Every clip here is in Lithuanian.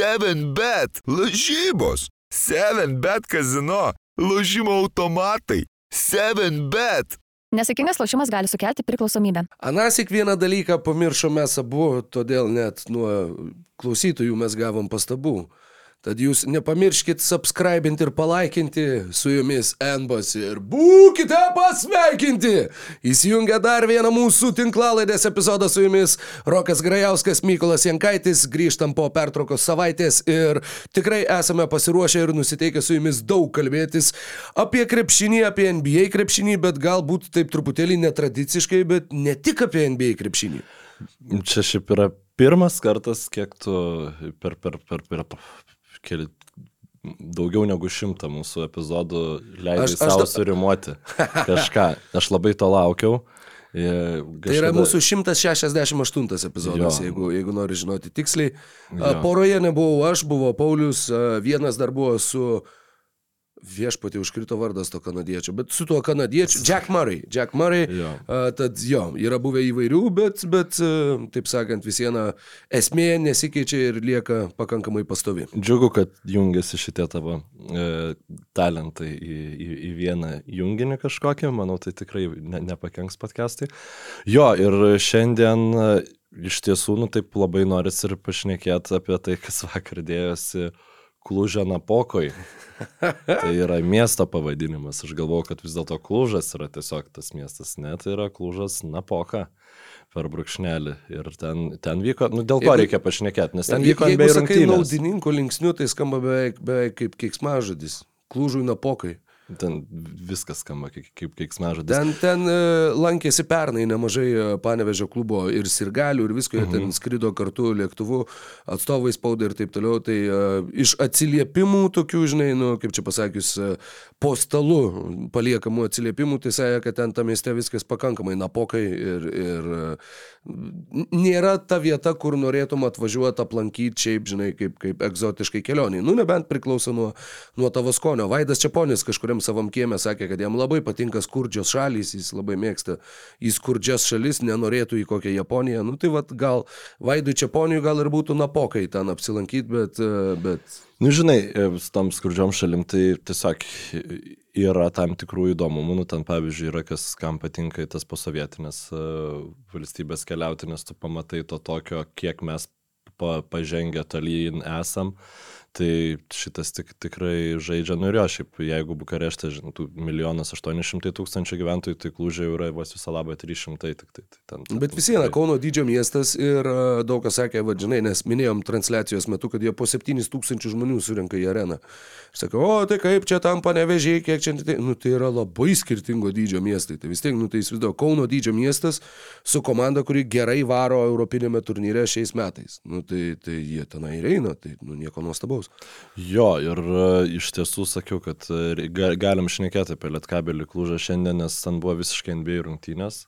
7bet, lažybos, 7bet kazino, lažymo automatai, 7bet. Nesėkmingas lošimas gali sukelti priklausomybę. Anasik vieną dalyką pamiršome mes abu, todėl net nuo klausytojų mes gavom pastabų. Tad jūs nepamirškit subscribinti ir palaikinti su jumis Enbas ir būkite pasveikinti! Įsijungia dar vieną mūsų tinklalaidės epizodą su jumis Rokas Grajauskas, Mykolas Jankaitis, grįžtam po pertraukos savaitės ir tikrai esame pasiruošę ir nusiteikę su jumis daug kalbėtis apie krepšinį, apie NBA krepšinį, bet galbūt taip truputėlį netradiciškai, bet ne tik apie NBA krepšinį. Čia šiaip yra pirmas kartas, kiek tu per, per, per, per, keli, daugiau negu šimtą mūsų epizodų leidai savo da- surimuoti kažką. Aš labai to laukiau. Ir Tai yra kažkada- mūsų 168 epizodas, Jo. jeigu, jeigu nori žinoti tiksliai. Jo. Poroje nebuvau aš, buvo Paulius, vienas dar buvo su viešpatį užkrito vardas to kanadiečio, bet su tuo kanadiečiu, Jack Murray. Jack Murray, Jo. a, tad jo, yra buvę įvairių, bet, bet a, taip sakant, vis viena esmė nesikeičia ir lieka pakankamai pastovi. Džiugu, kad jungiasi šitie tavo e, talentai į, į, į vieną junginį kažkokį, manau, tai tikrai ne, nepakenks podcastai. Jo, ir šiandien e, iš tiesų, nu taip labai noris ir pašnekėti apie tai, kas vakar dėjosi Klužė Napokoj. tai yra miesto pavadinimas. Aš galvoju, kad vis dėlto Klužas yra tiesiog tas miestas. Ne, tai yra Klužas Napoka per brūkšnelį. Ir ten, ten vyko, nu dėl ko Jeigu- reikia pašnekėti, nes ten vyko sakai rungtynės. naudininkų linksnių, tai skamba beveik, beveik kaip keiksmažodis. Klūžui napokai. Ten viskas skamba kaip, kaip keiksmažodis. Ten, ten e, lankėsi pernai nemažai e, panevežio klubo ir sirgalių ir visko, jie Mhm. ten skrido kartu lėktuvu, atstovai spaudai ir taip toliau. Tai uh, iš atsiliepimų tokių, žinai, nu, kaip čia pasakius, po stalu paliekamų atsiliepimų, tai sąja, kad ten tam mieste viskas pakankamai napokai ir, ir nėra ta vieta, kur norėtum atvažiuoti aplankyti šiaip, žinai, kaip, kaip egzotiškai kelioniai. Nu, nebent priklauso nuo, nuo tavo skonio. Vaidas Čiaponis kažkuriam savam kiemė sakė, kad jam labai patinka skurdžios šalys, jis labai mėgsta į skurdžias šalis, nenorėtų į kokią Japoniją. Nu, tai vad gal Vaidui Čiaponiui gal ir būtų napokai ten apsilankyti, bet, e, bet Nu, žinai, e, tom skurdžiom šalim tai tiesiog yra tam tikrų įdomumų. Nu, ten, pavyzdžiui, yra kas, kam patinka tas posovietinės uh, valstybės keliauti, nes tu pamatai to tokio, kiek mes pa, pažengę tolyn esam. Tai šitas tik, tikrai žaidžia, nu ir jo, šiaip jeigu Bukarešte, žinai, tų milijonas aštuoni šimtai tūkstančių gyventojų, tai klūžė jau yra vos visą labą 300, tik tai, tai ten. Bet vis viena, Kauno dydžio miestas ir e, daug kas sakė, vadžinai, nes minėjom transliacijos metu, kad jie po 7000 žmonių surinka į areną. Aš sakau, o tai kaip čia tam panevežiai, kiek čia, tai, nu, tai yra labai skirtingo dydžio miestai. Tai vis tiek, nu, tai įsivaizduoju, Kauno dydžio miestas su komanda, kuri gerai varo Europinėme turnyre šiais metais. Nu, tai, tai jie tenai ir eina, tai nu, nieko nuostabaus. Jo, ir e, iš tiesų sakiau, kad e, galim šnekėti apie Lietkabelį Klūžą šiandien, nes ten buvo visiškai NBA rungtynės.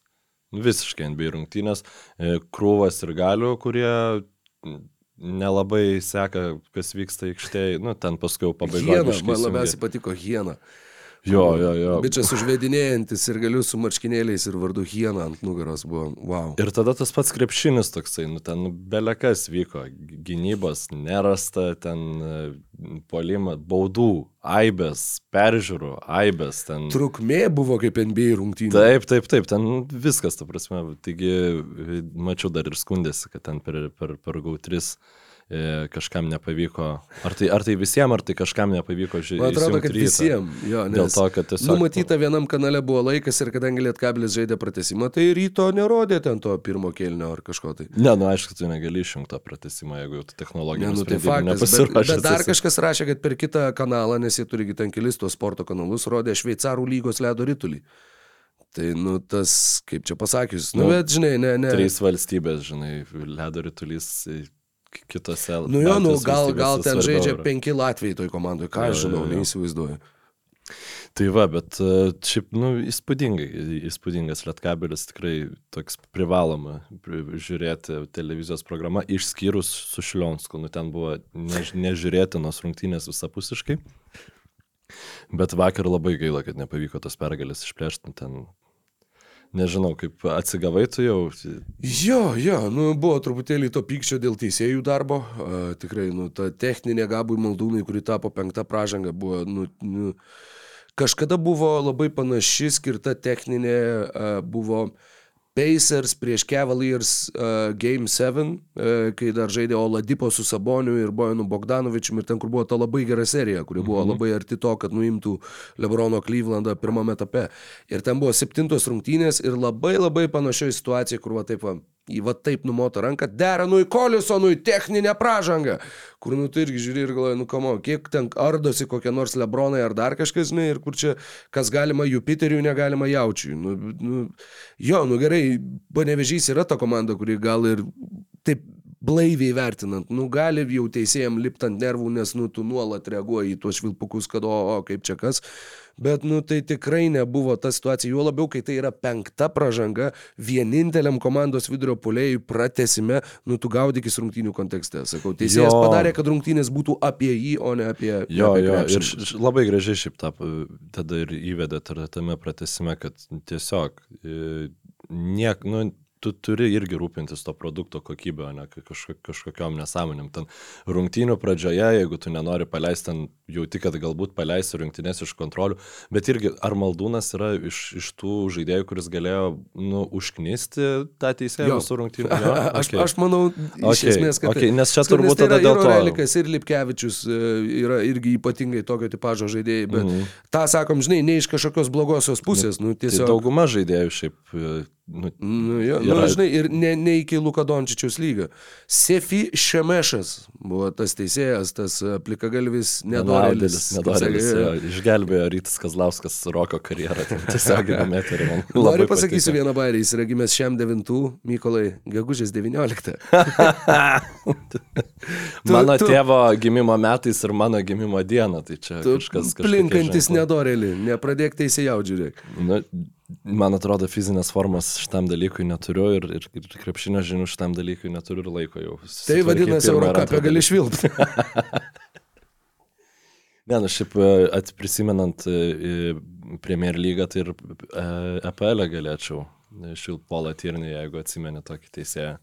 Visiškai NBA rungtynės. E, Krūvas ir galių, kurie nelabai seka, kas vyksta aikštėje. Nu, ten paskui jau pabaigoje. Man labiausiai patiko Hiena. Jo, jo, jo. Bičias užvedinėjantis ir galiu su marškinėliais ir vardu Hiena ant nugaros buvo. Wow. Ir tada tas pats krepšinis toksai, nu ten belekas vyko, gynybos nerasta, ten e, polima, baudų, aibės, peržiūrų, aibės, ten. Trukmė buvo kaip NBA rungtynė. Taip, taip, taip, ten viskas, ta prasme. Taigi, mačiau dar ir skundėsi, kad ten per, per, per GAU3 e, kažkam nepavyko. Ar tai, ar tai visiems, ar tai kažkam nepavyko žiūrėti. Man atrodo, kad visiems. Jo, Dėl nes to, kad tiesiog... numatyta vienam kanale buvo laikas ir kadangi Lietkabilis žaidė pratesimą, tai ryto nerodė ten to pirmo kelnio ar kažko tai. Ne, nu aišku, tu negali išjungti tą pratesimą, jeigu tu Ne, technologijų nu, tai faktas, bet, bet dar kažkas rašė, kad per kitą kanalą, nes jie turi ten kelis tos sporto kanalus, rodė Šveicarų lygos ledo rytulį. Tai, nu, tas, kaip čia pasakius, nu, Nu, bet, žinai, ne, ne. Trys valstybės, žinai, ledo rytulys e, kitose. Nu jo, nu, gal, gal ten žaidžia yra. penki Latvijai toj komandai, ką aš žinau, neįsivaizduoju. Tai va, bet e, šiaip, nu, įspūdingai, įspūdingas Lietkabelis tikrai toks privaloma pri- žiūrėti televizijos programą, išskyrus su Šilionsku, nu ten buvo než, nežiūrėtinos rungtynės visapusiškai. Bet vakar labai gaila, kad nepavyko tos pergalės išplėšti, nu, ten Nežinau, kaip atsigavai tu jau. Jo, jo, nu, buvo truputėlį to pykčio dėl teisėjų darbo. A, tikrai, nu, ta techninė gabui maldūnai, kuri tapo penktą pražangą, buvo, nu, nu, kažkada buvo labai panaši skirta techninė, a, buvo Pacers prieš Cavaliers uh, Game 7, uh, kai dar žaidė Oladipo su Saboniu ir Bojanu Bogdanovičiumi ir ten, kur buvo ta labai gera serija, kuri buvo Mhm. labai arti to, kad nuimtų Lebrono Clevelandą pirmame etape. Ir ten buvo septintos rungtynės ir labai labai panašioji situacija, kur va taip va, į va taip numoto ranką, deranui Kolisonui techninę pražangą, kur nu tu irgi žiūri ir galvoji, nu kamo, kiek ten ardosi kokie nors Lebronai ar dar kažkas, žinai, ir kur čia, kas galima Jupiteriui, negalima Jaučiui. Nu, nu, jo, nu gerai, panevežys yra ta komanda, kuri gal ir taip blaiviai vertinant, nu gali jau teisėjam lipti ant nervų, nes nu tu nuolat reaguoji į tuos švilpukus, kad o, o kaip čia kas, bet nu tai tikrai nebuvo ta situacija, juo labiau, kai tai yra penkta pražanga, vieninteliam komandos vidurio polėjui pratesime, nu tu gaudykis rungtynių kontekste, sakau, teisėjas Jo. padarė, kad rungtynės būtų apie jį, o ne apie... Jo, apie jo, ir š- š- labai gražiai šiaip tą tada ir įvedėt ir tame pratesime, kad tiesiog e, niek, nu, tu turi irgi rūpintis to produkto kokybę, o ne ka- kažko, kažkokiam nesąmonėm. Ten rungtynių pradžioje, jeigu tu nenori paleisti, ten jauti, kad galbūt paleisi rungtynės iš kontrolių, bet irgi ar Maldūnas yra iš, iš tų žaidėjų, kuris galėjo, nu, užknisti tą teisėją visų rungtynių? Jo? Aš, Okay. aš manau, iš Okay, esmės, kad... okay, nes čia turbūt tai yra tada dėl to. Relikas, ir Lipkevičius e, yra irgi ypatingai tokio tipažo žaidėjai, bet mm. -hmm. tą sakom, žinai, ne iš kažkokios blogosios pusės, nu Tai tiesiog... dauguma žaidėjų šiaip, e, nu, Nu, jo, nu, Yra- žinai, ir ne, ne iki Luka Dončičiaus lygio. Sefi Šemešas buvo tas teisėjas, tas e, plikagalvis nedorėlis. Nedorėlis, jo, išgelbėjo Rytis Kazlauskas Roko karjerą, tiesiog įmetė man. Noriu labai pasakysiu patiko. vieną bairį, jis yra gimęs šiam 9, Mykolai, gegužės 19. Tu- Mano tu- tėvo gimimo metais ir mano gimimo diena, tai čia Tu kažkas kažkokie plinkantis nedorėlį, nepradėk teisėjaudžiūrėk. Nu, man atrodo, fizinės formos šitam dalykui neturiu ir, ir, ir krepšinio žinių šitam dalykui neturiu ir laiko jau. Tai vadinasi, Eurocapė gali švilpti. Ne, nu šiaip e, atprisimenant e, e, Premier lygą, tai ir EPL galėčiau šilpolą tirnį, jeigu atsimeni tokį teisėją.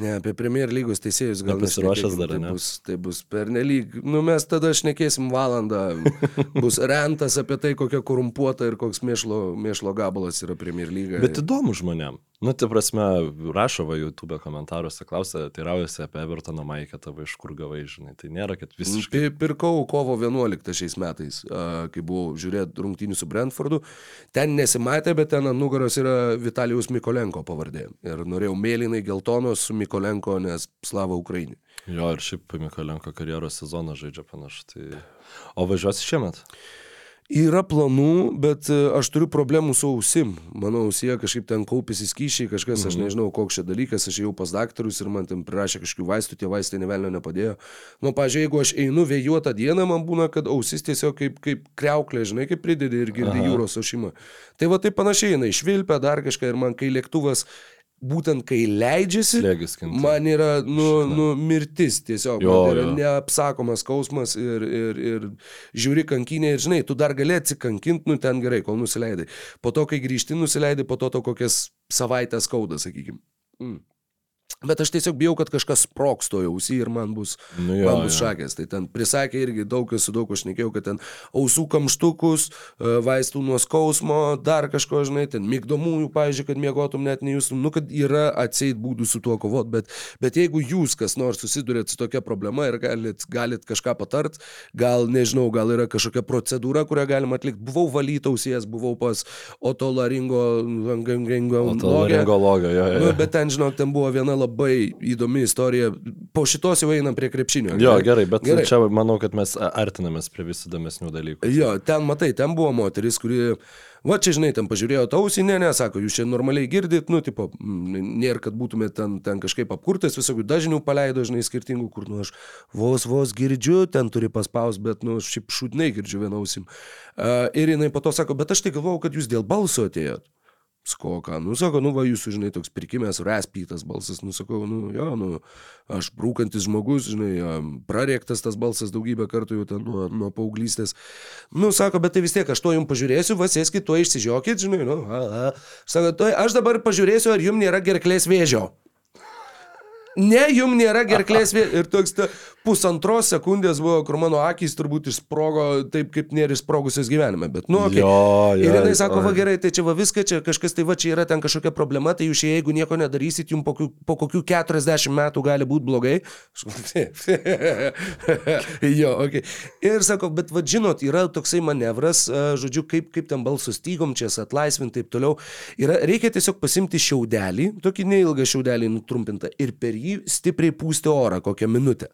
Ne, apie Premier lygos teisėjus gal nešnekėkim, dar, tai ne? Bus, tai bus per nelyg. Nu, mes tada šnekėsim valandą. Bus rentas apie tai, kokia korumpuota ir koks mėšlo, mėšlo gabalas yra Premier lyga. Bet įdomu žmonėm. Nu, tai prasme, rašo va YouTube komentaruose, klausia, tai raujasi apie Evertoną Maikę, tavo iš kur gavai, žinai. Tai nėra, kad visiškai. Pi- Pirkau kovo 11 šiais metais, kai buvau žiūrėti rungtynių su Brentfordu. Ten nesimatė, bet ten ant nugaros yra Vitalijus Mikolenko pavardė. Ir norėjau mėlynai geltonos su Mikolenko, nes slava Ukrainai. Jo, ir šiaip Mikolenko karjeros sezoną žaidžia panašu. Tai... O važiuosi šiemet? Yra planų, bet e, aš turiu problemų su ausim. Mano ausyje kažkaip ten kaupėsi skyšiai, kažkas, aš nežinau, koks čia dalykas, aš jau pas daktarus ir man ten prirašė kažkokių vaistų, tie vaistai nevelnio nepadėjo. Nu, pažiūrėjau, jeigu aš einu vėjuotą dieną, man būna, kad ausis tiesiog kaip, kaip kreuklė, žinai, kaip pridedi ir girdi Aha. jūros ošimą. Tai va taip panašiai, jinai švilpia dar kažką ir man, kai lėktuvas, būtent kai leidžiasi. Man yra nu, nu, mirtis tiesiog. Jo, man tai yra jo. neapsakomas skausmas ir, ir, ir žiūri kankinė ir žinai, tu dar gali atsikankinti, nu ten gerai, kol nusileidai. Po to, kai grįžti, nusileidai, po to to kokias savaitės skauda, sakykime. Mm. Bet aš tiesiog bijau, kad kažkas sproks toje ausį ir man bus, Nu jo, man bus jo. šakės. Tai ten prisakė irgi daug, su daug aš nekėjau, kad ten ausų kamštukus, e, vaistų nuo skausmo, dar kažko, žinai, ten mygdomųjų, pavyzdžiui, kad mėgotum net nejustum, nu, kad yra atseit būdų su tuo kovot, bet, bet jeigu jūs kas nors susidurėt su tokia problema ir galit, galit kažką patart, gal, nežinau, gal yra kažkokia procedūra, kurią galima atlikti. Buvau valytausies, buvau pas otolaringo O to laringologo, jo, jo. Nu, bet ten, žinok, ten buvo viena labai įdomi istorija. Po šitos jau einam prie krepšinio. Jo, gerai? gerai, bet Gerai. čia manau, kad mes artinamės prie vis įdomesnių dalykų. Jo, ten matai, ten buvo moteris, kuri, va čia žinai, ten pažiūrėjo tausį, ne, ne, sako, jūs čia normaliai girdit, nu, tipo, nėra, kad būtumėte ten, ten kažkaip apkurtas, visokių dažnių paleido, žinai, skirtingų, kur, nu, aš vos, vos girdžiu, ten turi paspaus, bet, nu, šiaip šūdnai girdžiu vieną ausim. Uh, ir jinai po to sako, bet aš tai galvojau, kad jūs dėl balso atėjot. Sakau, ką, nu, sako, nu, va, jūsų, žinai, toks pirkimės, raspytas balsas, nu, sakau, nu, jo, nu, aš brūkantis žmogus, žinai, prarėktas tas balsas daugybę kartų jau ten nuo, nuo paauglystės. Nu, sako, bet tai vis tiek, aš to jums pažiūrėsiu, va, sėskit, to išsižiokit, žinai, nu, a, a. Sako, to, aš dabar pažiūrėsiu, ar jums nėra gerklės vėžio. Ne, jum nėra gerklės vėžio. Ir toks ta pusantros sekundės buvo, kur mano akys turbūt išsprogo taip, kaip nėra išsprogusios gyvenime. Bet, nu, okay. Jo, jo, Ir jinai sako, va gerai, tai čia va viską, čia kažkas tai va čia yra ten kažkokia problema, tai jūs jeigu nieko nedarysit, jums po, po kokių 40 metų gali būti blogai. jo, ok. Ir sako, bet va žinot, yra toksai manevras, žodžiu, kaip, kaip ten balso stygom čia atlaisvinti taip toliau. Yra, reikia tiesiog pasimti šiaudelį, tokį neilgą šiaudelį nutrumpintą ir per jį stipriai pūsti orą kokią minutę.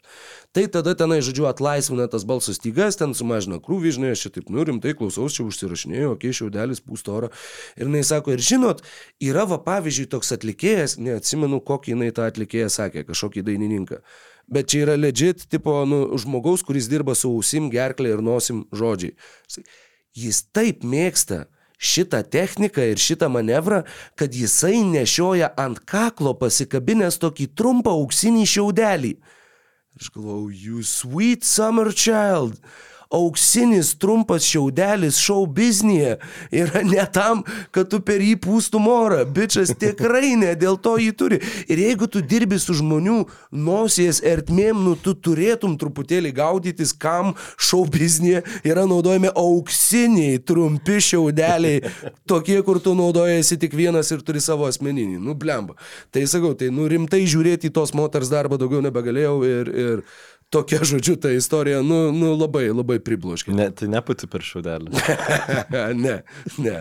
Tai tada tenai, žodžiu, atlaisvina tas balso stygas, ten sumažina krūvį, žinai, aš čia taip, nu rimtai klausaus, čia užsirašinėjau, okei, okay, šiaudelis pūsto orą. Ir jinai sako, ir žinot, yra va pavyzdžiui toks atlikėjas, neatsimenu, kokį jinai tą atlikėją sakė, kažkokį dainininką. Bet čia yra legit, tipo, nu, žmogaus, kuris dirba su ausim, gerklė ir nosim žodžiai. Jis taip mėgsta šitą techniką ir šitą manevrą, kad jisai nešioja ant kaklo pasikabinęs tokį trumpą auksinį šiaudelį. Aš galvojau, you sweet summer child. Auksinis trumpas šiaudelis šou biznėje yra ne tam, kad tu per jį pūstum orą. Bičias tikrai ne dėl to jį turi. Ir jeigu tu dirbi su žmonių nosies ertmėm, nu tu turėtum truputėlį gaudytis, kam šou biznėje yra naudojami auksiniai trumpi šiaudeliai. Tokie, kur tu naudojasi tik vienas ir turi savo asmeninį. Nu, blemba. Tai sakau, tai nu rimtai žiūrėti į tos moters darbą daugiau nebegalėjau ir, ir tokia, žodžiu, ta istorija, nu, nu labai, labai pribloškė. Ne, tai nepati per šiaudelį. ne, ne.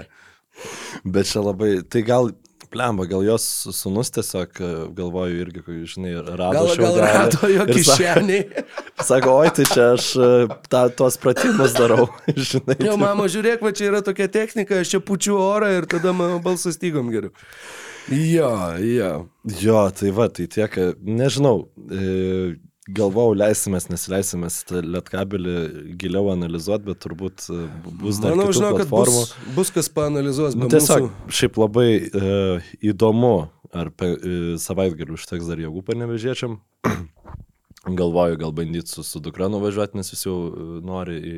Bet čia labai, tai gal, plemba, gal jos sunus tiesiog, e, galvoju, irgi, žinai, rado Gal, gal rado jo ir sako-. Sako, oi, tai čia aš e, ta, tuos pratimus darau, žinai. Jo, mama, žiūrėk, va čia yra tokia technika, aš čia pučiu orą ir tada mano balsas stygom geriau. Jo, jo. Jo, tai va, tai tiek, e, nežinau, galvojau, leisimės, nesileisimės lietkabelį giliau analizuoti, bet turbūt e, bu- bus dar Manau, žinau, kad platformų. bus, bus kas paanalizuos. Nu, tiesiog, mūsų. šiaip labai e, įdomu, ar pe, e, savaitgaliu užteks dar jėgų panevežėčiam. Galvoju, gal bandyti su, su dukra nuvažiuoti, nes jis jau e, nori į,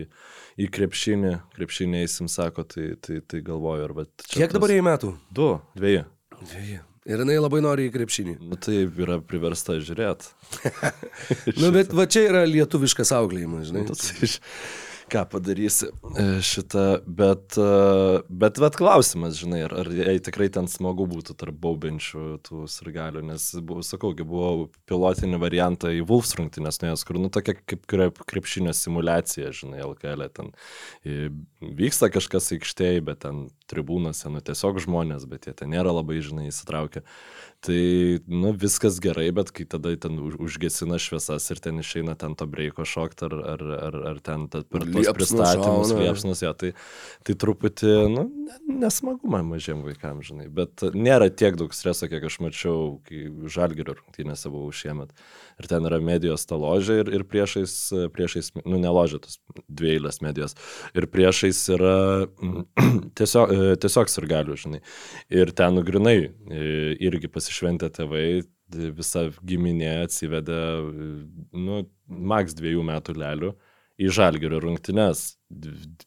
į krepšinį, krepšinį eisim, sako, tai, tai, tai galvoju, ar bet... Kiek dabar jai metų? Du, dviejų. Dviejų. Ir jinai labai nori į krepšinį. Nu tai yra priversta žiūrėti. Nu, bet va čia yra lietuviškas auklėjimas, žinai. Nu, tai iš- ką padarysi e, šitą, bet, e, bet, bet klausimas, žinai, ar, ar jai tikrai ten smagu būtų tarp baubenčių tų sirgalių, nes, buvo, sakau, buvo pilotinį variantą į Wolfs rungtynės nuėjęs, kur, nu, tokia kaip krep, krepšinio simulacija, žinai, LKL, ten e, vyksta kažkas aikštėje, bet ten tribūnose, nu, tiesiog žmonės, bet jie ten nėra labai, žinai, įsitraukę. Tai, nu, viskas gerai, bet kai tada ten už- užgesina šviesas ir ten išeina ten to breiko šokti ar, ar, ar, ar ten per tuos pristatymus, liepsnus, ja, tai, tai truputį, nu, ne- nesmagu man mažiem vaikam, žinai, bet nėra tiek daug streso, kiek aš mačiau, kai žalgerio rungtynėse buvau šiemet. Ir ten yra medijos ta ložė ir, ir priešais, priešais, nu, ne ložė, tos dviejlės medijos. Ir priešais yra mm, tiesiog, e, tiesiog sirgalių, žinai. Ir ten nugrinai irgi pasišventę tėvai, visa giminė atsivedė, e, nu, maks dviejų metų lelių į žalgerio rungtynes,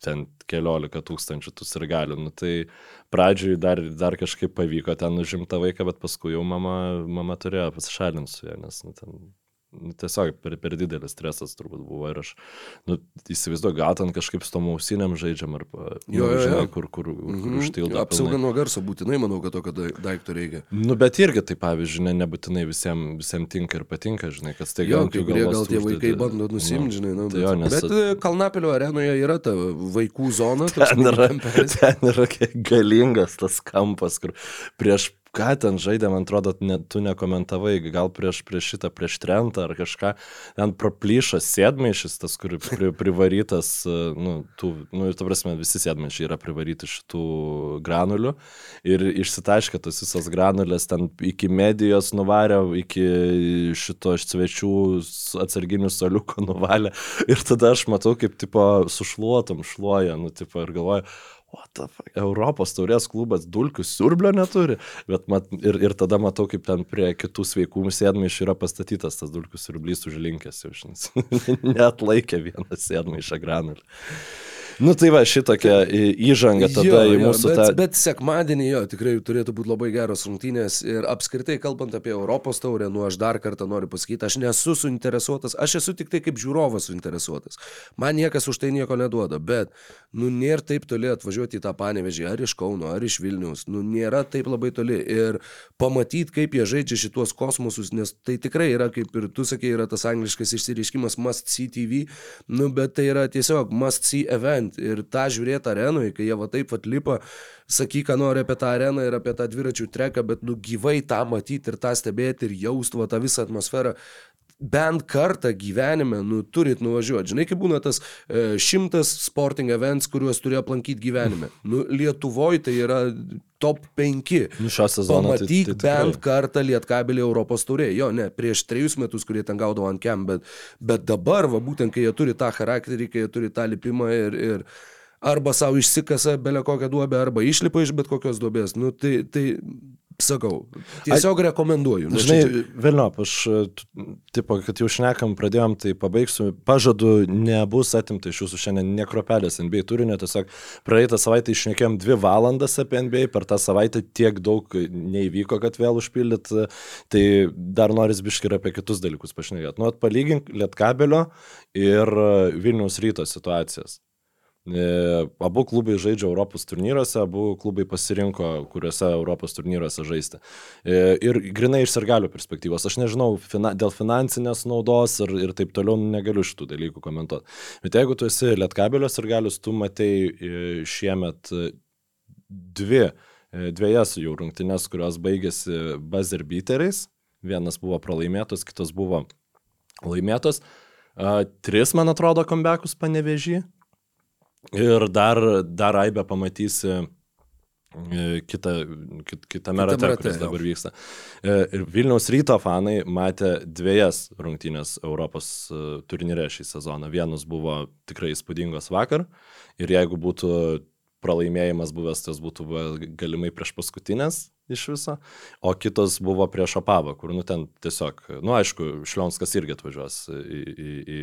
ten keliolika tūkstančių tų sirgalių. Nu, tai pradžioj dar, dar kažkaip pavyko ten užimta vaiką, bet paskui jau mama, mama turėjo pasišalinti su ja, nes nu, ten tiesiog per, per didelis stresas turbūt buvo ir aš, nu, įsivaizduoju, gal ten kažkaip su tom ausiniam žaidžiam ar, nu, Jo, jo. žinai, kur, kur, kur Mhm. užtildo. Apsauga nuo garso būtinai, manau, kad tokio dai- daikto reikia. Nu, bet irgi tai, pavyzdžiui, ne, nebūtinai visiems visiem tinka ir patinka, žinai, kad Jo, ant kai kurie gal tie vaikai bando nusimti, žinai, nu, tai jo, nes- bet e, Kalnapilio arenoje yra ta vaikų zona. Ten yra, ten yra galingas tas kampas, kur prieš ką ten žaidė, man atrodo, ne, tu nekomentavai, gal prieš, prieš šitą, prieš trentą ar kažką, ten proplyšo sėdmaišis, tas, kur pri, privarytas, e, nu, tų, nu, ir ta prasme, visi sėdmaišiai yra privaryti šitų granulių. Ir išsitaškė tas visas granulės ten iki medijos nuvarė, iki šito svečių atsarginių soliuko nuvalė. Ir tada aš matau, kaip, tipo, sušluotom šluoja, nu, tipo, ir galvoju, Europos taurės klubas dulkių siurblio neturi, bet mat, ir, ir tada matau, kaip ten prie kitų sveikų sėdmaišių yra pastatytas tas dulkių siurblys užlinkęs, jau šiandien. Net laikė vieną sėdmaišą granulį. Nu tai va, šitokia įžanga tada Jo, į jo, mūsų bet, tą... Bet sekmadienį jo, tikrai turėtų būti labai geros rungtynės ir apskritai kalbant apie Europos taurę, nu aš dar kartą noriu pasakyti, aš nesu suinteresuotas, aš esu tik tai kaip žiūrovas suinteresuotas. Man niekas už tai nieko neduoda, bet, nu nėra taip toli atvažiuoti į tą panevežį, ar iš Kauno, ar iš Vilnius, nu nėra taip labai toli ir pamatyti, kaip jie žaidžia šitos kosmosus, nes tai tikrai yra, kaip ir tu sakei, yra tas angliškas išsireiškimas must see TV, nu bet tai yra tiesiog must see event ir tą žiūrėti arenoje, kai jie va taip atlipa, sakyk, ką nori apie tą areną ir apie tą dviračių treką, bet nu gyvai tą matyti ir tą stebėti ir jausti va tą visą atmosferą. Bent kartą gyvenime, nu, turit nuvažiuoti. Žinai, kaip būna tas e, šimtas sporting events, kuriuos turi aplankyti gyvenime. Nu, Lietuvoje tai yra top 5. Nu, šio sezono. tai- Pamatyk tai tai, bent tikrai. kartą Lietkabelį Europos turė. Jo, ne, prieš trejus metus, kurie ten gaudavo ant kem, bet, bet dabar, va, būtent kai jie turi tą charakterį, kai jie turi tą lipimą ir, ir arba savo išsikasa belė kokią duobę, arba išlipa iš bet kokios duobės. Nu, tai, tai sakau, tiesiog rekomenduoju. Nu, Žinai, čia- Vilniop, aš, t- tipo, kad jau šnekam, pradėjom, tai pabaigsiu. Pažadu, nebus atimta iš jūsų šiandien nekropelės NBA turinio. Tiesiog praeitą savaitę išnekėjom dvi valandas apie NBA, per tą savaitę tiek daug neįvyko, kad vėl užpildyt. Tai dar noris biškai ir apie kitus dalykus pašnekėti. Nu, palygink Lietkabelio ir Vilniaus ryto situacijas. E, Abu klubai žaidžia Europos turnyruose, abu klubai pasirinko, kuriuose Europos turnyruose žaisti. E, Ir grinai iš sargalių perspektyvos, aš nežinau, fina, dėl finansinės naudos ir, ir taip toliau negaliu šitų dalykų komentuoti. Bet jeigu tu esi Lietkabelio sargalius, tu matei e, šiemet dvi, dviejas jau rungtynes, kurios baigėsi buzzer beateriais. Vienas buvo pralaimėtas, kitas buvo laimėtas. Tris, man atrodo, kombekus panevežį. Ir dar, dar Aibę pamatysi e, kitą, kit, kitame Kitam rate, rate, kuris dabar vyksta. E, Ir Vilniaus ryto fanai matė dviejas rungtynės Europos e, turnyre šį sezoną. Vienas buvo tikrai įspūdingos vakar ir jeigu būtų pralaimėjimas buvęs, tas būtų galimai prieš paskutinės iš viso, o kitas buvo prieš Opavą, kur, nu, ten tiesiog, nu, aišku, Šlionskas irgi atvažiuos į... į, į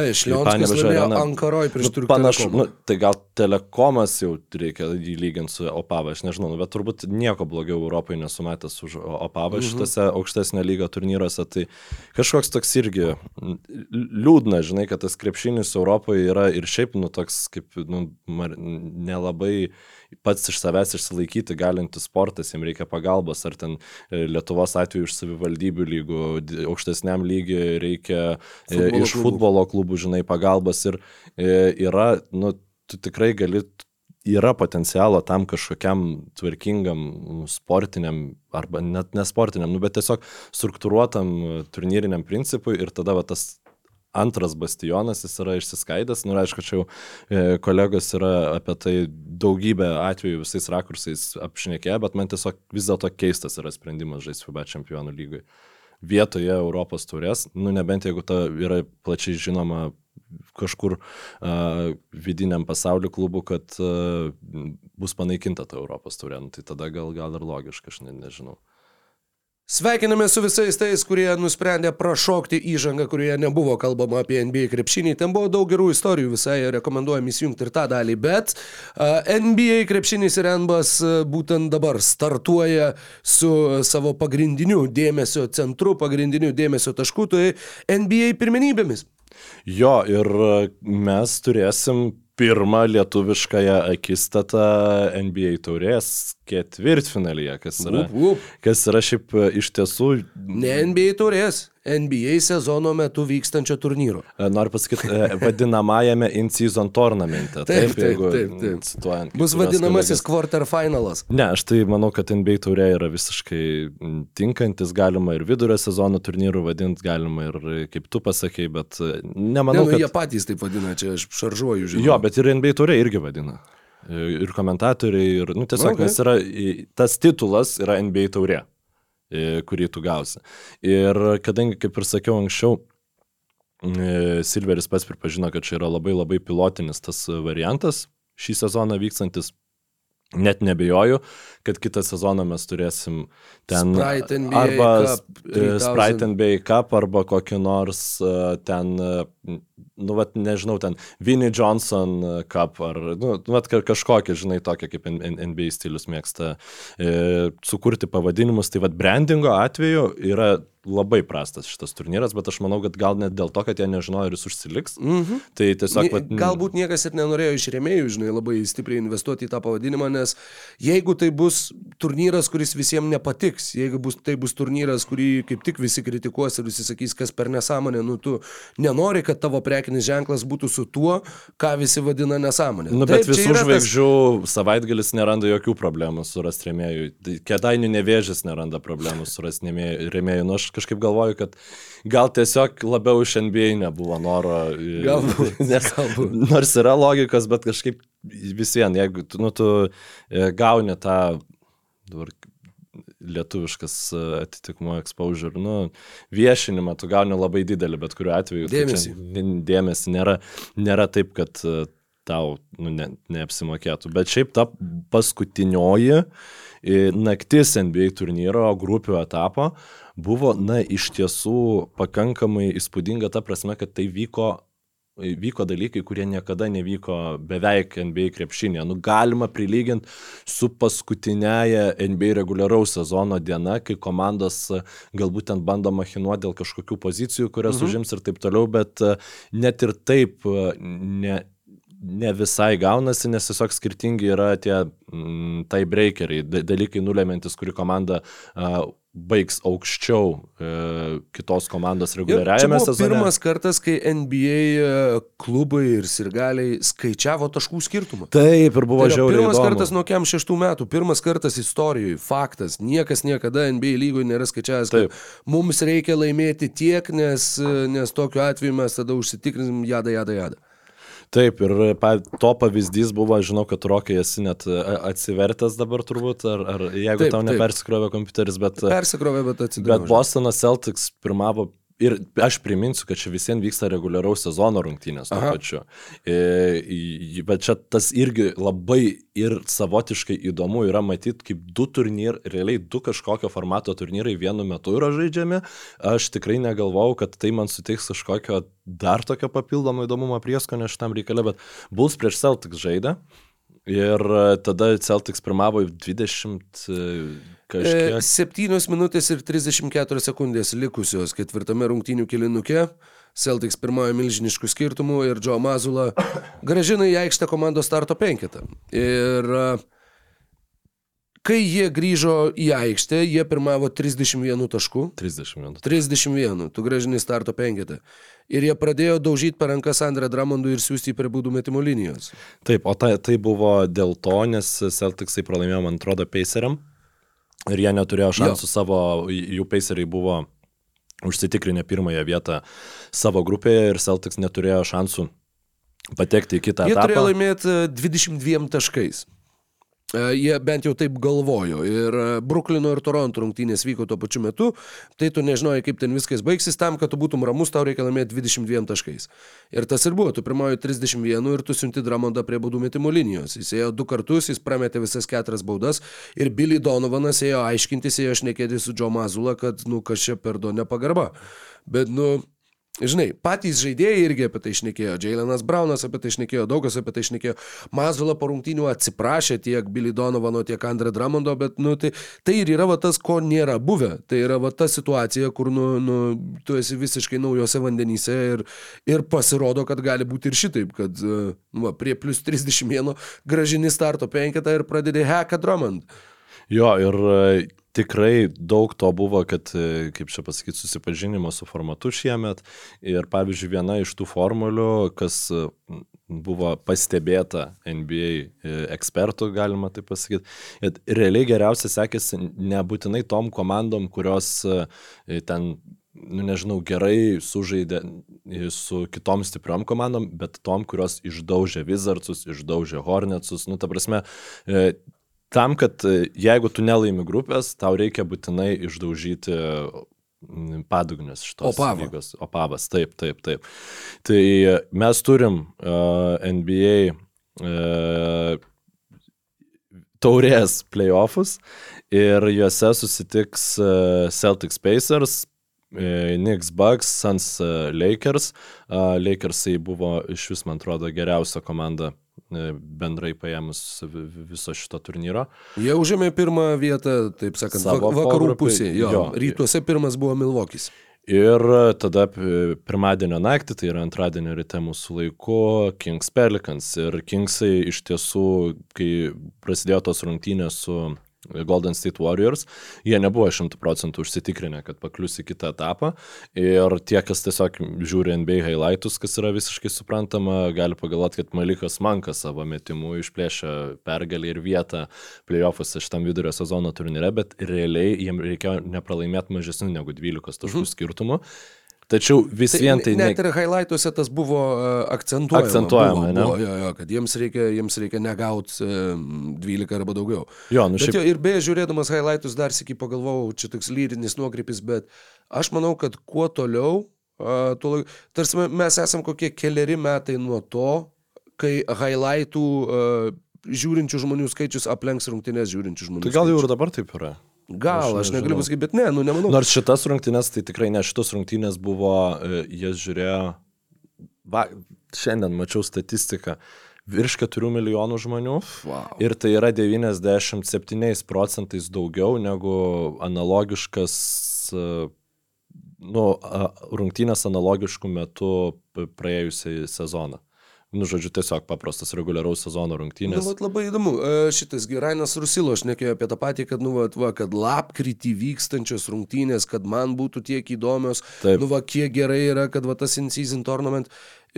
Ai, Šlionskas laimėjo areną. Ankaroj prieš nu, Turkų panašu, nu, tai gal telekomas jau reikia lyginti su Opava, aš nežinau, nu, bet turbūt nieko blogiau Europai nesumatęs už Opavą Mhm. šitose aukštesnio lygio turnyruose, tai kažkoks toks irgi liūdna, žinai, kad tas krepšinis Europoje yra ir šiaip, nu, toks kaip, nu, mar- nelabai pats iš savęs išsilaikyti galintis sportas, jiems reikia pagalbos, ar ten e, Lietuvos atveju iš savivaldybių lygų, aukštesniam lygiui reikia e, Futbolo iš klubų. futbolo klubų, žinai, pagalbos ir e, yra, nu, tu tikrai gali, yra potencialo tam kažkokiam tvarkingam sportiniam, arba net nesportiniam, nu, bet tiesiog struktūruotam turnyriniam principui ir tada va, tas antras bastionas, jis yra išsiskaidęs, nu, ir aišku, čia jau e, kolegos yra apie tai daugybę atvejų visais rakursais apšnekėję, bet man tiesiog vis dėlto keistas yra sprendimas žaisti FIBA čempionų lygui. Vietoje Europos turės, nu nebent jeigu ta yra plačiai žinoma kažkur uh, vidiniam pasaulio klubu, kad uh, bus panaikinta ta Europos turė, nu, tai tada gal, gal ir logiška, aš ne, nežinau. Sveikiname su visais tais, kurie nusprendė prašokti įžangą, kurioje nebuvo kalbama apie NBA krepšinį. Ten buvo daug gerų istorijų, visai rekomenduojam įsijungti ir tą dalį. Bet NBA krepšinis ir NBAS būtent dabar startuoja su savo pagrindiniu dėmesio centru, pagrindiniu dėmesio tašku, tai NBA pirmenybėmis. Jo, ir mes turėsim pirmą lietuviškąją akistatą NBA taurės ketvirtfinalyje, kas yra, Up, up. kas yra šiaip e, iš tiesų, Ne NBA turės, NBA sezono metu vykstančio turnyro. e, noriu pasakyti, e, vadinamajame in-season tournamente. Taip, taip, taip, taip. mm, cituojant Bus vadinamasis kolegas. quarterfinalas. Ne, aš tai manau, kad NBA taurė yra visiškai tinkantis, galima ir vidurio sezono turnyrų vadinti, galima ir kaip tu pasakėjai, bet e, Ne, nemanau, nu, kad... jie patys taip vadina, čia aš šaržuoju, žinau. Jo, bet ir NBA turė irgi vadina. Ir komentatoriai, ir, nu, tiesiog, Okay. nes yra, tas titulas yra NBA taurė, kurį tu gausi. Ir kadangi, kaip ir sakiau anksčiau, e, Silveris pats pripažino, kad čia yra labai labai pilotinis tas variantas šį sezoną vykstantis net nebejoju, kad kitą sezoną mes turėsim ten Sprite arba Cup e, 3000. Sprite NBA Cup arba kokį nors e, ten, e, nu, vat, nežinau, ten Vinnie Johnson e, Cup ar, nu, vat, ka- kažkokį, žinai, tokia kaip NBA stilius mėgsta e, sukurti pavadinimus, tai vad brandingo atveju yra labai prastas šitas turnyras, bet aš manau, kad gal net dėl to, kad jie nežinojo, ar jis užsiliks. Mhm. Tai tiesiog, Nie- vat, Galbūt niekas ir nenorėjo iš rėmėjų, žinai, labai stipriai investuoti į tą pavadinimą, nes jeigu tai bus turnyras, kuris visiems nepatiks, jeigu bus, tai bus turnyras, kurį kaip tik visi kritikuos ir visi sakys, kas per nesąmonę, nu tu nenori, kad tavo prekinis ženklas būtų su tuo, ką visi vadina nesąmonė. Nu, bet Taip, visų yra tas- žvaigždžių savaitgalis neranda jokių problemų surasti rėmėjų. Tai Kedainių nevėžis neranda problemų surasti rėmėjų. Nu, aš kažkaip galvoju, kad gal tiesiog labiau iš NBA nebuvo noro. Galbūt, Nes, galbūt. Nors yra logikos, bet kažkaip vis vien, jeigu tu, nu, tu e, gauni tą dabar lietuviškas e, atitikmuo exposure, nu, viešinimą tu gauni labai didelį, bet kuriuo atveju. tai čia Dėmesį. n- Dėmesį nėra, nėra taip, kad e, tau nu, ne, neapsimokėtų. Bet šiaip ta paskutinioji naktis NBA turnyro grupių etapo buvo, na, iš tiesų pakankamai įspūdinga ta prasme, kad tai vyko vyko dalykai, kurie niekada nevyko beveik NBA krepšinėje. Nu, galima prilyginti su paskutinėje NBA reguliaraus sezono diena, kai komandos galbūt ten bando machinuoti dėl kažkokių pozicijų, kurias mhm. užims ir taip toliau, bet e, net ir taip e, ne, ne visai gaunasi, nes tiesiog skirtingi yra tie mm, tai breakeriai, da- dalykai nulemantis, kuri komanda uh, baigs aukščiau uh, kitos komandos reguliariajame sezone. pirmas kartas, kai NBA e, klubai ir sirgaliai skaičiavo taškų skirtumą. Taip, ir buvo Tai žiauriai. pirmas įdomu. kartas nuo kem šeštų metų, pirmas kartas istorijoje, faktas, niekas niekada NBA lygoje nėra skaičiavęs, Taip. mums reikia laimėti tiek, nes, nes tokiu atveju mes tada užsitikrinsim jadą, jadą, jadą. Taip, ir pa, to pavyzdys buvo, žinau, kad rokai esi net a, atsivertęs dabar turbūt, ar, ar jeigu Taip, tau nepersikrovė kompiuteris, bet... Persikrovė, bet atsidūrė. Bet Bostono Celtics pirmavo ir aš priminsiu, kad čia visiems vyksta reguliaraus sezono rungtynės tuo pačiu. E, Bet čia tas irgi labai ir savotiškai įdomu yra matyti, kaip du turnyrai, realiai du kažkokio formato turnyrai vienu metu yra žaidžiami. Aš tikrai negalvojau, kad tai man suteiks kažkokio dar tokio papildomo įdomumo prieskonio šitam reikalė, bet Bulls prieš Celtics žaidė. Ir tada Celtics pirmavo 20 e, kažkiek. 7 minutės ir 34 sekundės likusios ketvirtame rungtynių kilinuke. Celtics pirmojo milžiniškų skirtumų ir Joe Mazula gražina į aikštę komandos starto penketą. Ir a, kai jie grįžo į aikštę, jie pirmavo 31 taškų. 30 minučių. 31, tu gražini starto penketą. Ir jie pradėjo daužyti per rankas Andrę Dramondų ir siūsti į pribūdų metimo linijos. Taip, o tai, tai buvo dėl to, nes Celticsai pralaimėjo, man atrodo, Paceriam. Ir jie neturėjo šansų Jo. savo, jų Paceriai buvo užsitikrinę pirmąją vietą savo grupėje ir Celtics neturėjo šansų patekti į kitą Jie turėjo etapą. laimėti e, 22 taškais. E, Jie bent jau taip galvojo. Ir e, Bruklino ir Toronto rungtynės vyko tuo pačiu metu. Tai tu nežinojai, kaip ten viskas baigsis. Tam, kad tu būtum ramus, tau reikia laimėti 22 taškais. Ir tas ir buvo. Tu pirmoji 31 ir tu siunti Dramondą prie baudų metimo linijos. Jis ėjo du kartus, jis prametė visas keturias baudas. Ir Billy Donovanas ėjo aiškintis, ėjo šnekėti su Joe Mazula, kad, nu, kas čia per do nepagarba. Bet, nu, Žinai, patys žaidėjai irgi apie tai šnekėjo, Jailenas Braunas apie tai šnekėjo, daug kas apie tai šnekėjo. Mazula po rungtynių atsiprašė tiek Billy Donovano, tiek Andre Dramondo, bet nu, tai, tai ir yra va, tas, ko nėra buvę. Tai yra va, ta situacija, kur nu, nu, tu esi visiškai naujose vandenyse ir, ir pasirodo, kad gali būti ir šitaip, kad uh, va, prie plus 31 gražini starto penketą ir pradedi hacką Drummond. Jo, ir e, tikrai daug to buvo, kad, e, kaip čia pasakyti, susipažinimo su formatu šiemet. Ir pavyzdžiui, viena iš tų formulių, kas e, buvo pastebėta NBA ekspertų, galima taip pasakyti, kad realiai geriausia sekėsi nebūtinai tom komandom, kurios ten nu nežinau, gerai sužaidė su kitom stipriom komandom, bet tom, kurios išdaužė Wizardsus, išdaužė Hornetsus, nu ta prasme, tam, kad e, jeigu tu nelaimi grupės, tau reikia būtinai išdaužyti padugnius šitos Opavą. lygos. Opavas, taip, taip, taip. Tai e, mes turim uh, NBA uh, taurės playoffus ir juose susitiks e, Celtics Pacers, e, Knicks Bucks, Suns e, Lakers. Lakersai buvo iš vis, man atrodo, geriausia komanda bendrai paėmus viso šito turnyro. Jie užėmė pirmą vietą, taip sakant, Savo vakarų pusėje. Jo, jo, rytuose pirmas buvo Milvokis. Ir tada pirmadienio naktį, tai yra antradienio ryte mūsų laiku, Kings Pelicans. Ir Kingsai iš tiesų, kai prasidėjo tos rungtynės su Golden State Warriors, jie nebuvo šimtų procentų užsitikrinę, kad paklius į kitą etapą. Ir tie, kas tiesiog žiūri NBA highlights, kas yra visiškai suprantama, gali pagalvoti, kad Malikas Mankas savo metimu išplėšė pergalį ir vietą playoffuose šitam vidurio sezono turnyre, bet realiai jiems reikėjo nepralaimėti mažesnių negu 12 taškų mhm. skirtumų. Tačiau vis tai vien tai... Net ne... ir highlightuose tas buvo akcentuojama. Akcentuojama, buvo, ne? Buvo, jo, jo, kad jiems reikia, jiems reikia negauti 12 arba daugiau. Jo, nu šiaip... Bet jo, ir beje, žiūrėdamas highlightus dar sėki pagalvojau, čia toks lyrinis nuokrypis, bet aš manau, kad kuo toliau, tuo, tarsi mes esam kokie keliari metai nuo to, kai highlightų uh, žiūrinčių žmonių skaičius aplenks rungtynės žiūrinčių žmonių. Tai gal jau ir dabar taip yra? Gal, aš, aš negaliu pasakyti, bet ne, nu nemanau. Nors šitas rungtynės, tai tikrai ne, šitos rungtynės buvo, e, jas žiūrėjo, va, šiandien mačiau statistiką, virš 4 milijonų žmonių. Wow. Ir tai yra 97 procentais daugiau negu analogiškas, e, nu, rungtynės analogiškų metų praėjusiai sezoną. Nu, žodžiu, tiesiog paprastas reguliaraus sezono rungtynės. Nu, labai įdomu. E, šitas Girainas Rusilo, aš nekėjau apie tą patį, kad, nu, vat, va, kad lapkritį vykstančios rungtynės, kad man būtų tiek įdomios. Taip. Nu, va, kiek gerai yra, kad va, tas in-season tournament,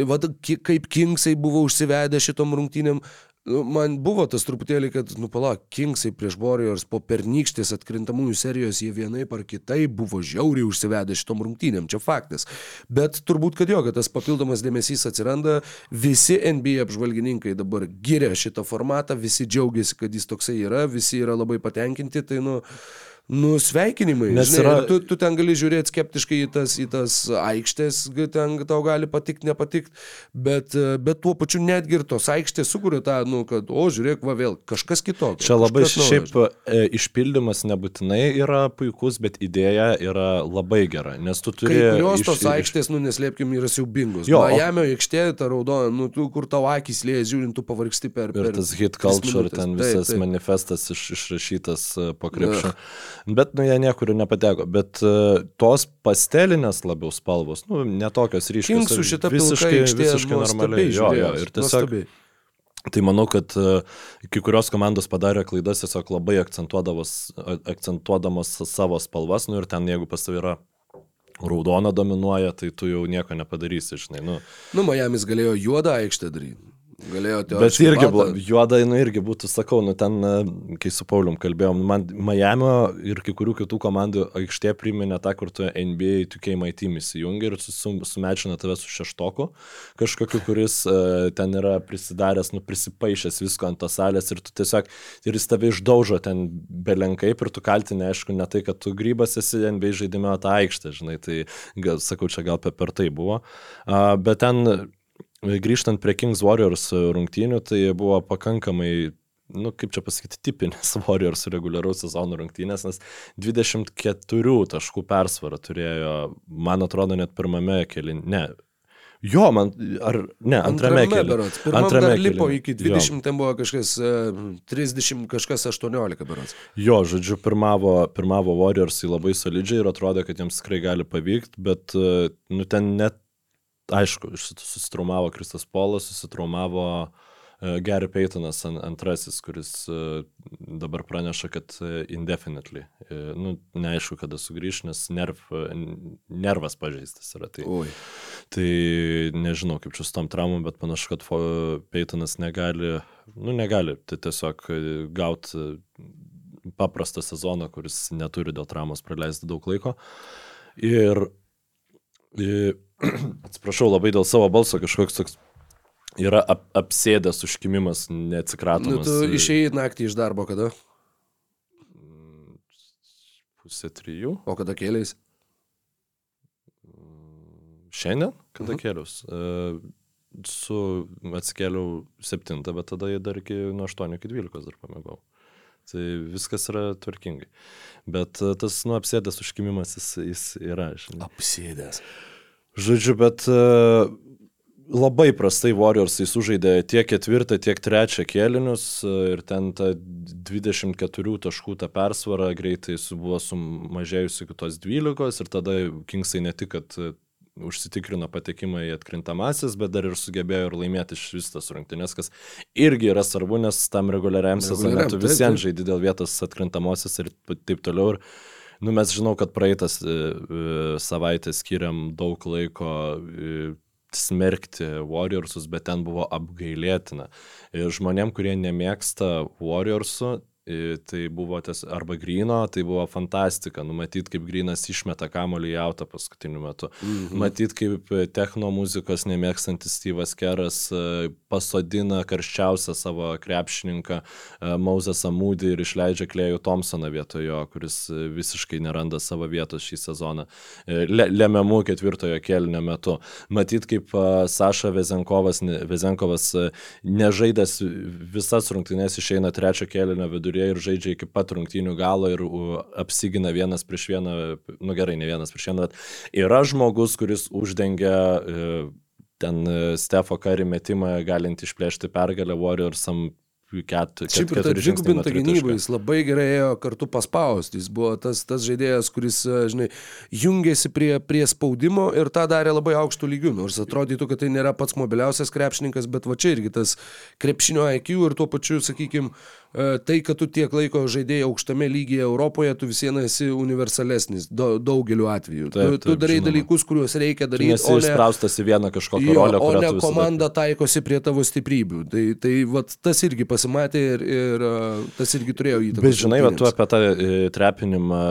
va, kaip Kingsai buvo užsivedę šitom rungtynėm, man buvo tas truputėlį, kad, nu palauk, Kingsai prieš Warriors po pernykštės atkrintamųjų serijos jie vienaip ar kitaip buvo žiauriai užsivedę šitom rungtynėm, čia faktas. Bet turbūt, kad jo, kad tas papildomas dėmesys atsiranda, visi NBA apžvalgininkai dabar giria šitą formatą, visi džiaugiasi, kad jis toksai yra, visi yra labai patenkinti, tai nu... Nu, sveikinimai. Nes žinai, yra... tu, tu ten gali žiūrėti skeptiškai į tas, į tas aikštės, ten tau gali patikti, nepatikti, bet, bet tuo pačiu netgi ir tos aikštės sukuria tą, nu, kad, o, žiūrėk, va vėl, kažkas kitokio. Čia labai šiaip e, išpildymas nebūtinai yra puikus, bet idėja yra labai gera, nes tu turi... Kurios iš... tos aikštės, nu, neslėpkim, yra siaubingos. Jo, Miami aikštė, ta raudona, nu, tu, kur tavo akis lėja, žiūrint, tu pavargsti per... Ir per tas hit culture, ten visas taip, taip. manifestas iš, išrašytas e, po krepšio. Bet, nu, jie niekur nepateko. Bet uh, tos pastelinės labiau spalvos, nu, netokios ryškios. Kinksų šitą visiškai, visiškai normaliai. Jo, jo, ir tiesiog... Nuostabiai. Tai manau, kad uh, kai kurios komandos padarė klaidas tiesiog labai akcentuodamos savo spalvas, nu ir ten jeigu pas tavai yra raudona dominuoja, tai tu jau nieko nepadarysi, žinai. Nu, nu Miami's galėjo juodą aikštę daryti. Galėjo Bet irgi, juoda, nu irgi būtų, sakau, nu ten, e, kai su Paulium kalbėjom, man Miami ir kai kurių kitų komandų aikštė priminė tą, kur tu NBA 2K My Team įsijungi ir sumečina tave su šeštoku, kažkokiu, kuris uh, ten yra prisidaręs, nu prisipaišęs visko ant tos salės ir tu tiesiog, ir jis tave išdaužo ten belenkaip ir tu kaltinė, aišku, ne tai, kad tu grybas esi NBA žaidime tą aikštę, žinai, tai gal, sakau, čia gal per tai buvo. Bet ten grįžtant prie Kings Warriors rungtynių, tai buvo pakankamai nu, kaip čia pasakyti, tipinės Warriors reguliaraus sezono rungtynės, nes 24 taškų persvarą turėjo, man atrodo, net pirmame keliu, ne. Jo, man, ar ne, antrame, antrame keliu. Antrame lipo iki 20, jo. ten buvo kažkas 30, kažkas 18 berots. Jo, žodžiu, pirmavo, pirmavo Warriors labai solidžiai ir atrodo, kad jiems tikrai gali pavykti, bet, nu, ten net aišku, susitraumavo Kristas Polas, susitraumavo e, Gary Paytonas antrasis, kuris e, dabar praneša, kad e, indefinitely. Nu, neaišku, kada sugrįž, nes nerv, nervas pažeistas yra. Tai, Oi. tai nežinau, kaip čia su tom traumom, bet panašu, kad Paytonas negali, nu negali, tai tiesiog gauti paprastą sezoną, kuris neturi dėl traumos praleisti daug laiko. Ir atsiprašau labai dėl savo balso, kažkoks toks yra ap, apsėdęs užkimimas, neatsikratomas. Nu, tu išėjai naktį iš darbo kada? Pusė trijų. O kada kėlės? Šiandien, kada uh mhm. kėlius. Su atsikėliau septintą, bet tada dar iki nuo 8 iki 12 dar pamėgau. Tai viskas yra tvarkingai. Bet e, tas, nu, apsėdęs užkimimas jis, jis yra, žinai. Apsėdęs. Žodžiu, bet uh, labai prastai Warriorsai sužaidė tiek ketvirtą, tiek trečią kėlinius uh, ir ten ta 24 taškų ta persvara greitai su, buvo sumažėjusi iki tos 12 ir tada Kingsai ne tik, kad uh, užsitikrino patekimą į atkrintamasis, bet dar ir sugebėjo ir laimėti iš vis tas rungtynės, kas irgi yra svarbu, nes tam reguliariam sezonui tu visiems žaidži dėl vietos atkrintamosios ir taip toliau. Ir, nu, mes žinau, kad praeitas e, e, savaitę skiriam daug laiko e, smerkti Warriorsus, bet ten buvo apgailėtina. Žmonėm, kurie nemėgsta Warriorsų, Tai buvo ties, arba Grino, tai buvo fantastika, numatyti, kaip Grinas išmeta kamolį į autą paskutiniu metu. Mm -hmm. Matyti, kaip techno muzikos nemėgstantis Steve'as Keras e, pasodina karščiausią savo krepšininką e, Mauzas Amūdį ir išleidžia Klėjų Thompsoną vietojo, kuris visiškai neranda savo vietos šį sezoną. E, le, lemiamų ketvirtojo kelnio metu. Matyti, kaip Saša Vezenkovas, Vezenkovas nežaidęs visas rungtynės išeina trečio kelnio vidurį viduryje ir žaidžia iki pat rungtynių galo ir apsigina vienas prieš vieną, nu gerai, ne vienas prieš vieną, bet yra žmogus, kuris uždengia e, ten e, Stefo karį metimą galint išplėšti pergalę Warriorsam ket, ket, Šiaip ir ta dvigubinta gynyba, jis labai gerai ėjo kartu paspausti, jis buvo tas, tas žaidėjas, kuris, e, žinai, jungėsi prie, prie spaudimo ir tą darė labai aukštų lygių, nors atrodytų, kad tai nėra pats mobiliausias krepšininkas, bet va čia irgi tas krepšinio IQ ir tuo pačiu, sakykime, E, tai, kad tu tiek laiko žaidėjai aukštame lygyje Europoje, tu vis viena esi universalesnis da, daugeliu atveju. Taip, tu, tu darai žinoma. dalykus, kuriuos reikia daryti. Esi įspraustas į vieną kažkokią rolę, o ne komanda visada... taikosi prie tavo stiprybių. Tai, tai vat, tas irgi pasimatė ir, ir e, tas irgi turėjo įtakos. Bet žinai, va, tu apie tą e, trepinimą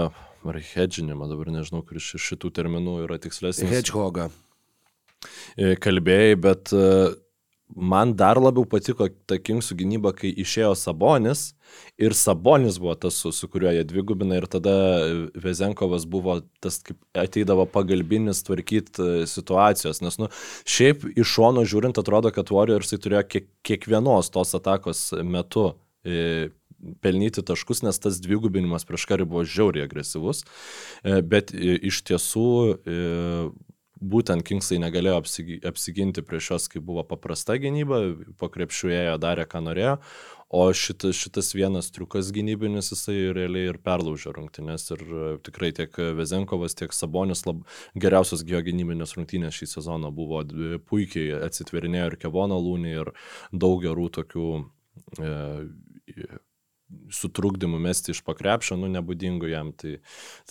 ar hedžinimą, dabar nežinau, kuris iš šitų terminų yra tikslesnis. Hedgehogą. Kalbėjai, bet uh, man dar labiau patiko ta Kingsų gynyba, kai išėjo Sabonis ir Sabonis buvo tas, su, su kuriuo jie dvigubina ir tada Vezenkovas buvo tas, kaip ateidavo pagalbinis tvarkyti e, situacijos, nes, nu, šiaip iš šono žiūrint atrodo, kad Warriorsai turėjo kiek, kiekvienos tos atakos metu e, pelnyti taškus, nes tas dvigubinimas prieš karį buvo žiauriai agresyvus, e, bet iš tiesų būtent Kingsai negalėjo apsigi, apsiginti prieš juos, kai buvo paprasta gynyba, po krepšiųėjo darė, ką norėjo, o šitas, šitas vienas triukas gynybinis jisai realiai ir perlaužė rungtynės ir e, tikrai tiek Vezenkovas, tiek Sabonis lab, geriausios geogynybinės rungtynės šį sezoną buvo puikiai atsitverinėjo ir Kevono lūnį ir daug gerų tokių e, sutrukdymų mesti iš pakrepšio, nu nebūdingų jam. Tai,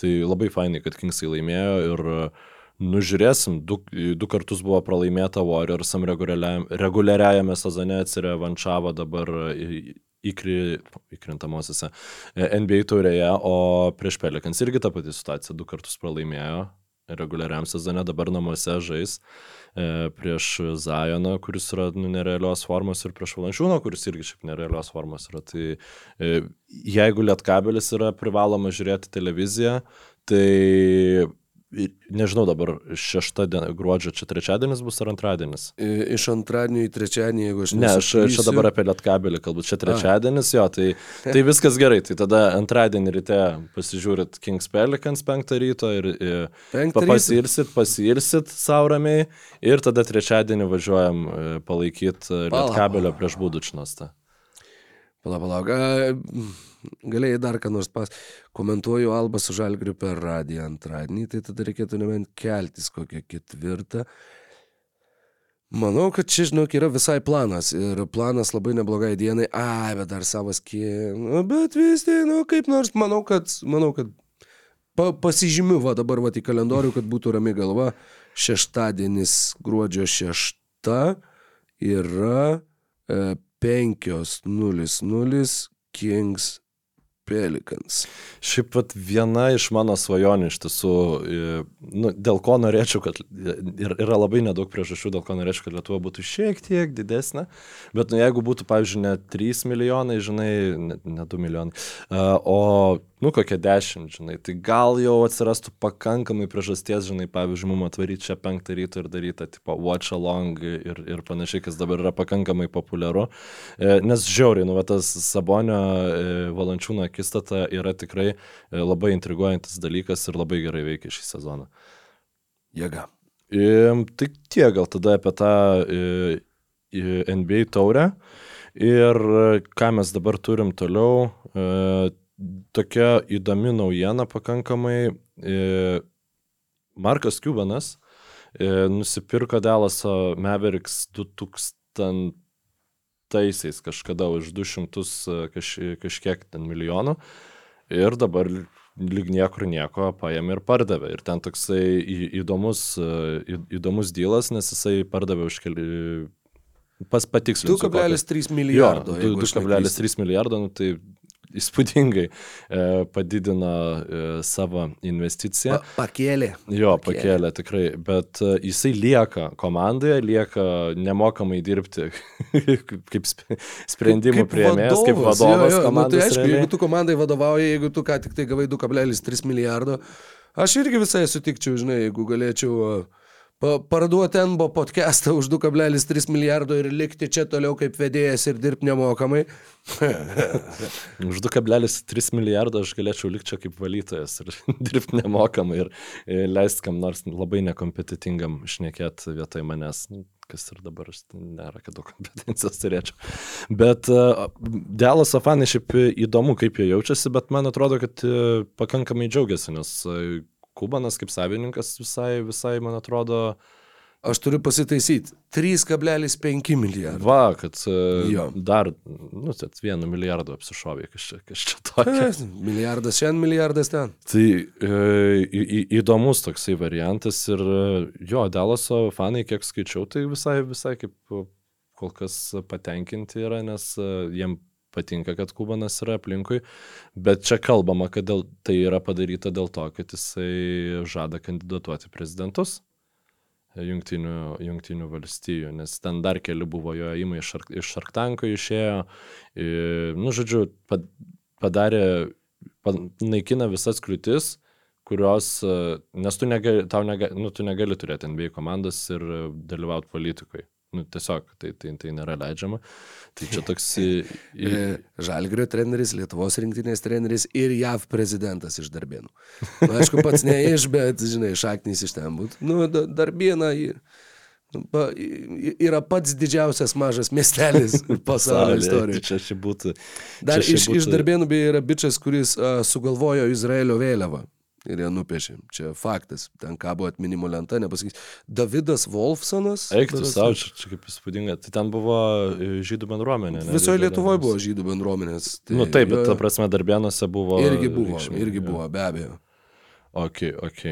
tai labai fainai, kad Kingsai laimėjo ir uh, Nužiūrėsim, du, du kartus buvo pralaimėta Warriorsam reguliariajame sezone atsirevanšavo dabar įkri, įkrintamosiose e, NBA taurėje, o prieš Pelikans irgi ta pati situacija, du kartus pralaimėjo reguliariam sezone, dabar namuose žais e, prieš Zajoną, kuris yra nu, nerealios formos ir prieš Valančiūną, kuris irgi šiaip nerealios formos yra. Tai e, jeigu lietkabelis yra privaloma žiūrėti televiziją, tai Nežinau dabar, šešta diena, gruodžio, čia trečiadienis bus ar antradienis? Iš antradienio į trečiadienį, jeigu aš ne. Ne, aš čia dabar apie lietkabelį kalbu, čia trečiadienis, jo, tai, tai viskas gerai. Tai tada antradienį ryte pasižiūrit Kings Pelicans penktą ryto ir, ir pasilsit, pasilsit savo ramiai ir tada trečiadienį važiuojam e, palaikyti lietkabelio prieš būdučnostą. Palauk, palauk galėjai dar ką nors pas. Komentuoju Alba su Žalgiriu per radiją antradienį, tai tada reikėtų nebent keltis kokią ketvirtą. Manau, kad čia, žinok, yra visai planas ir planas labai neblogai dienai. Ai, bet dar savas kie. Nu, bet vis tai, nu, kaip nors, manau, kad, manau, kad pa, pasižymiu va dabar va į kalendorių, kad būtų rami galva. Šeštadienis gruodžio šešta yra e, 5.00 Kings Pelikans. Šiaip pat viena iš mano svajonių iš tiesų, e, nu, dėl ko norėčiau, kad ir yra labai nedaug priežasčių, dėl ko norėčiau, kad Lietuva būtų šiek tiek didesnė, bet nu, jeigu būtų, pavyzdžiui, ne 3 milijonai, žinai, ne, ne 2 milijonai, o nu kokie dešimt, žinai, tai gal jau atsirastų pakankamai priežasties, žinai, pavyzdžiui, mum atvaryti čia penktą ryto ir daryti, tipo, watch along ir, ir panašiai, kas dabar yra pakankamai populiaru. E, nes žiauriai, nu, tas Sabonio e, valančiūno akistata yra tikrai e, labai intriguojantis dalykas ir labai gerai veikia šį sezoną. Jėga. Tai tiek gal tada apie tą NBA taurę. Ir ką mes dabar turim toliau, tokia įdomi naujiena pakankamai. E, Markas Cubanas e, nusipirko Dallaso Mavericks 2000-aisiais kažkada už 200 e, kaž, kažkiek ten milijonų ir dabar lyg niekur nieko paėmė ir pardavė. Ir ten toksai įdomus, įdomus dylas, nes jisai pardavė už keli... Pas patikslinsiu. 2,3 milijardo. 2,3 milijardo, nu, tai įspūdingai e, padidino e, savo investiciją. Pa, pakėlė. Jo, pakėlė, pakėlė tikrai, bet e, jisai lieka komandoje, lieka nemokamai dirbti kaip sprendimų prieimėjas, kaip vadovas. Jo, jo, nu, tai aišku, realiai. jeigu tu komandai vadovauji, jeigu tu ką tik tai gavai 2,3 milijardo, aš irgi visai sutikčiau, žinai, jeigu galėčiau uh, parduoti NBO podcastą už 2,3 milijardo ir likti čia toliau kaip vedėjas ir dirbti nemokamai. už 2,3 milijardo aš galėčiau likti čia kaip valytojas ir dirbti nemokamai ir leisti kam nors labai nekompetitingam šnekėti vietoj manęs nu, kas ir dabar aš nėra, kad daug kompetencijos turėčiau. Bet uh, Dėlas Afanai šiaip įdomu, kaip jie jaučiasi, bet man atrodo, kad uh, pakankamai džiaugiasi, nes uh, Kubanas kaip savininkas visai, visai man atrodo, Aš turiu pasitaisyti. 3,5 milijardų. Va, kad e, jo. dar, nu, tai vienu milijardu apsišovė, kas čia, čia tokia. Milijardas šiandien, milijardas ten. Tai e, į, įdomus toksai variantas ir e, jo, Dalaso fanai, kiek skaičiau, tai visai, visai kaip kol kas patenkinti yra, nes e, jiem patinka, kad Kubanas yra aplinkui, bet čia kalbama, kad dėl, tai yra padaryta dėl to, kad jisai žada kandidatuoti prezidentus jungtinių, jungtinių valstijų, nes ten dar keli buvo jo įmai iš, iš Šarktanko išėjo, ir, nu, žodžiu, padarė, naikina visas kliūtis, kurios, nes tu negali, tau negali, nu, tu negali turėti NBA komandas ir dalyvauti politikoje. Nu, tiesiog tai, tai, tai nėra leidžiama. Tai čia toks... Į... Žalgrio treneris, Lietuvos rinktinės treneris ir JAV prezidentas iš Darbėnų. Nu, aišku, pats ne iš, bet, žinai, šaknys iš ten būtų. Nu, Darbėna nu, yra pats didžiausias mažas miestelis pasaulio istorijoje. Čia ši būtų. Dar iš, būtų... iš Darbėnų beje yra bičias, kuris uh, sugalvojo Izraelio vėliavą ir jie nupiešė. Čia faktas. Ten kabo atminimo lenta, nepasakys. Davidas Wolfsonas. Eik tu savo, čia, čia kaip įspūdinga. Tai ten buvo e, žydų bendruomenė. Ne, Visoje Lietuvoje buvo žydų bendruomenės. Tai, nu taip, bet ta prasme darbėnuose buvo. Irgi buvo, reikšmė, irgi buvo, be abejo. Ok, ok.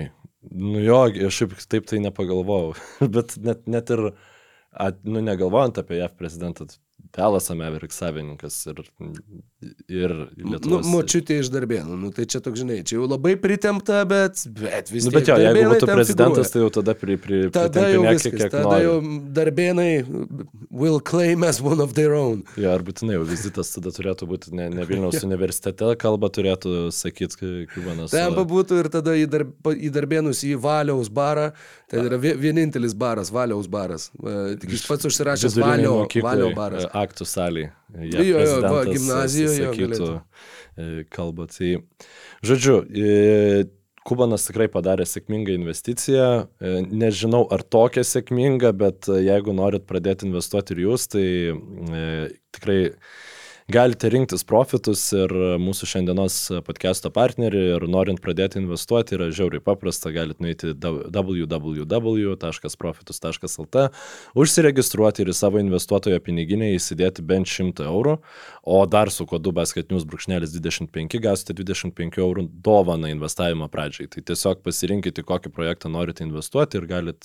Nu jo, aš šiaip taip tai nepagalvojau. bet net, net ir, at, nu negalvojant apie JAV prezidentą, Pelas Amerik savininkas ir, ir Lietuvos. Nu, močiutė iš darbėnų, nu, tai čia toks, žinai, čia jau labai pritempta, bet, bet vis tiek. Nu, bet jo, jeigu būtų prezidentas, figūruoja. tai jau tada pri, pri, tada jau viskas, kiek tada nori. jau darbėnai will claim as one of their own. Jo, ar būtinai jau vizitas tada turėtų būti ne, ne Vilniaus universitete, kalba turėtų sakyti Kubanas. Ten būtų ir tada į, darb, į darbėnus į Valiaus barą, tai yra vienintelis baras, Valiaus baras. Tik jis pats užsirašęs Valio, Valio baras aktų salėje. Ja, jo, jo, va, gimnazijoje. Sakytų e, kalbą. Tai, žodžiu, e, Kubanas tikrai padarė sėkmingą investiciją. E, nežinau, ar tokia sėkminga, bet jeigu norit pradėti investuoti ir jūs, tai tikrai galite rinktis profitus ir mūsų šiandienos podcast'o partnerį ir norint pradėti investuoti yra žiauriai paprasta, galite nueiti www.profitus.lt, užsiregistruoti ir į savo investuotojo piniginę įsidėti bent 100 eurų, o dar su kodu basketnews.25 gausite 25 eurų dovaną investavimo pradžiai. Tai tiesiog pasirinkite, kokį projektą norite investuoti ir galit,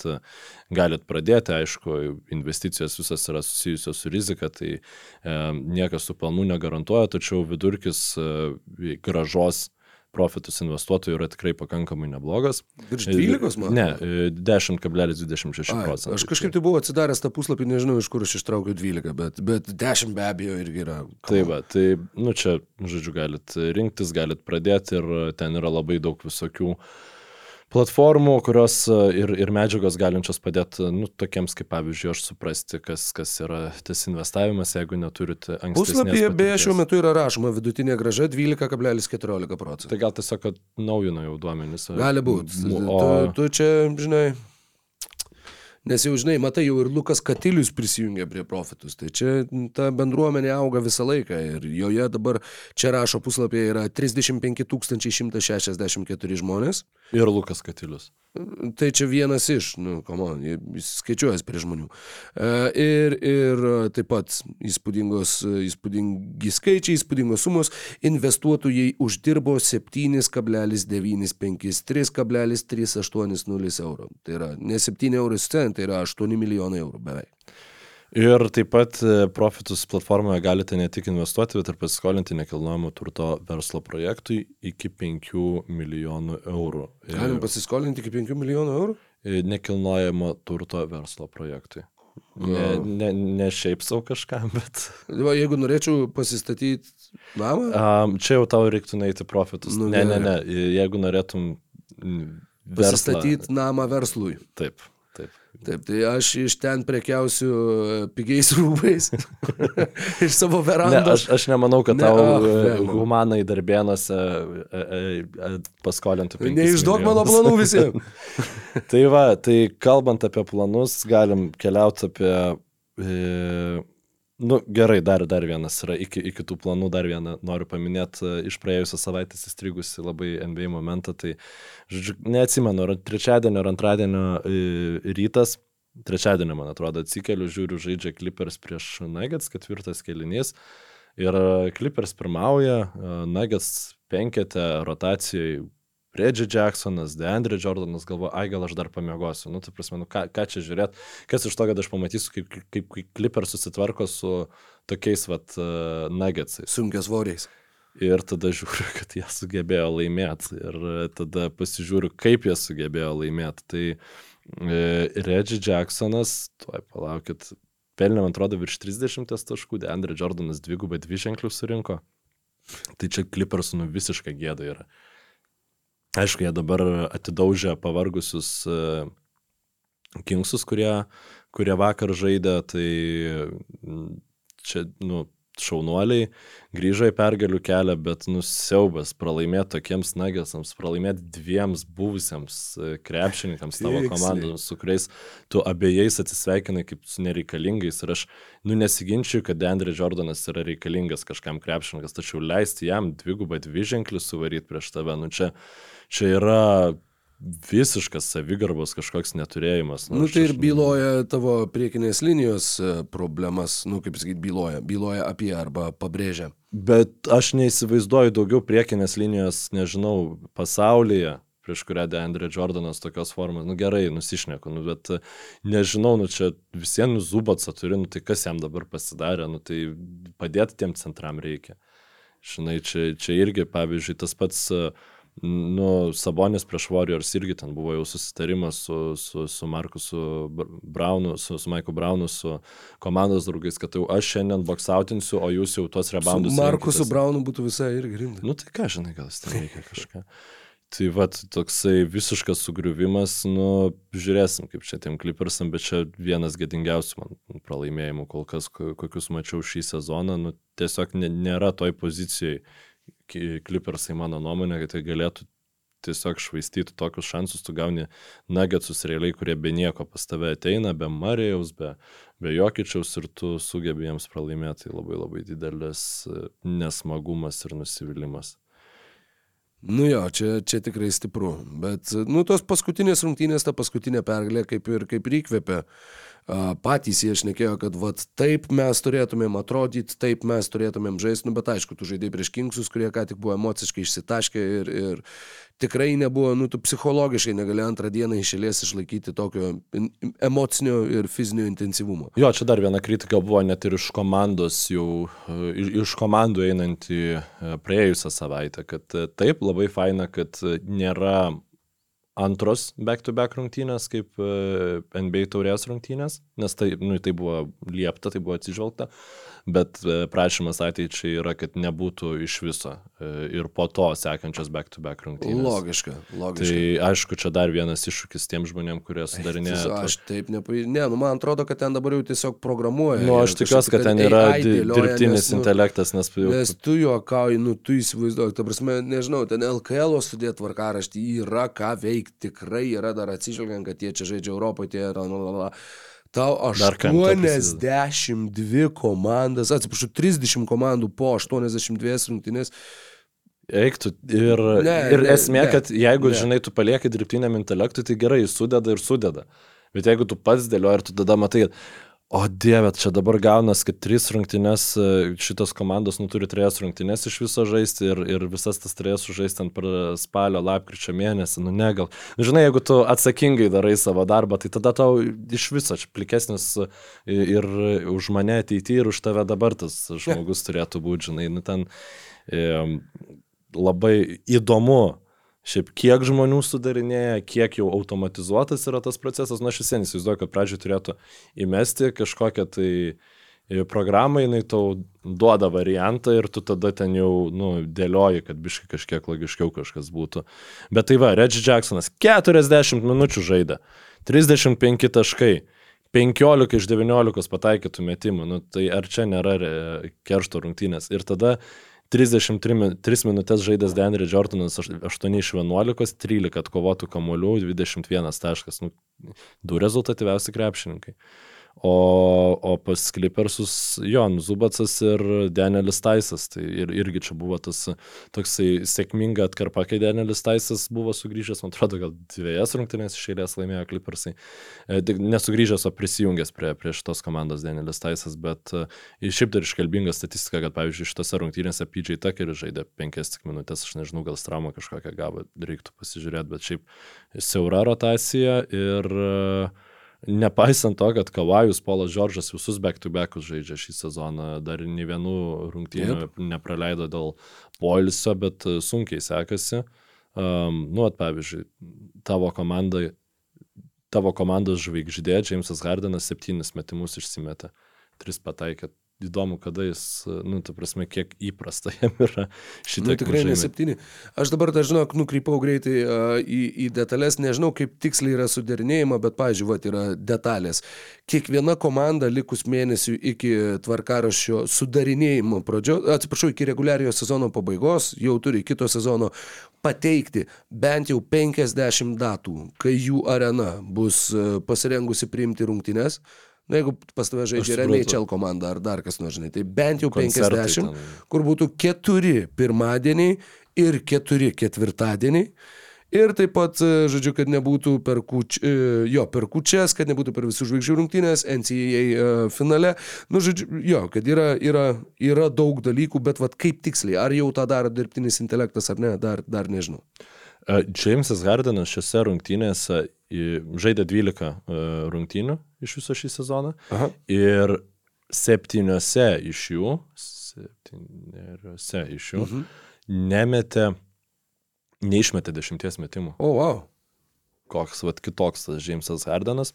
galit pradėti, aišku, investicijos visas yra susijusios su rizika, tai e, niekas su pelnu pelnų negarantuoja, tačiau vidurkis e, gražos profitus investuotojų yra tikrai pakankamai neblogas. Virš 12, man? Ne, 10,26 procentų. Aš kažkaip tai buvau atsidaręs tą puslapį, nežinau, iš kur aš ištraukiau 12, bet, bet 10 be abejo irgi yra. Tai va, tai, nu čia, žodžiu, galit rinktis, galit pradėti ir ten yra labai daug visokių uh, platformų, kurios e, ir, ir medžiagos galinčios padėti, nu, tokiems kaip pavyzdžiui, aš suprasti, kas, kas yra tas investavimas, jeigu neturite ankstesnės. Puslapyje beje šiuo metu yra rašoma vidutinė graža 12,14 procentų. Tai gal tiesiog naujino jau duomenys. Gali būti. O... Tu, tu čia, žinai, Nes jau, žinai, matai, jau ir Lukas Katilius prisijungia prie profitus. Tai čia ta bendruomenė auga visą laiką ir joje dabar, čia rašo puslapyje, yra 35 164 žmonės. Ir Lukas Katilius. Tai čia vienas iš, nu, komon, jis skaičiuojas prie žmonių. E, ir, ir taip pat įspūdingos, įspūdingi skaičiai, įspūdingos sumos. Investuotojai uždirbo 7,95, 3,380 eurų. Tai yra ne 7 eurų cent, tai yra 8 milijonai eurų beveik. Ir taip pat e, profitus platformoje galite ne tik investuoti, bet ir pasiskolinti nekilnojamo turto verslo projektui iki 5 milijonų eurų. Galim pasiskolinti iki 5 milijonų eurų? E, nekilnojamo turto verslo projektui. Ne, ne, ne šiaip savo kažkam, bet. Va, jeigu norėčiau pasistatyti namą? Um, čia jau tau reiktų neiti profitus. Nu, ne, ne, ne. Jeigu norėtum. Pasistatyti namą verslui. Taip. Taip. Tai aš iš ten prekiausiu e, pigiais rūbais. iš savo verandos. Ne, aš, aš nemanau, kad ne, tau ne, humanai darbėnuose e, e, paskolintų pinigų. Neišduok mano planų visiems. tai va, tai kalbant apie planus, galim keliauti apie... E, Nu, gerai, dar, dar vienas yra, iki, iki tų planų dar vieną noriu paminėti, iš praėjusios savaitės įstrigusi labai NBA momentą, tai, žodžiu, neatsimenu, ar trečiadienio ar antradienio rytas, trečiadienio, man atrodo, atsikeliu, žiūriu, žaidžia Clippers prieš Nuggets, ketvirtas kelinys, ir Clippers pirmauja, Nuggets penketė rotacijoje Reggie Jacksonas, Deandre Jordanas galvo, ai gal aš dar pamiegosiu. Nu, tai prasme, nu, ką, ką čia žiūrėt, kas iš to, kad aš pamatysiu, kaip, kaip, kaip Clipper susitvarko su tokiais, vat, uh, nuggetsais. Sunkias svoriais. Ir tada žiūriu, kad jie sugebėjo laimėti. Ir tada pasižiūriu, kaip jie sugebėjo laimėti. Tai e, Reggie Jacksonas, tuoj palaukit, pelnė, man atrodo, virš 30 taškų, Deandre Jordanas dvigubai dvi ženklius surinko. Tai čia Clippers nu visiškai gėda yra. Aišku, jie dabar atidaužė pavargusius e, Kingsus, kurie, kurie vakar žaidė, tai čia, nu, šaunuoliai grįžo į pergalių kelią, bet nusiaubas pralaimėti tokiems nagesams, pralaimėti dviems buvusiems e, krepšininkams tavo komandoms, su kuriais tu abiejais atsisveikinai kaip su nereikalingais. Ir aš, nu, nesiginčiu, kad Andre Jordanas yra reikalingas kažkam krepšininkas, tačiau leisti jam dvigubą dviženklį suvaryti prieš tave, nu čia čia yra visiškas savigarbos kažkoks neturėjimas. Nu, nu tai ir byloja tavo priekinės linijos e, problemas, nu kaip sakyti, byloja, byloja apie arba pabrėžia. Bet aš neįsivaizduoju daugiau priekinės linijos, nežinau, pasaulyje, prieš kurią Deandre Jordanas tokios formos, nu gerai, nusišneku, nu, bet e, nežinau, nu čia visiems nu, Zubatsą turi, nu tai kas jam dabar pasidarė, nu tai padėti tiem centram reikia. Žinai, čia, čia irgi, pavyzdžiui, tas pats uh, Nu, Sabonis prieš Warriors irgi ten buvo jau susitarimas su, su, su Markusu Braunu, su, su Maiku Braunu, su komandos draugais, kad jau aš šiandien boksautinsiu, o jūs jau tuos reboundus. Su Markusu Braunu būtų visai irgi rimta. Nu tai ką, žinai, gal ten reikia kažką. Tai vad, toksai visiškas sugriuvimas, nu, žiūrėsim, kaip čia tiem klipersam, bet čia vienas gėdingiausių man pralaimėjimų kol kas, kokius mačiau šį sezoną, nu, tiesiog nėra toj pozicijoje klipersai mano nuomonė, kad tai galėtų tiesiog švaistyti tokius šansus, tu gauni nuggetsus realiai, kurie be nieko pas tave ateina, be Marijaus, be, be Jokičiaus ir tu sugebi jiems pralaimėti, tai labai labai didelis e, nesmagumas ir nusivylimas. Nu jo, čia, čia tikrai stipru, bet, nu, tos paskutinės rungtynės, ta paskutinė pergalė kaip ir, kaip ir įkvėpė patys jie šnekėjo, kad vat, taip mes turėtumėm atrodyti, taip mes turėtumėm žaisti, nu, bet aišku, tu žaidai prieš Kingsus, kurie ką tik buvo emociškai išsitaškę ir, ir tikrai nebuvo, nu, tu psichologiškai negali antrą dieną išėlės išlaikyti tokio emocinio ir fizinio intensyvumo. Jo, čia dar viena kritika buvo net ir iš komandos, jau iš komandų einantį praėjusią savaitę, kad taip, labai faina, kad nėra antros back-to-back -back rungtynės kaip e, NBA taurės rungtynės, nes tai, nu, tai buvo liepta, tai buvo atsižvelgta bet e, prašymas ateičiai yra, kad nebūtų iš viso e, ir po to sekančios back-to-back -back rungtynės. Logiška, logiška. Tai aišku, čia dar vienas iššūkis tiem žmonėm, kurie sudarinėja. Tai, aš taip nepavyzdžiu. Ne, nu man atrodo, kad ten dabar jau tiesiog programuoja. Nu, aš tikiuosi, kad ten yra AI dėlioja, dirbtinis nes, nu, intelektas, nes... Nes tu juokauji, nu tu įsivaizduoji, ta prasme, nežinau, ten LKL sudėt tvarkaraštį yra ką veikti, tikrai yra dar atsižvelgiant, kad jie čia žaidžia Europoje, tie yra, nu, la, la, la. Tau 82 komandas, atsiprašau, 30 komandų po 82 rungtynės. Eiktų. Ir, ne, ir ne, esmė, ne, kad jeigu, ne. žinai, tu palieki dirbtiniam intelektui, tai gerai, jis sudeda ir sudeda. Bet jeigu tu pats dėlioji ir tu tada matai, O dieve, čia dabar gaunas, kad trys rungtynės, e, šitos komandos nu, turi trejas rungtynės iš viso žaisti ir, ir visas tas trejas sužaisti ant spalio, lapkričio mėnesį, nu negal. Nu, žinai, jeigu tu atsakingai darai savo darbą, tai tada tau iš viso čia plikesnis e, ir už mane ateityje ir už tave dabar tas žmogus turėtų būti, žinai, nu ten e, labai įdomu Šiaip kiek žmonių sudarinėja, kiek jau automatizuotas yra tas procesas, na aš vis vien įsivaizduoju, kad pradžioje turėtų įmesti kažkokią tai e, programą, jinai tau duoda variantą ir tu tada ten jau, nu, dėlioji, kad biškai kažkiek logiškiau kažkas būtų. Bet tai va, Reggie Jacksonas 40 minučių žaidė, 35 taškai. 15 iš 19 pataikytų metimų, nu, tai ar čia nėra e, keršto rungtynės. Ir tada 33 minutės žaidęs Denry Jordanas 8 iš 11, 13 atkovotų kamolių, 21 taškas. Nu, du rezultatyviausi krepšininkai. O, o pas Clippersus Jon Zubacas ir Danielis Taisas. Tai ir, irgi čia buvo tas toksai sėkminga atkarpa, kai Danielis Taisas buvo sugrįžęs, man atrodo, gal dviejas rungtynės iš eilės laimėjo Clippersai. E, nesugrįžęs, o prisijungęs prie, prie šitos komandos Danielis Taisas, bet e, šiaip dar iškalbinga statistika, kad pavyzdžiui šitose rungtynėse PJ Tuckeris žaidė penkias tik minutės, aš nežinau, gal traumą kažkokią gavo, reiktų pasižiūrėti, bet šiaip siaura rotacija ir uh, Nepaisant to, kad Kavajus, Polas Džordžas visus back-to-backus žaidžia šį sezoną, dar nei vienų rungtynių yep. nepraleido dėl poilsio, bet sunkiai sekasi. Um, nu, at, pavyzdžiui, tavo komanda, tavo komandos žvaigždė, Jamesas Hardenas, septynis metimus išsimetė, tris pataikė, įdomu, kada jis, nu, ta prasme, kiek įprasta jam yra šitą. Nu, tikrai ne septyni. Aš dabar, dar žinok, nukrypau greitai uh, į, į detalės, nežinau, kaip tiksliai yra suderinėjama, bet, pažiūrėjau, vat, yra detalės. Kiekviena komanda likus mėnesių iki tvarkaraščio sudarinėjimo pradžios, atsiprašau, iki reguliariojo sezono pabaigos, jau turi kito sezono pateikti bent jau 50 datų, kai jų arena bus pasirengusi priimti rungtynes. Na, jeigu pas tave žaidžia NHL komanda ar dar kas nors, žinai, tai bent jau Koncertai 50, ten. kur būtų keturi pirmadieniai ir keturi ketvirtadieniai. Ir taip pat, e, žodžiu, kad nebūtų per, kuč, e, jo, per kučias, kad nebūtų per visų žvaigždžių rungtynės, NCAA e, finale. Nu, žodžiu, jo, kad yra, yra, yra daug dalykų, bet vad kaip tiksliai, ar jau tą daro dirbtinis intelektas ar ne, dar, dar nežinau. Jamesas Hardenas šiose rungtynėse žaidė 12 rungtynių iš viso šį sezoną. Aha. Ir septyniose iš jų, septyniose iš jų, mhm. nemetė, neišmetė dešimties metimų. O, oh, wow. Koks, vad, kitoks tas Jamesas Hardenas.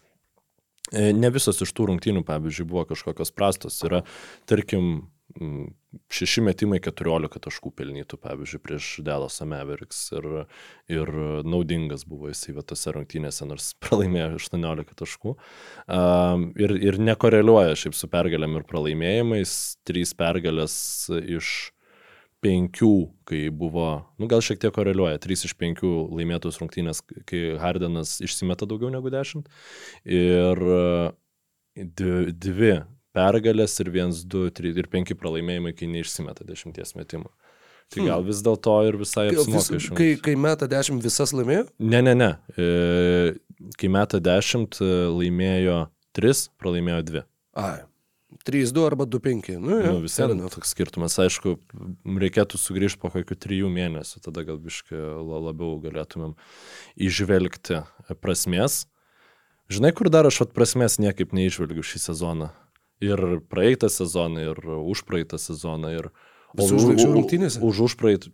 E, ne visos iš tų rungtynių, pavyzdžiui, buvo kažkokios prastos. Yra, tarkim, šeši metimai 14 taškų pelnytų, pavyzdžiui, prieš Delasą Meveriks ir, ir naudingas buvo jisai vietose rungtynėse, nors pralaimėjo 18 taškų. Um, ir, ir nekoreliuoja šiaip su pergalėm ir pralaimėjimais, trys pergalės iš penkių, kai buvo, nu gal šiek tiek koreliuoja, trys iš penkių laimėtus rungtynės, kai Hardenas išsimeta daugiau negu dešimt. Ir dvi, dvi pergalės ir 1, 2, 3 ir 5 pralaimėjimai, kai neišsimeta dešimties metimų. Tai gal hmm. vis dėlto ir visai apsimoka iš jų. Kai, kai meta 10 visas laimėjo? Ne, ne, ne. E, kai meta 10 e, laimėjo 3, pralaimėjo 2. Ai. 3-2 arba 2-5. Nu, ja, Nu, visai toks skirtumas. Aišku, reikėtų sugrįžti po kokių trijų mėnesių, tada gal biškai labiau galėtumėm išvelgti prasmės. Žinai, kur dar aš at prasmės niekaip neižvelgiu šį sezoną. Ir praeitą sezoną, ir užpraeitą sezoną. Ir... Visų žvaigždžių rungtynėse? Už užpraeitą.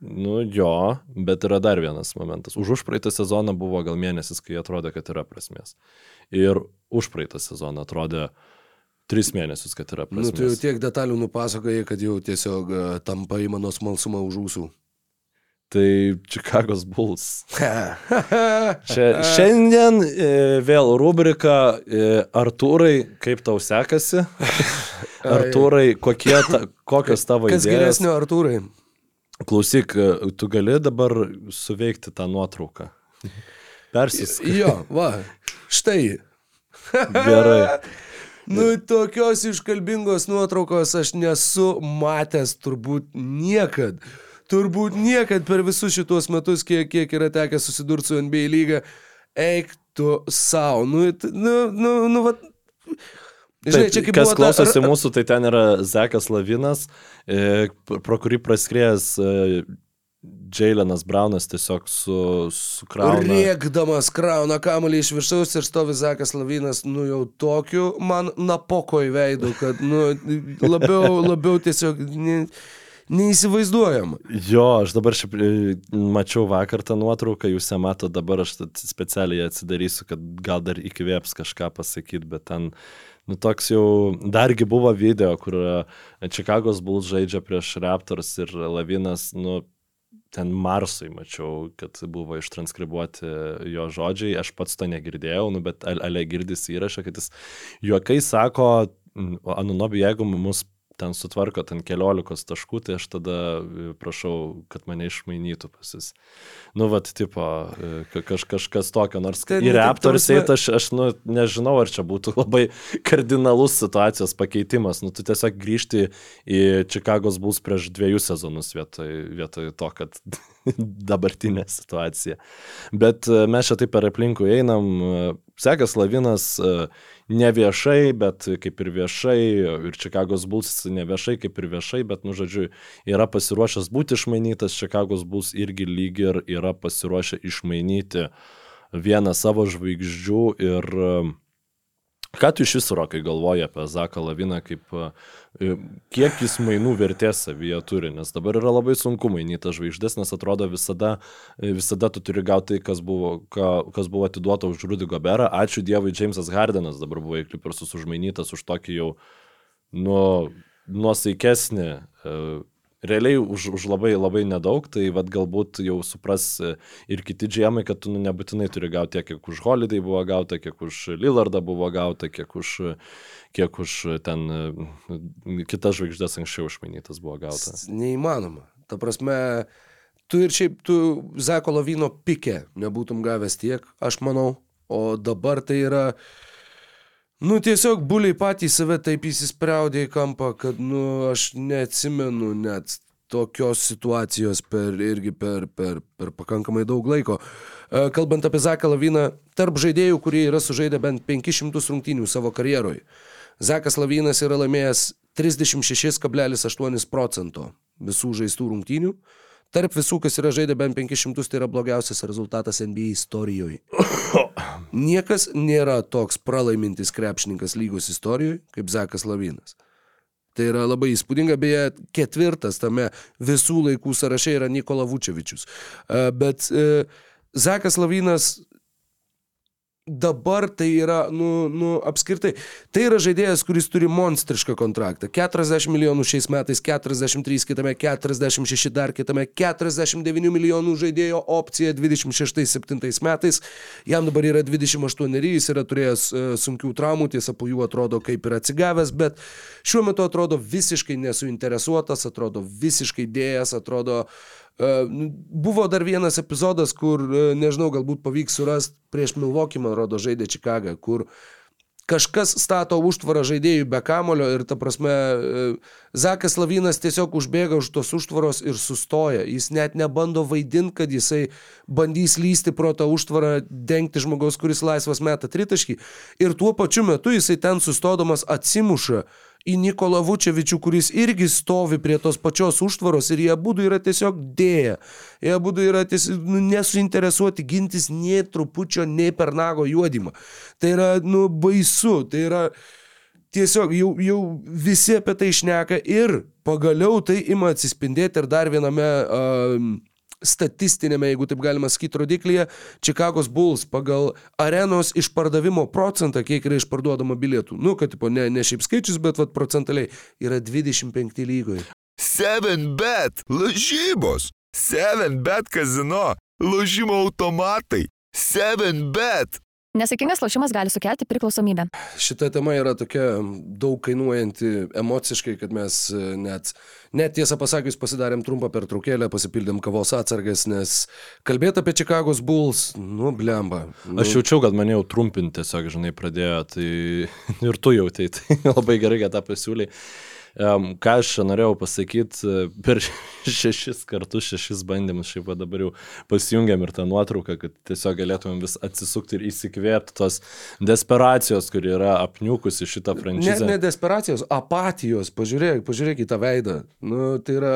Nu jo, bet yra dar vienas momentas. Už užpraeitą sezoną buvo gal mėnesis, kai atrodė, kad yra prasmės. Ir užpraeitą sezoną atrodė tris mėnesius, kad yra prasmės. Nu, tu jau tiek detalių nupasakojai, kad jau tiesiog uh, tampa į mano smalsumą už ūsų. Tai Chicago's Bulls. Čia, šiandien e, vėl rubrika e, Artūrai, kaip tau sekasi? Artūrai, kokie ta, kokios tavo Kas idėjos? geresnio, Artūrai? Klausyk, e, tu gali dabar suveikti tą nuotrauką. Persisk. Jo, va, štai. Gerai. Nu, tokios iškalbingos nuotraukos aš nesu matęs turbūt niekad. Turbūt niekad per visus šituos metus, kiek, kiek yra tekę susidurti su NBA lyga. Eik tu savo. Nu, t- nu, nu, nu, va. Žinai, Taip, čia kaip kas buvo ta- klausosi mūsų, tai ten yra Zekas Lavinas, e, pro kurį praskrėjęs e, Jailenas Braunas tiesiog su, sukrauna. Rėkdamas krauna kamuolį iš viršaus ir stovi Zakas Lavinas, nu jau tokiu man napoko į veidų, kad nu, labiau, labiau tiesiog ne, neįsivaizduojama. Jo, aš dabar šiaip e, mačiau vakar tą nuotrauką, jūs ją matote, dabar aš specialiai atsidarysiu, kad gal dar įkvėps kažką pasakyti, bet ten, nu toks jau, dargi buvo video, kur Čikagos Bulls žaidžia prieš Raptors ir Lavinas, nu, ten Marsui mačiau, kad buvo ištranskribuoti jo žodžiai, aš pats to negirdėjau, nu, bet Ale girdis įrašą, kad jis juokai sako, Anunobi, jeigu mus ten sutvarko ten keliolikos taškų, tai aš tada e, prašau, kad mane išmainytų pas jis. Nu, vat, tipo, e, ka- kaž, kažkas tokio, nors Ten tik ta Raptors eit aš, aš, nu, nežinau, ar čia būtų labai kardinalus situacijos pakeitimas. Nu, tu tiesiog grįžti į Čikagos Bulls prieš dviejus sezonus vietoj, vietoj to, kad dabartinė situacija. Bet e, mes čia taip per aplinkų einam. Sekas Lavinas e, ne viešai, bet kaip ir viešai, ir Čikagos Bulls ne viešai, kaip ir viešai, bet, nu, žodžiu, yra pasiruošęs būti išmainytas, Čikagos Bulls irgi lyg ir yra pasiruošę išmainyti vieną savo žvaigždžių ir e, Ką tu iš viso, Rokai, galvoji apie Zaką Laviną, kaip, e, kiek jis mainų vertės savyje turi, nes dabar yra labai sunku mainyti tas žvaigždės, nes atrodo visada, e, visada tu turi gauti tai, kas buvo, ką, kas buvo atiduota už Rudy Goberą. Ačiū Dievui, Jamesas Hardenas dabar buvo į Clippersus užmainytas už tokį jau nu, nuosaikesnį. Realiai už, už labai labai nedaug, tai vad galbūt jau supras e, ir kiti džiemai, kad tu nu, nebūtinai turi gauti tiek, kiek už Holiday buvo gauta, kiek už Lillardą buvo gauta, kiek už, kiek už ten e, kitas žvaigždės anksčiau išmainytas buvo gauta. Neįmanoma. Ta prasme, tu ir šiaip tu Zako Lavino pikė nebūtum gavęs tiek, aš manau, o dabar tai yra, nu tiesiog buliai patys save taip įsispraudė į kampą, kad, nu, aš neatsimenu net tokios situacijos per irgi per, per, per pakankamai daug laiko. E, Kalbant apie Zaką Laviną, tarp žaidėjų, kurie yra sužaidę bent 500 rungtynių savo karjeroje, Zakas Lavinas yra laimėjęs 36,8 procento visų žaistų rungtynių. Tarp visų, kas yra žaidę bent 500, tai yra blogiausias rezultatas NBA istorijoje. Niekas nėra toks pralaimintis krepšininkas lygos istorijoje kaip Zakas Lavinas. Tai yra labai įspūdinga, beje, ketvirtas tame visų laikų sąraše yra Nikola Vučevičius. Bet e, Zakas Lavinas dabar tai yra, nu, nu, apskritai, tai yra žaidėjas, kuris turi monstrišką kontraktą. 40 milijonų šiais metais, 43 kitame, 46 dar kitame, 49 milijonų žaidėjo opcija 26-7 metais. Jam dabar yra 28, jis yra turėjęs e, sunkių traumų, tiesa, po jų atrodo kaip ir atsigavęs, bet šiuo metu atrodo visiškai nesuinteresuotas, atrodo visiškai dėjęs, atrodo Uh, buvo dar vienas epizodas, kur, uh, nežinau, galbūt pavyks surasti prieš Milvokį, man rodo, žaidė Čikagą, kur kažkas stato užtvarą žaidėjų be kamulio ir ta prasme e, Zakas Lavinas tiesiog užbėga už tos užtvaros ir sustoja. Jis net nebando vaidinti, kad jisai bandys lysti pro tą užtvarą, dengti žmogaus, kuris laisvas meta tritaškį. Ir tuo pačiu metu jisai ten sustodamas atsimuša į Nikolą Vučevičių, kuris irgi stovi prie tos pačios užtvaros ir jie būdų yra tiesiog dėję. Jie būdų yra tiesiog nu, nesuinteresuoti gintis nie trupučio, nei per nago juodimą. Tai yra, nu, baisu, tai yra tiesiog jau, jau visi apie tai šneka ir pagaliau tai ima atsispindėti ir dar viename uh, statistinėme, jeigu taip galima sakyti, rodiklyje, Čikagos Bulls pagal arenos išpardavimo procentą, kiek yra išparduodama bilietų. Nu, kad, tipo, ne, ne šiaip skaičius, bet vat, procentaliai yra 25 lygoje. 7bet lažybos, 7bet kazino, lažymo automatai, 7bet. Nesėkmingas lošimas gali sukelti priklausomybę. Šita tema yra tokia daug kainuojanti emociškai, kad mes e, net, net tiesą pasakius pasidarėm trumpą pertraukėlę, pasipildėm kavos atsargas, nes kalbėti apie Chicago's Bulls, nu, blemba. Nu. Aš jaučiau, kad mane jau trumpinti tiesiog, žinai, pradėjo, tai ir tu jautai, tai labai gerai, kad tą pasiūlyi. Ką aš norėjau pasakyti, e, per šešis kartus, šešis bandymus, šiaip dabar jau pasijungiam ir tą nuotrauką, kad tiesiog galėtumėm vis atsisukti ir įsikvėpti tos desperacijos, kuri yra apniukusi šitą franšizę. Ne, ne desperacijos, apatijos, pažiūrėk, pažiūrėk į tą veidą. Nu, tai yra...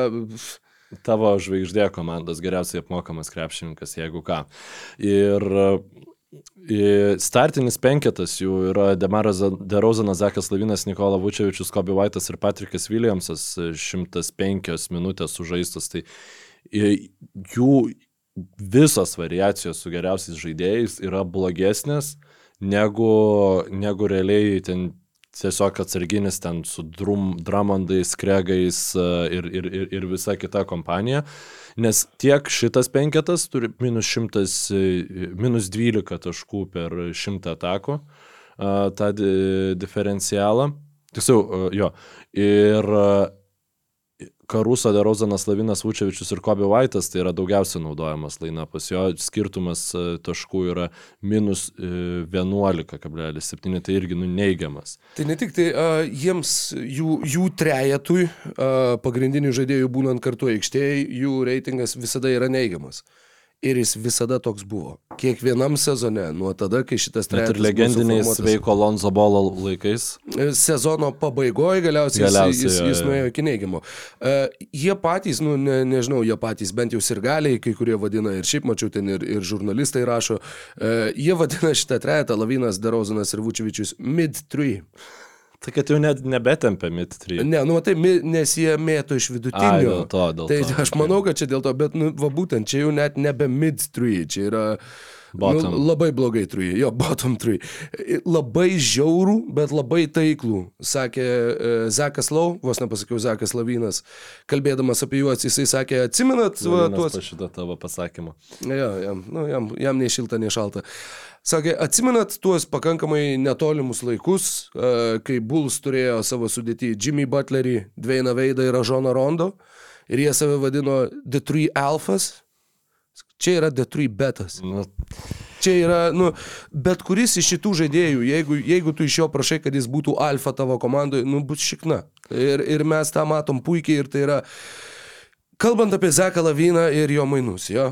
Tavo žvaigždė komandos geriausiai apmokamas krepšininkas, jeigu ką. Ir Startinis penketas jų yra Demaras Derozanas, Zakas Lavinas, Nikola Vučevičius, Kobe White'as ir Patrikas Williamsas 105 minutės sužaistas. Tai jų visos variacijos su geriausiais žaidėjais yra blogesnės negu, negu realiai ten tiesiog atsarginis ten su drum, Dramondais, Kregais e, ir, ir, ir, ir visa kita kompanija. Nes tiek šitas penketas turi minus, 100, e, minus 12 taškų per 100 atakų, e, tą diferencialą. Tiksliau, jo. Ir Karuso, Derozanas, Lavinas, Vučevičius ir Kobe White'as tai yra daugiausia naudojamas lainapas. Jo skirtumas e, taškų yra minus 11,7, e, tai irgi nu, neigiamas. Tai ne tik tai uh, jiems, jų, jų trejetui, uh, pagrindinių žaidėjų būnant kartu aikštėje, jų reitingas visada yra neigiamas. Ir jis visada toks buvo. Kiekvienam sezone, nuo tada, kai šitas trečias. Net ir legendiniais sveiko Lonzo Bolo laikais. Sezono pabaigoje galiausiai, galiausiai jis, jis, jis nuėjo iki neigiamo. Uh, jie patys, nu, ne, nežinau, jie patys, bent jau sirgaliai, kai kurie vadina, ir šiaip mačiau ten ir, ir žurnalistai rašo, uh, jie vadina šitą trejetą Lavinas, Derozanas ir Vučevičius mid-3. Tai kad jau net nebetempia mid 3. Ne, nu tai, nes jie mėto iš vidutinio. Ai, dėl to, dėl tai to. aš manau, kad čia dėl to, bet, nu, va būtent, čia jau net nebe mid 3, čia yra... Bottom. Nu, labai blogai trijų, jo, bottom trijų. Labai žiaurų, bet labai taiklų, sakė e, Zekas Lau, vos nepasakiau Zekas Lavinas, kalbėdamas apie juos, jisai sakė, atsimenat va, tuos... šitą tavo pasakymą. Jo, jam, nu, jam, jam nei šilta, nei šalta. Sakė, atsimenat tuos pakankamai netolimus laikus, uh, kai Bulls turėjo savo sudėtį Jimmy Butlerį, Dvainą Veidą ir Ažoną Rondo ir jie save vadino The Three Alphas. Čia yra Three Betas. Nu. Čia yra, nu, bet kuris iš šitų žaidėjų, jeigu, jeigu tu iš jo prašai, kad jis būtų alfa tavo komandoje, nu, bus šikna. Ir, ir mes tą matom puikiai ir tai yra, kalbant apie Zeką Laviną ir jo mainus, jo,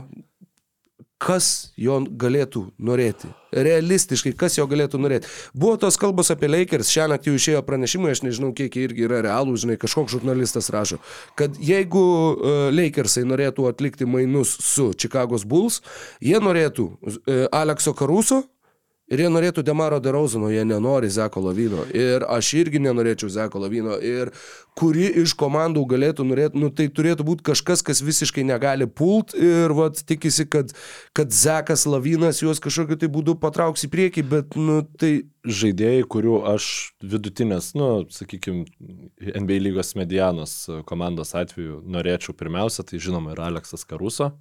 kas jo galėtų norėti. Realistiškai, kas jo galėtų norėti. Buvo tos kalbos apie Lakers, šią naktį jau išėjo pranešimai, aš nežinau, kiek jie irgi yra realūs, žinai, kažkoks žurnalistas rašo, kad jeigu uh, Lakersai norėtų atlikti mainus su Chicago's Bulls, jie norėtų uh, Alekso Karuso, Ir jie norėtų Demaro Derozano, jie nenori Zeko Lavino. Ir aš irgi nenorėčiau Zeko Lavino. Ir kuri iš komandų galėtų norėti, nu tai turėtų būti kažkas, kas visiškai negali pult ir vat tikisi, kad, kad Zekas Lavinas juos kažkokiu tai būdu patrauks į priekį, bet, nu tai... Žaidėjai, kurių aš vidutinės, nu, sakykime, NBA lygos medianos komandos atveju norėčiau pirmiausia, tai žinoma yra Aleksas Karuso.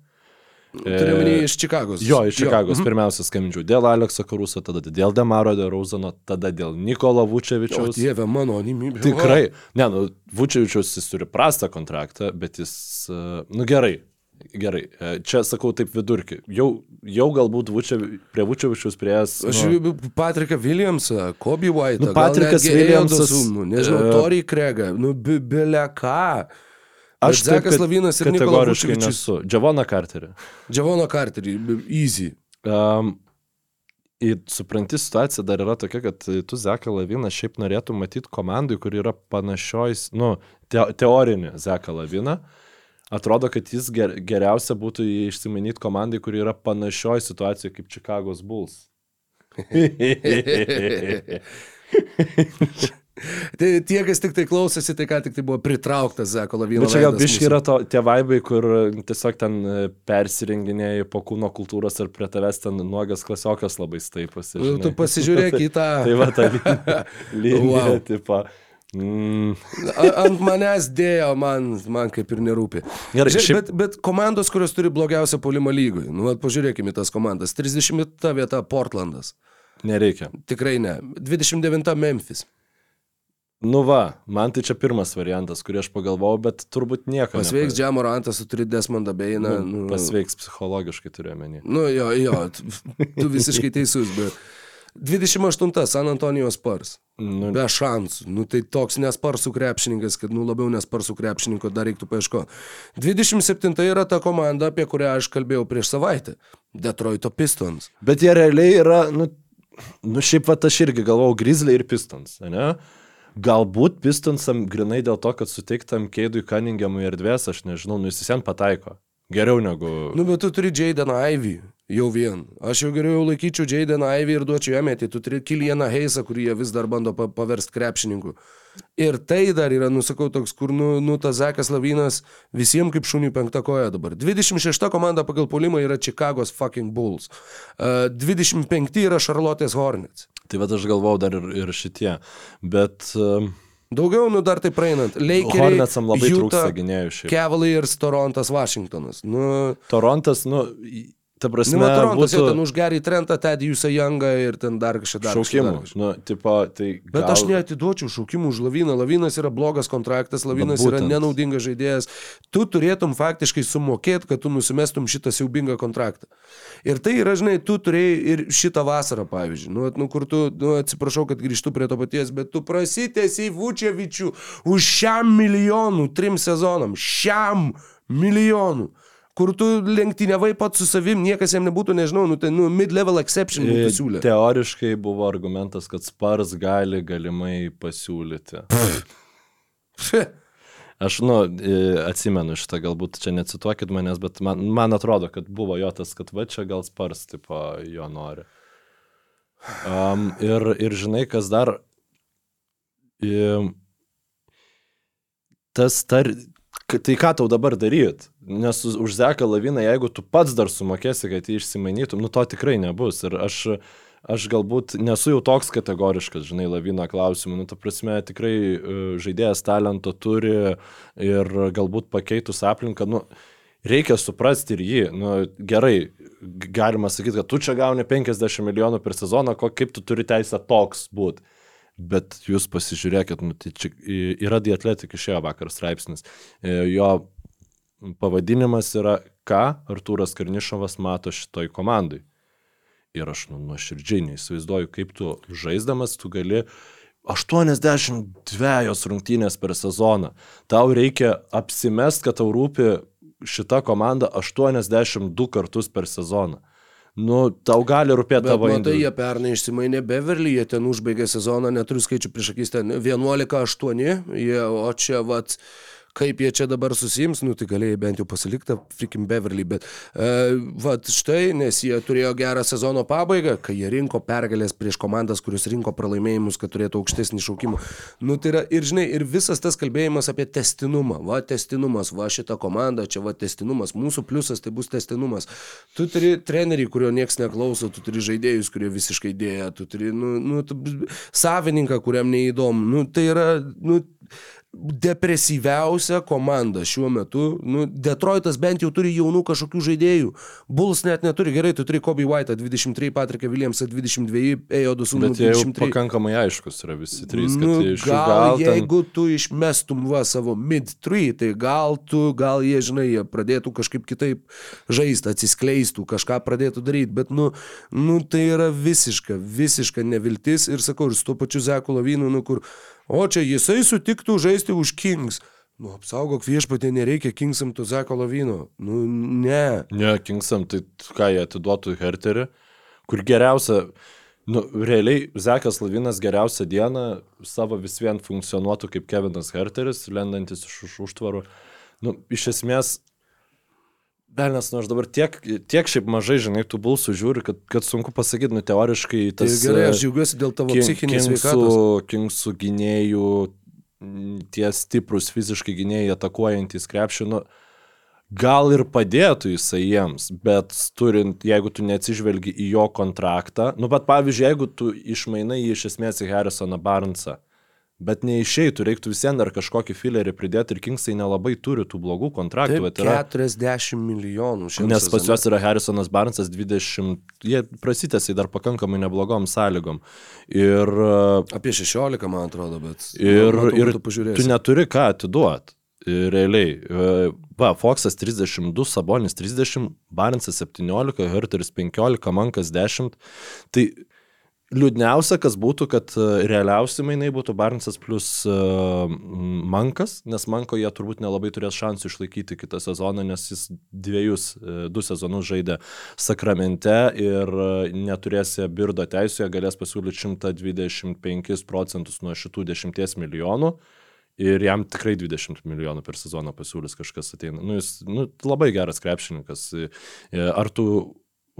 Turiu minį iš Čikagos. Jo, iš Čikagos jo. pirmiausia skambinčiau dėl Alekso Karuso, tada dėl Demaro de Rauzano, tada dėl Nikolo Vučevičiaus. O dieve mano, animybė. Tikrai. Ne, nu, Vučevičius jis turi prastą kontraktą, bet jis, nu gerai. gerai, e, čia sakau taip vidurkį. Jau, jau galbūt Vučia, prie Vučiavičius prieės. Aš nu, Patriką Williamsą, Kobe White, Nu, Patrikas Williamsas, nežinau, e, Tori Kregą, nu, be, bele ką. Aš Zekas Lavinas ir kategoriškai nesu. Džavona Carterį. Džavono Carterį, easy. Um, Ir supranti, situacija dar yra tokia, kad tu Zeką Laviną šiaip norėtum matyti komandai, kur yra panašioj, nu, te, teorinė Zeką Laviną. Atrodo, kad jis ger, geriausia būtų jį išsimanyti komandai, kur yra panašioj situacijoje kaip Chicago's Bulls. Tai tie, kas tik tai klausėsi, tai ką tik tai buvo pritrauktas Zeko Lavino. Bet čia gal mūsų. yra to, tie vaibai, kur tiesiog ten e, persirenginėjai po kūno kultūros ir prie tavęs ten nuogas klasiokas labai staiposi. Nu. Tu pasižiūrėk į tą. Tai va ta linija Wow. tipo. Mm, Ant manęs dėjo, man, man kaip ir nerūpi. Gerai, Žiūrėk, šiaip- bet, bet komandos, kurios turi blogiausią polimą lygoj, nu, vat pažiūrėkime tas komandas. 30 vieta Portlandas. nereikia. Tikrai ne. 29 Memphis. Nu va, man tai čia pirmas variantas, kurį aš pagalvojau, bet turbūt nieko. Pasveiks Džamorantas, tu turi Desmondą Beiną. nu, Nu, Pasveiks psichologiškai turiu menį. Nu jo, jo, tu, tu visiškai teisus, bet 28 San Antonijos Spurs. Nu, Be šansų. Nu, tai toks nesparsų krepšininkas, kad nu, labiau nesparsų krepšininko dar reiktų paieško. 27 yra ta komanda, apie kurią aš kalbėjau prieš savaitę. Detroito Pistons. Bet jie realiai yra, nu, nu šiaip va aš irgi galvojau, Grizzly ir Pistons, ne? Galbūt Pistonsam grinai dėl to, kad suteiktam Keidui Cunningamui erdvės, aš nežinau, nu jis visiems pataiko. Geriau negu... Nu, bet tu turi Jaden Ivy. Jau vien. Aš jau geriau laikyčiau Jaden Ivy ir duočiau jam metį. Tu turi Kilianą Heisą, kurį jie vis dar bando pa paversti krepšininku. Ir tai dar yra, nusakau, toks, kur, nu, nu tas Zekas Lavinas visiems kaip šuniui penkta koja dabar. 26 komanda pagal polimą yra Chicago's fucking Bulls. Uh, 25 yra Charlotte's Hornets. Tai va aš galvojau dar ir, ir šitie. Bet um, Daugiau, nu dar tai praeinant. Lakeriai, Hornetsam labai Utah, trūksta gynėjų šiaip. Cavaliers, Torontas, Washingtonas. Nu, Torontas, nu, ta prasme, nu Torontas būtų... būtų ten už Gary Trentą, Tedijusą Youngą ir ten dar kažką dar. šaukimų. Nu, tipo, tai Bet gal... aš neatiduočiau šaukimų už Laviną. Lavinas yra blogas kontraktas, Lavinas Bet yra nenaudingas žaidėjas. Tu turėtum faktiškai sumokėti, kad tu nusimestum šitą siaubingą kontraktą. Ir tai yra, žinai, tu turėjai ir šitą vasarą, pavyzdžiui. Nu, nu kur tu, nu, atsiprašau, kad grįžtu prie to paties, bet tu prasitėsi į Vučevičių už šiam milijonų trim sezonam. Šiam milijonų. Kur tu lenktyniavai pats su savim, niekas jam nebūtų, nežinau, nu, ten, nu, mid-level exception būtų siūlę. Teoriškai buvo argumentas, kad Spars gali galimai pasiūlyti. Aš, nu, e, atsimenu šitą, galbūt čia necituokit manęs, bet man, man atrodo, kad buvo jo tas, kad va čia gal Spars, tipo, jo nori. Um, ir, ir žinai, kas dar... Um, tas tar... Tai ką tau dabar daryt? Nes už- Zeką laviną, jeigu tu pats dar sumokėsi, kad jį išsimanytum, nu to tikrai nebus. Ir aš, aš galbūt nesu jau toks kategoriškas, žinai, lavino klausimu. Nu, ta prasme, tikrai e, žaidėjas talento turi ir galbūt pakeitus aplinką, nu, reikia suprasti ir jį. Nu, gerai, galima sakyti, kad tu čia gauni 50 milijonų per sezoną, ko, kaip tu turi teisę toks būti. Bet jūs pasižiūrėkit, nu, tai čia yra Diatletik išėjo vakar straipsnis. E, Jo pavadinimas yra, ką Artūras Karnišovas mato šitoj komandai. Ir aš nu, nuoširdžiai neįsivaizduoju, kaip tu žaisdamas tu gali 82 rungtynės per sezoną. Tau reikia apsimest, kad tau rūpi šita komanda 82 kartus per sezoną. Nu, tau gali rūpėti tavo matai, individu- jie pernai išsimainė Beverly, jie ten užbaigė sezoną, neturiu skaičių prieš akis, ten 11-8, jie, o čia vat, kaip jie čia dabar susims, nu tai galėjai bent jau pasilikti, frikim Beverly, bet uh, vat štai, nes jie turėjo gerą sezono pabaigą, kai jie rinko pergalės prieš komandas, kurios rinko pralaimėjimus, kad turėtų aukštesnį šaukimą. Nu tai yra ir žinai, ir visas tas kalbėjimas apie testinumą, va testinumas, va šita komanda, čia va testinumas, mūsų pliusas tai bus testinumas. Tu turi trenerį, kurio niekas neklauso, tu turi žaidėjus, kurie visiškai dėja, tu turi, nu, nu tu, savininką, kuriam neįdomu. Nu, tai yra, nu, depresyviausia komanda šiuo metu. Nu, Detroitas bent jau turi jaunų kažkokių žaidėjų. Bulls net neturi. Gerai, tu turi Kobe White 23, Patrick Williamsą 22, Ejo Dusūnų Bet jie jau 23. pakankamai aiškus yra visi trys, Nu, gal, gal ten... jeigu tu išmestum va savo mid-3, tai gal tu, gal jie, žinai, jie pradėtų kažkaip kitaip žaisti, atsiskleistų, kažką pradėtų daryti, bet, nu, nu, tai yra visiška, visiška neviltis ir sakau, ir su tuo pačiu Zeku Lavinu, nu, kur, o čia jisai sutiktų žaisti už Kings. Nu, apsaugok viešpatė, nereikia Kingsam to Zeko Lavino. Nu, ne. Ne, Kingsam, tai ką jie atiduotų Herterį, kur geriausia, nu, realiai Zekas Lavinas geriausią dieną savo vis vien funkcionuotų kaip Kevinas Herteris, lendantis iš už užtvarų. Nu, iš esmės, Belnes, nu aš dabar tiek, tiek šiaip mažai, žinai, tų bulsų žiūri, kad, kad sunku pasakyti, nu, teoriškai Tai tas... gerai, e, aš džiaugiuosi dėl tavo King- psichinės sveikatos. Kingsų gynėjų, tie stiprus fiziškai gynėjai atakuojantys krepšį, nu, gal ir padėtų jisai jiems, bet turint, jeigu tu neatsižvelgi į jo kontraktą, nu, bet pavyzdžiui, jeigu tu išmainai jį iš esmės į Harrisoną Barnesą, bet neišeitų, reiktų visiems dar kažkokį filerį pridėti ir Kingsai nelabai turi tų blogų kontraktų. Taip, yra- 40 milijonų šiandien. Nes pas juos yra Harrisonas Barnesas 20, jie prasitęsiai dar pakankamai neblogom sąlygom. Ir, e, Apie 16, man atrodo, bet. ir, matau, ir tu tu neturi ką atiduoti. Realiai. E, Va, Foxas 32, Sabonis 30, Barnesas 17, Herteris 15, Mankas 10. Tai liūdniausia, kas būtų, kad e, realiausi mainai būtų Barnesas plus uh, Mankas, nes Manko jie turbūt nelabai turės šansų išlaikyti kitą sezoną, nes jis dviejus, e, du sezonus žaidė Sakramente ir neturės jie birdo teisų, jie galės pasiūlyti 125 procentus nuo šitų 10 milijonų. Ir jam tikrai 20 milijonų per sezoną pasiūlys kažkas ateina. Nu, jis nu, labai geras krepšininkas. Ar tu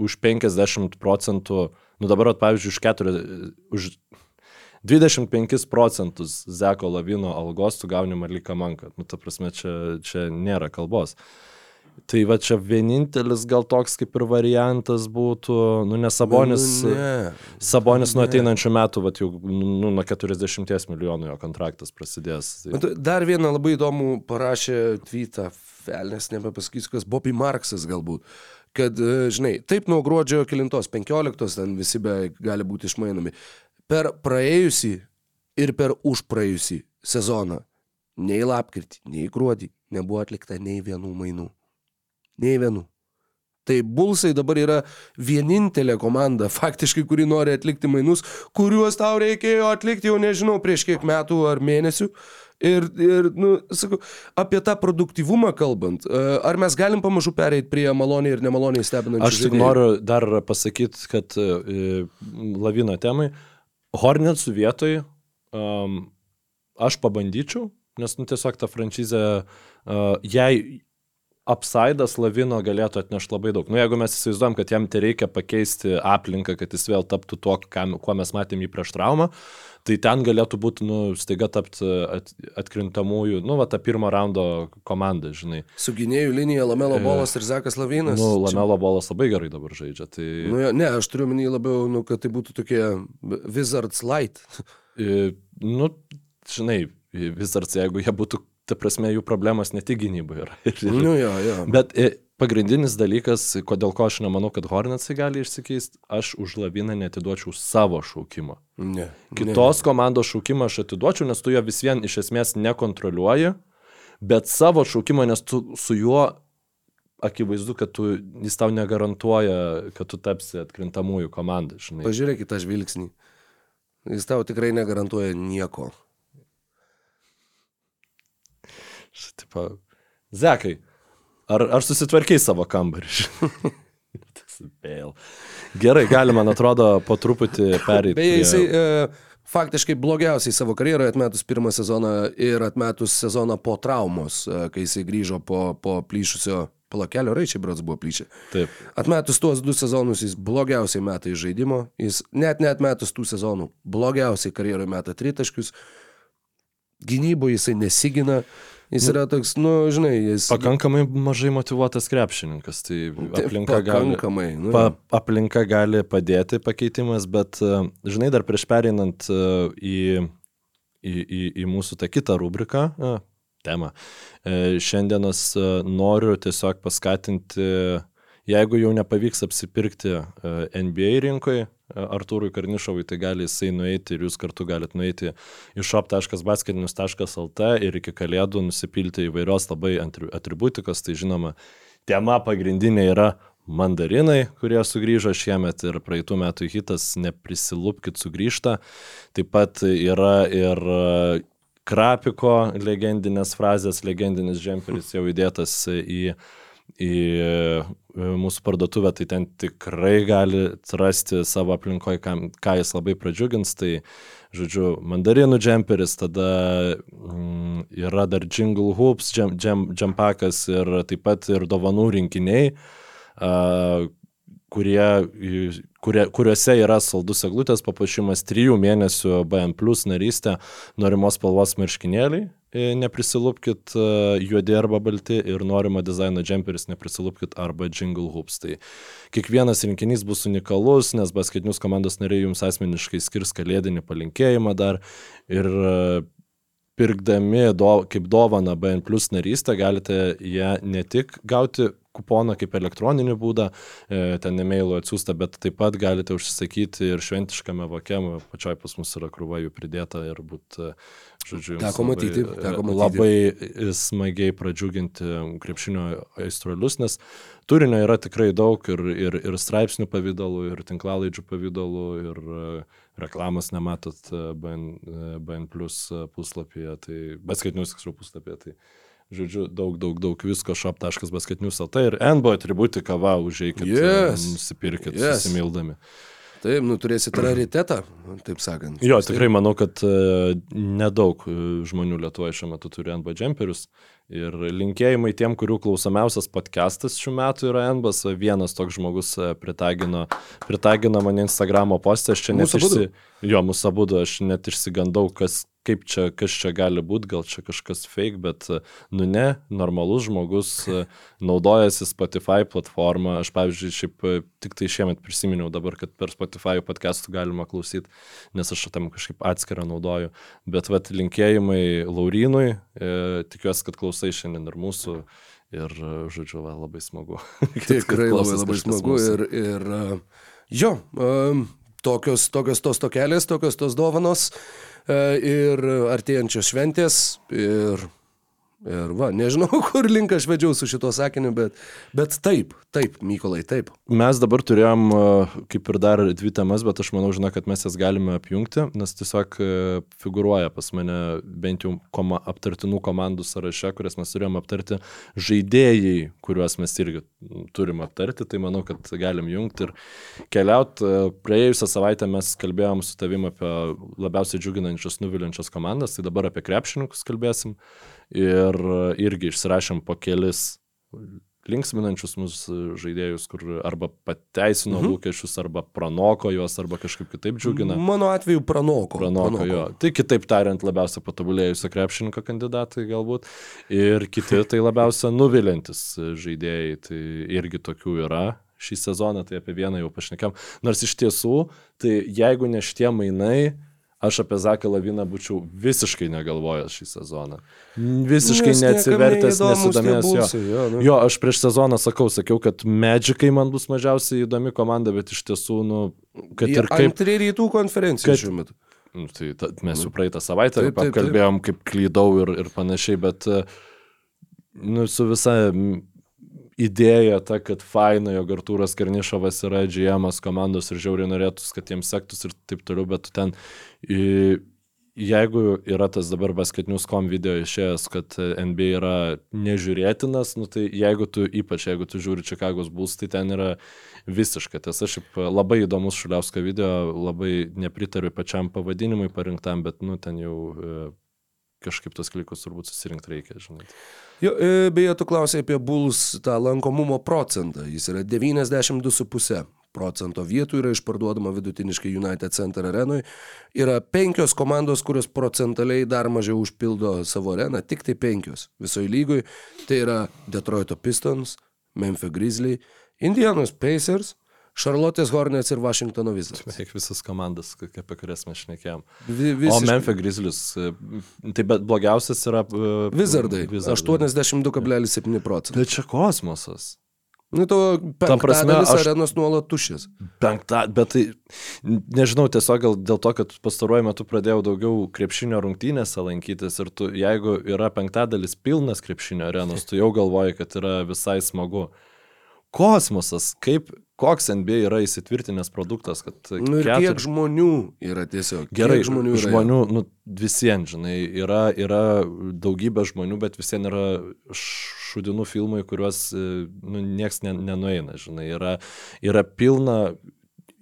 už 50 procentų, nu dabar, vat, pavyzdžiui, už, 4, už 25 procentus Zeko Lavino algos tu gauni Marliką Manką. Nu, ta prasme, čia, čia nėra kalbos. Tai va čia vienintelis gal toks kaip ir variantas būtų, nu nes Sabonis, Nu, ne. Sabonis nuo Ne. ateinančių metų, va jau nu, nuo 40 milijonų jo kontraktas prasidės. Dar vieną labai įdomų parašė tweetą, Velnes, nebepasakysiu, kas Bobby Marksas galbūt. Kad, e, žinai, taip nuo gruodžio kilintos, 15 ten visi beveik gali būti išmainomi. Per praėjusį ir per užpraėjusį sezoną, nei lapkritį, nei gruodį, nebuvo atlikta nei vienų mainų. Nei vienų. Tai Bulsai dabar yra vienintelė komanda, faktiškai, kuri nori atlikti mainus, kuriuos tau reikėjo atlikti jau nežinau prieš kiek metų ar mėnesių. Ir, ir nu, sakau, apie tą produktyvumą kalbant, e, ar mes galim pamažu pereiti prie maloniai ir nemaloniai stebinančių Aš tik žaidėjų? noriu dar pasakyti, kad e, lavino temai, Hornetsų vietoj um, aš pabandyčiau, nes nu, tiesiog ta franšizė, uh, jei apsaidas lavino galėtų atnešti labai daug. Nu, jeigu mes įsivaizduojam, kad jam tai reikia pakeisti aplinką, kad jis vėl taptų tuo, kam, kuo mes matėm jį prieš traumą, tai ten galėtų būti, nu, staiga tapti at, atkrintamųjų, nu, va, ta pirmo raundo komanda, žinai. Su gynėjų linija Lamelo Bolas ir Zakas Lavinas. Nu, Čia- Lamelo bolas labai gerai dabar žaidžia. Tai... Nu, jo, ne, aš turiu minį labiau, nu, kad tai būtų tokie Wizards Light. I, Nu, žinai, Wizards, jeigu jie būtų, ta prasme, jų problemas ne tik gynybai yra. Ir, ir, Nu, jo, jo. Bet i, pagrindinis dalykas, kodėl ko aš nemanau, kad Hornetsai gali išsikeisti, aš už Laviną netiduočiau savo šaukimo. Ne. Kitos ne. komandos šaukimą aš atiduočiau, nes tu jo vis vien iš esmės nekontroliuoji, bet savo šaukimą, nes tu su juo akivaizdu, kad tu, jis tau negarantuoja, kad tu tapsi atkrintamųjų komandą, žinai. Pažiūrėk į tą žvilgsnį. Jis tau tikrai negarantuoja nieko. Tipo, Zekai, ar, ar susitvarkiai savo kambarį? Vėl. Gerai, gali, man atrodo, po truputį pereiti. Beje, jisai e, faktiškai blogiausiai savo karjeroje atmetus pirmą sezoną ir atmetus sezoną po traumos, e, kai jisai grįžo po, po plyšusio palakelio, raičiai brats buvo plyšę. Taip. Atmetus tuos du sezonus jis blogiausiai meta iš žaidimo, jis net neatmetus tų sezonų blogiausiai karjeroje meta tritaškius, gynyboje jisai nesigina, jis yra toks, nu, žinai, jis... Pakankamai mažai motivuotas krepšininkas, tai aplinka gali, pakankamai, nu, pa, aplinka gali padėti pakeitimas, bet, e, žinai, dar prieš pereinant e, į, į, į, į mūsų tą kitą rubriką, a, temą. E, šiandienos noriu tiesiog paskatinti, jeigu jau nepavyks apsipirkti NBA rinkoje, Artūrui Karnišovui, tai gali jisai nueiti ir jūs kartu galite nueiti į shop.basketinius.lt ir iki kalėdų nusipilti įvairios labai atributikos, tai žinoma, tema pagrindinė yra mandarinai, kurie sugrįžo šiemet ir praeitų metų hitas Neprisilupkit sugrįžta. Taip pat yra ir Krapiko legendinės frazės, legendinis džemperis jau įdėtas į, į mūsų parduotuvę, tai ten tikrai gali rasti savo aplinkoje, ką jis labai pradžiugins. Tai, žodžiu, mandarinų džemperis, tada mm, yra dar jingle hoops, džempakas ir taip pat ir dovanų rinkiniai kurie, kurie, kuriuose yra saldus eglutės papuošimas, trijų mėnesių BM plus narystė, norimos spalvos marškinėliai, e, neprisilupkit e, juodi arba balti ir norimo dizaino džemperis neprisilupkit arba jingle hoops. Tai kiekvienas rinkinys bus unikalus, nes basketinius komandos nariai jums asmeniškai skirs kalėdinį palinkėjimą dar ir pirkdami do, kaip dovana BN plus narystę galite ją ne tik gauti kuponą kaip elektroninį būdą, e, ten e-mailu atsiųsta, bet taip pat galite užsisakyti ir šventiškame vokiam, pačioj pas mus yra krūva jų pridėta ir būt, e, žodžiu, teko labai, matyti, e, teko matyti. labai smagiai pradžiuginti krepšinio aistruolius, nes turinio yra tikrai daug ir, ir, ir straipsnių pavydalų, ir tinklalaidžių pavydalų, ir reklamos nematot BN, BN plus puslapyje, tai beskaitinius tiksliau puslapyje. Tai žodžiu, daug, daug, daug visko shop.basketinius.lt ir NBO atributika, va, užėjkit, yes. nusipirkit, yes. susimildami. Taip, nu turėsit raritetą, taip sakant. Jo, tikrai manau, kad uh, nedaug e, žmonių Lietuvoje šiuo metu turi NB džemperius. Ir linkėjimai tiem, kurių klausomiausias podcastas šių metų yra NBAS. Vienas toks žmogus e, pritagino, pritagino mane Instagramo postą, aš čia net išsi... Jo, mūsų abu, aš net išsigandau, kas, kaip čia, kas čia gali būti, gal čia kažkas fake, bet, nu ne, normalus žmogus e, naudojasi Spotify platformą. Aš, pavyzdžiui, šiaip e, tik tai šiemet prisiminiau dabar, kad per Spotify podcastų galima klausyti, nes aš tam kažkaip atskirą naudoju. Bet, vad, linkėjimai Laurinui, e, tikiuosi, kad klausai šiandien ir mūsų. Ir, žodžiu, va, labai smagu. Tikrai labai, labai smagu. Mūsų. Ir, ir jo, um, tokios, tokios tos tokelės, tokios tos dovanos. E, ir artėjančios šventės ir Ir va, nežinau, kur link aš vedžiau su šituo sakiniu, bet, bet taip, taip, Mykolai, taip. Mes dabar turėjom e, kaip ir dar dvi temas, bet aš manau, žinau, kad mes jas galime apjungti, nes tiesiog e, figuruoja pas mane bent jau koma, aptartinų komandų sąraše, kurias mes turėjom aptarti, žaidėjai, kuriuos mes irgi turim aptarti, tai manau, kad galim jungti ir keliauti. E, praėjusią savaitę mes kalbėjom su tavim apie labiausiai džiuginančias, nuviliančias komandas, tai dabar apie krepšininkus kalbėsim ir irgi išsirašėm po kelis linksminančius mūsų žaidėjus, kur arba pateisino mhm. lūkesčius, arba pranoko juos, arba kažkaip kitaip džiugina. Mano atveju pranoko. Pranoko, pranoko. jo. Tai kitaip tariant, labiausiai patobulėjusio krepšininko kandidatai galbūt. Ir kiti tai labiausiai nuvilintis žaidėjai, tai irgi tokių yra. Šį sezoną tai apie vieną jau pašnekėm. Nors iš tiesų, tai jeigu ne šitie mainai, aš apie Zaką Laviną būčiau visiškai negalvojęs šį sezoną. Visiškai Nes neatsivertęs, nesidomėjęs jo. Jo, nu. jo, aš prieš sezoną sakau, sakiau, kad Medžikai man bus mažiausiai įdomi komanda, bet iš tiesų, nu, kad ir kaip... Antrį rytų konferencijų šiuo metu. Nu, tai ta, mes jau praeitą savaitę taip, taip, taip. kaip klydau ir, ir panašiai, bet nu, su visa idėja ta, kad faina, jog Artūras Karnišovas yra GM komandos ir žiauriai norėtus, kad jiems sektus ir taip toliau, bet ten jeigu yra tas dabar basketinius.com video išėjęs, kad NBA yra nežiūrėtinas, nu, tai jeigu tu, ypač jeigu tu žiūri Čikagos Bulls, tai ten yra visiška tiesa. Šiaip labai įdomus Šuliausko video, labai nepritariu pačiam pavadinimui parinktam, bet, nu, ten jau e, kažkaip tos klikus turbūt susirinkti reikia, žinai. Jo, e, beje, tu klausai apie Bulls tą lankomumo procentą. Jis yra 92,5 procento vietų yra išparduodama vidutiniškai United Center arenoje. Yra penkios komandos, kurios procentaliai dar mažiau užpildo savo areną, tik tai penkios visoje lygoje. Tai yra Detroito Pistons, Memphis Grizzly, Indianos Pacers, Šarlotės Hornets ir Vašingtono Wizards. Beveik visas komandas, apie kurias mes šnekėjom. Vi, O Memphis Grizzlies, e, tai bet blogiausias yra... e, Wizardai. Wizardai. 82,7 procentų. Bet čia kosmosas. Nu, to penktadalis aš- arenos nuolat tuščias. Penktą, bet tai, nežinau, tiesiog gal dėl to, kad pastaruoju metu pradėjau daugiau krepšinio rungtynėse lankytis ir tu, jeigu yra penktadalis pilnas krepšinio arenos, tu jau galvoji, kad yra visai smagu. Kosmosas, kaip, koks NBA yra įsitvirtinęs produktas, kad... Nu, ir ketur- kiek žmonių yra tiesiog. Gerai, žmonių yra. žmonių nu, visiems, žinai, yra, yra daugybė žmonių, bet visiems yra šudinų filmai, kuriuos e, nu, nieks ne, nenueina, žinai, yra, yra pilna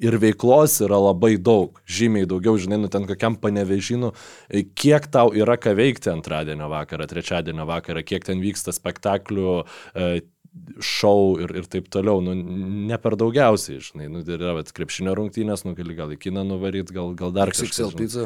ir veiklos yra labai daug, žymiai daugiau, žinai, nu ten kokiam panevežinu, e, kiek tau yra ką veikti antradienio vakarą, trečiadienio vakarą, kiek ten vyksta spektaklių, e, šou ir, ir taip toliau, nu, ne per daugiausiai, žinai, nu, yra vat, krepšinio rungtynės, nu, gali gal į kiną nuvaryti, gal, gal dar kažkas, XXL pizza.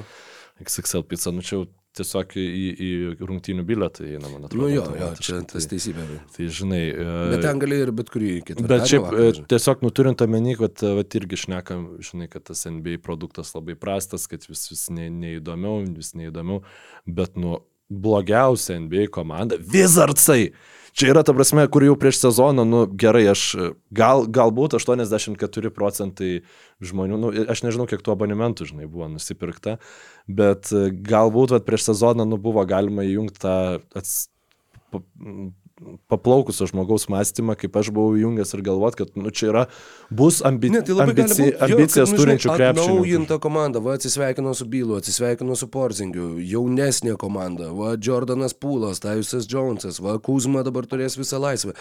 XXL pizza, nu čia jau tiesiog į, į rungtynių bilietą įeina, man atrodo. Nu jo, jo, čia tas tai, teisybė. tai žinai. e, Bet ten gali ir bet kurį kitą. Bet šiaip e, tiesiog nuturint omeny, kad vat, irgi šnekam, žinai, kad tas NBA produktas labai prastas, kad vis, vis ne, neįdomiau, vis neįdomiau, bet nu blogiausia NBA komanda - Wizardsai. Čia yra ta prasme, kur jau prieš sezoną, nu gerai, aš gal, galbūt 84 procentai žmonių, nu, aš nežinau, kiek tų abonementų, žinai, buvo nusipirkta, bet e, galbūt vat, prieš sezoną, nu, buvo galima įjungti tą ats, paplaukusio žmogaus mąstymą, kaip aš buvau įjungęs ir galvot, kad nu, čia yra, bus ambi, Ne, tai ambici, būt, jo, ambicijas kad, nu, turinčių krepšininkų. Atnaujinta komanda, va atsisveikino su Bylu, atsisveikino su Porzingiu, jaunesnė komanda, va Jordanas Pūlas, Tajusas Jonesas, va Kuzma dabar turės visą laisvę.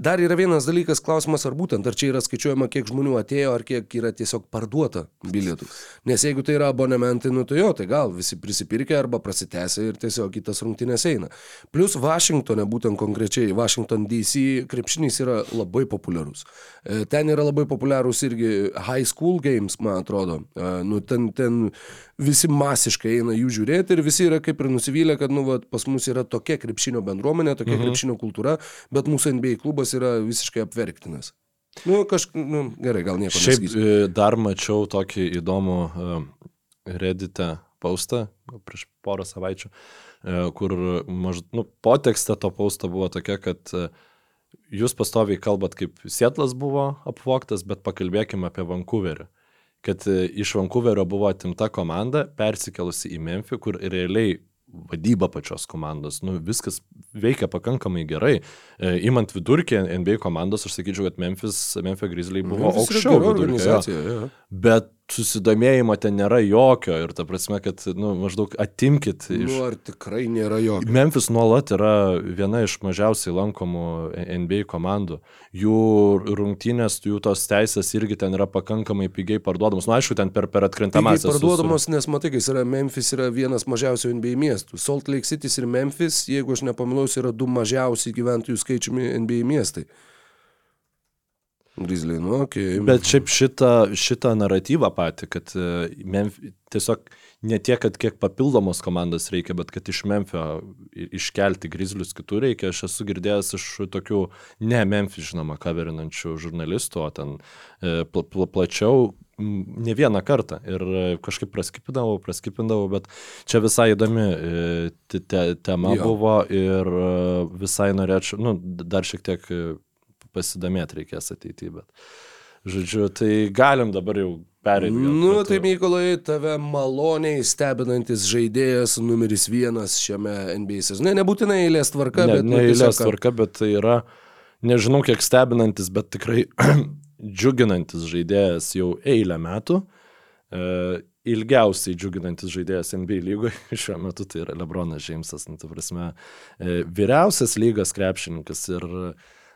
Dar yra vienas dalykas, klausimas, ar būtent, ar čia yra skaičiuojama, kiek žmonių atėjo, ar kiek yra tiesiog parduota bilietų. Nes jeigu tai yra abonementai, nu tai jo, tai gal visi prisipirkę arba prasitęsia ir tiesiog kitas rungtynės eina. Plus Vašingtone, būtent konkrečiai, Washington DC krepšinis yra labai populiarus. E, Ten yra labai populiarūs irgi high school games, man atrodo. E, Nu, ten, ten visi masiškai eina jų žiūrėti ir visi yra kaip ir nusivylę, kad nu, va, pas mus yra tokia krepšinio bendruomenė, tokia mhm. krepšinio kultūra, bet mūsų NBA klubas yra visiškai apverktinas. Nu, kažkaip, nu, gerai, gal nieko Šiaip nesakysiu. e, dar mačiau tokį įdomų Reddit'e postą prieš porą savaičių, e, kur maž, nu, potekstė to posto buvo tokia, kad e, jūs pastoviai kalbat, kaip Sietlas buvo apvoktas, bet pakalbėkime apie Vancouverį. Kad e, iš Vancouverio buvo atimta komanda, persikelusi į Memphį, kur realiai vadyba pačios komandos, nu, viskas veikia pakankamai gerai. E, imant vidurkį NBA komandos, aš sakyčiau, kad Memphis, Memphis Grizzly buvo Memphis aukščiau vidurkio. jo. Bet susidomėjimo ten nėra jokio ir ta prasme, kad, nu, maždaug atimkit iš... Nu, ar tikrai nėra jokio? Memphis nuolat yra viena iš mažiausiai lankomų NBA komandų. Jų rungtynės, jų tos teisės irgi ten yra pakankamai pigiai parduodamos. Na, nu, aišku, ten per, per atkrintamąsias. parduodamos, nes matai, jis yra Memphis, yra vienas mažiausių NBA miestų. Salt Lake City ir Memphis, jeigu aš nepamilau, yra du mažiausiai gyventojų skaičiumi NBA miestai. Grizzly, nu. Okay. Bet šiaip šitą, šitą naratyvą patį, kad e, Memf... tiesiog ne tiek, kad kiek papildomos komandos reikia, bet kad iš Memphio iškelti grizlius kitur reikia, aš esu girdėjęs iš tokių ne Memphis, žinoma, kaverinančių žurnalistų, o ten e, pl pl plačiau ne vieną kartą ir e, kažkaip praskipindavau, praskipindavau, bet čia visai įdomi te- te tema Jo. buvo ir visai norėčiau, nu, dar šiek tiek pasidomėti reikės ateityje, bet žodžiu, tai galim dabar jau perėti. Nu, tai Mykolai, tave maloniai stebinantis žaidėjas numeris vienas šiame NBA sezone. Nebūtinai eilės tvarka, ne, bet... ne nu, eilės tiesiog- tvarka, bet tai yra, nežinau kiek stebinantis, bet tikrai džiuginantis žaidėjas jau eilę metų. E, ilgiausiai džiuginantis žaidėjas NBA lygoje šiuo metu tai yra Lebronas Džeimsas, nu, ta prasme, e, vyriausias lygas krepšininkas ir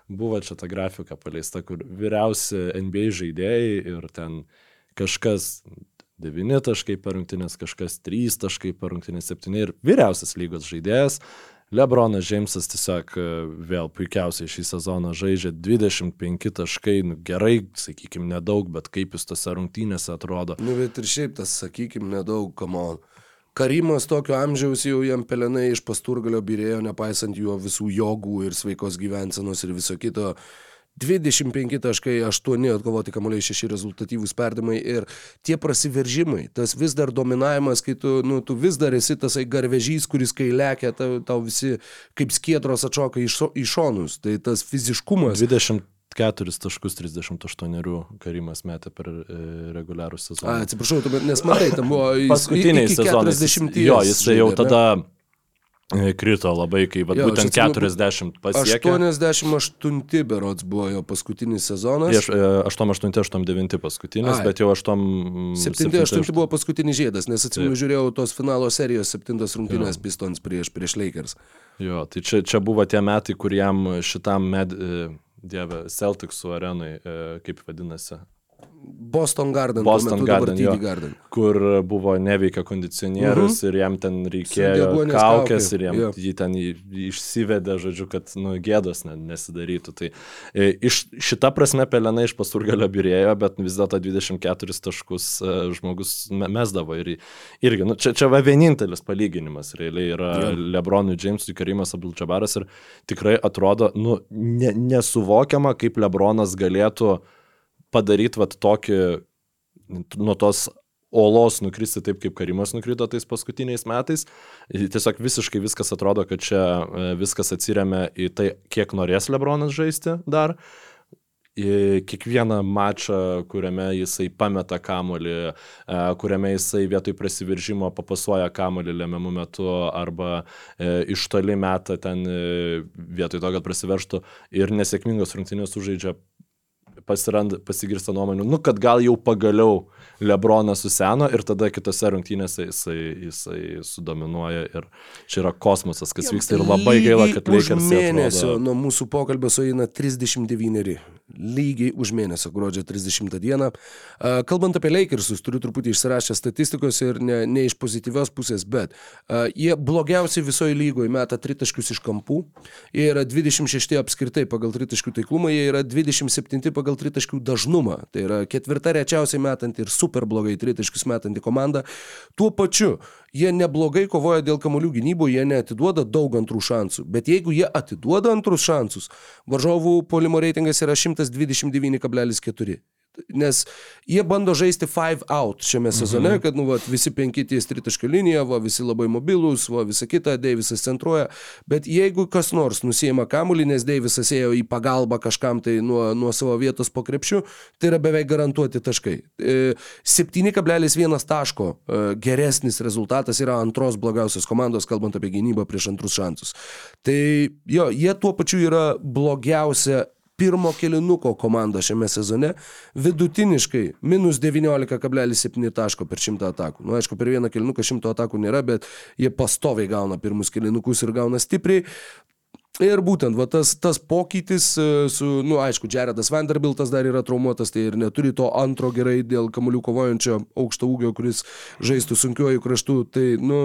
buvo čia ta grafika paleista, kur vyriausi NBA žaidėjai ir ten kažkas 9 taškai per rungtynės, kažkas 3 taškai per rungtynės, 7 ir vyriausias lygos žaidėjas. Lebronas Džeimsas tiesiog e, vėl puikiausiai šį sezoną žaidžia 25 taškai, nu, gerai, sakykime, nedaug, bet kaip jis tose rungtynėse atrodo. Nu, bet ir šiaip tas, sakykime, nedaug, kamon. Karimas tokio amžiaus jau jam pelenai iš pasturgalio birėjo, nepaisant jo visų jogų ir sveikos gyvensenos ir viso kito. 25.8 atkovoti kamuoliai 6 rezultatyvūs perdimai ir tie prasiveržimai, tas vis dar dominavimas, kai tu, nu, tu vis dar esi tasai garvežys, kuris kai lekia, tau, tau visi kaip skiedros atšoka į, šo, į šonus. Tai tas fiziškumas. 20 4 taškus 38 karimas metė per e, reguliarų sezoną. A, atsiprašau, tu, nes matai, tam buvo paskutiniai sezonai. Jo, jis jau tada e, krito labai, kai va, jo, būtent 40 pasiekė. 88 berods buvo jo paskutinis sezonas. Prieš 88-89 paskutinis, Ai. bet jau 8-7 buvo paskutinis žiedas, nes atsimenu žiūrėjau tos finalo serijos 7 rungtynės Pistons prieš, prieš Lakers. Jo, tai čia, čia buvo tie metai, kur jam šitam med, e, Dieve, Celticsų arenai, e, kaip vadinasi, Boston Garden. Boston Garden, jo, Garden. Kur buvo neveikia kondicionierius uh -huh. ir jam ten reikėjo kaukės ir jam jo. jį ten išsivedė, žodžiu, kad nu, gėdos nesidarytų. Tai e, iš, šita prasme Pelena iš pasurgalio birėjo, bet vis dėlto 24 taškus e, žmogus mesdavo. Ir, irgi, nu, čia, čia va vienintelis palyginimas realiai yra jo. Lebronui Jamesui, Karimas Abdulčabaras ir tikrai atrodo nu, ne, nesuvokiama, kaip Lebronas galėtų padaryti vat tokį, nuo tos olos nukristi taip, kaip Karimas nukrito tais paskutiniais metais. Tiesiog visiškai viskas atrodo, kad čia e, viskas atsiriame į tai, kiek norės Lebronas žaisti dar. Į kiekvieną mačą, kuriame jisai pameta kamolį, e, kuriame jisai vietoj prasidiržimo papasuoja kamolį lemiamų metu arba e, iš toli meta ten vietoj to, kad prasiverštų ir nesėkmingos rungtynės sužaidžia pasiranda, pasigirsta nuomonių, nu, kad gal jau pagaliau Lebronas suseno ir tada kitose rungtynėse jisai, jisai sudominuoja ir čia yra kosmosas, kas vyksta ir labai gaila, kad Lakers. Mėnesio nuo mūsų pokalbio sueina 39 lygiai už mėnesio, gruodžio 30 dieną. Kalbant apie Lakersus, turiu truputį išsirašę statistikos ir ne, ne iš pozityvios pusės, bet jie blogiausiai visoje lygoje meta tritaškius iš kampų. Jie yra 26 apskritai pagal tritaškių taiklumą, jie yra 27 pagal tritaškių dažnumą. Tai yra ketvirta rečiausiai metanti ir super blogai tritaškius metanti komanda. Tuo pačiu jie neblogai kovoja dėl kamolių gynybų, jie neatiduoda daug antrų šansų, bet jeigu jie atiduoda antrus šansus, varžovų polimo reitingas yra 129,4 nes jie bando žaisti five out šiame sezone, mhm. kad nu, va, visi penki ties tritaškio linija, va, visi labai mobilūs, va, visa kita, Deivisas centruoja, bet jeigu kas nors nusijama kamuolį, nes Deivisas ėjo į pagalbą kažkam tai nuo, nuo savo vietos po krepšiu, tai yra beveik garantuoti taškai. 7,1 e, taško e, geresnis rezultatas yra antros blogiausios komandos, kalbant apie gynybą prieš antrus šansus. Tai jo, jie tuo pačiu yra blogiausia pirmo kilinuko komanda šiame sezone vidutiniškai minus 19,7 taško per 100 atakų. Na, nu, aišku, per vieną kilinuką 100 atakų nėra, bet jie pastoviai gauna pirmus kilinukus ir gauna stipriai. Ir būtent va, tas, tas pokytis e, su, nu, aišku, Jaredas Vanderbiltas dar yra traumuotas, tai ir neturi to antro gerai dėl kamuolių kovojančio aukšto ūgio, kuris žaistų sunkiuoju kraštu. Tai, nu,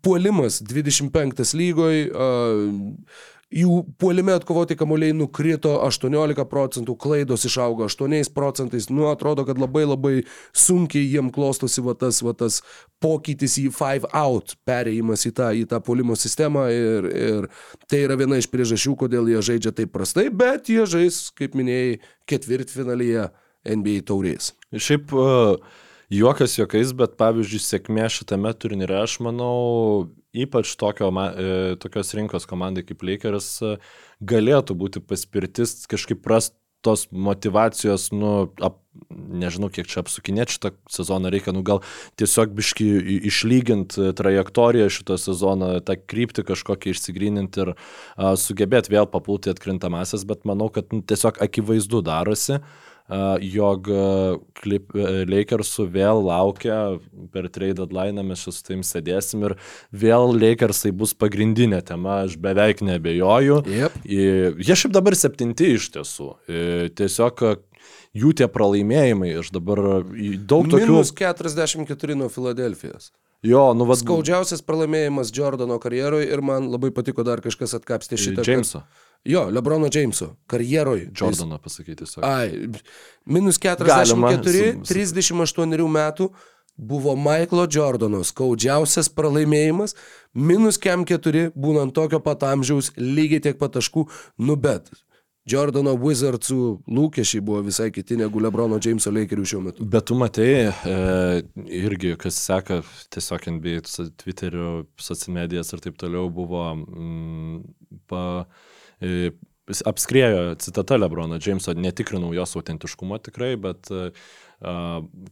puolimas 25 lygoj. Uh, jų puolime atkovoti kamuoliai nukrito 18 procentų, klaidos išaugo 8 procentais, nu atrodo, kad labai labai sunkiai jiem klostosi va tas, va tas pokytis į five out, perėjimas į tą, į tą puolimo sistemą ir, ir tai yra viena iš priežasčių, kodėl jie žaidžia taip prastai, bet jie žais, kaip minėjai, ketvirtfinalyje NBA taurės. Šiaip uh... Juokas juokais, bet pavyzdžiui, sėkmė šitame turnyre, aš manau, ypač tokio, e, tokios rinkos komandai kaip Lakers e, galėtų būti paspirtis kažkaip rast tos motivacijos, nu, ap, nežinau, kiek čia apsukinėti šitą sezoną reikia, nu, gal tiesiog biški išlyginti trajektoriją šito sezono, tą kryptį kažkokią išsigryninti ir a, sugebėti vėl papulti atkrintamasis, bet manau, kad nu, tiesiog akivaizdu darosi. Uh, jog Lakersų vėl laukia per trade deadline, mes čia su taim sėdėsim ir vėl Lakersai bus pagrindinė tema, aš beveik nebejoju. Yep. Jie šiaip dabar septinti iš tiesų. Tiesiog jų tie pralaimėjimai, aš dabar daug tokių... Minus 44 nuo Filadelfijos. Jo, nu vad. Skaudžiausias pralaimėjimas Jordano karjeroje ir man labai patiko dar kažkas atkapstė šitą. Jameso. Kad... Jo, Lebrono Jameso karjeroje. Jordaną jis... pasakyti, sakau. Ai, minus 44, Galima, 38 metų buvo Michaelo Jordano skaudžiausias pralaimėjimas, minus kem 4, būnant tokio pat amžiaus, lygiai tiek pat taškų, nu bet Jordano Wizardsų lūkesčiai buvo visai kiti negu Lebrono Jameso Lakerių šiuo metu. Bet tu matai, e, irgi, kas seka tiesiog NBA, Twitterio, socialmedijas ir taip toliau, buvo mm, pa, apskriejo citata Lebrono Jameso, netikrinau jos autentiškumo tikrai, bet e,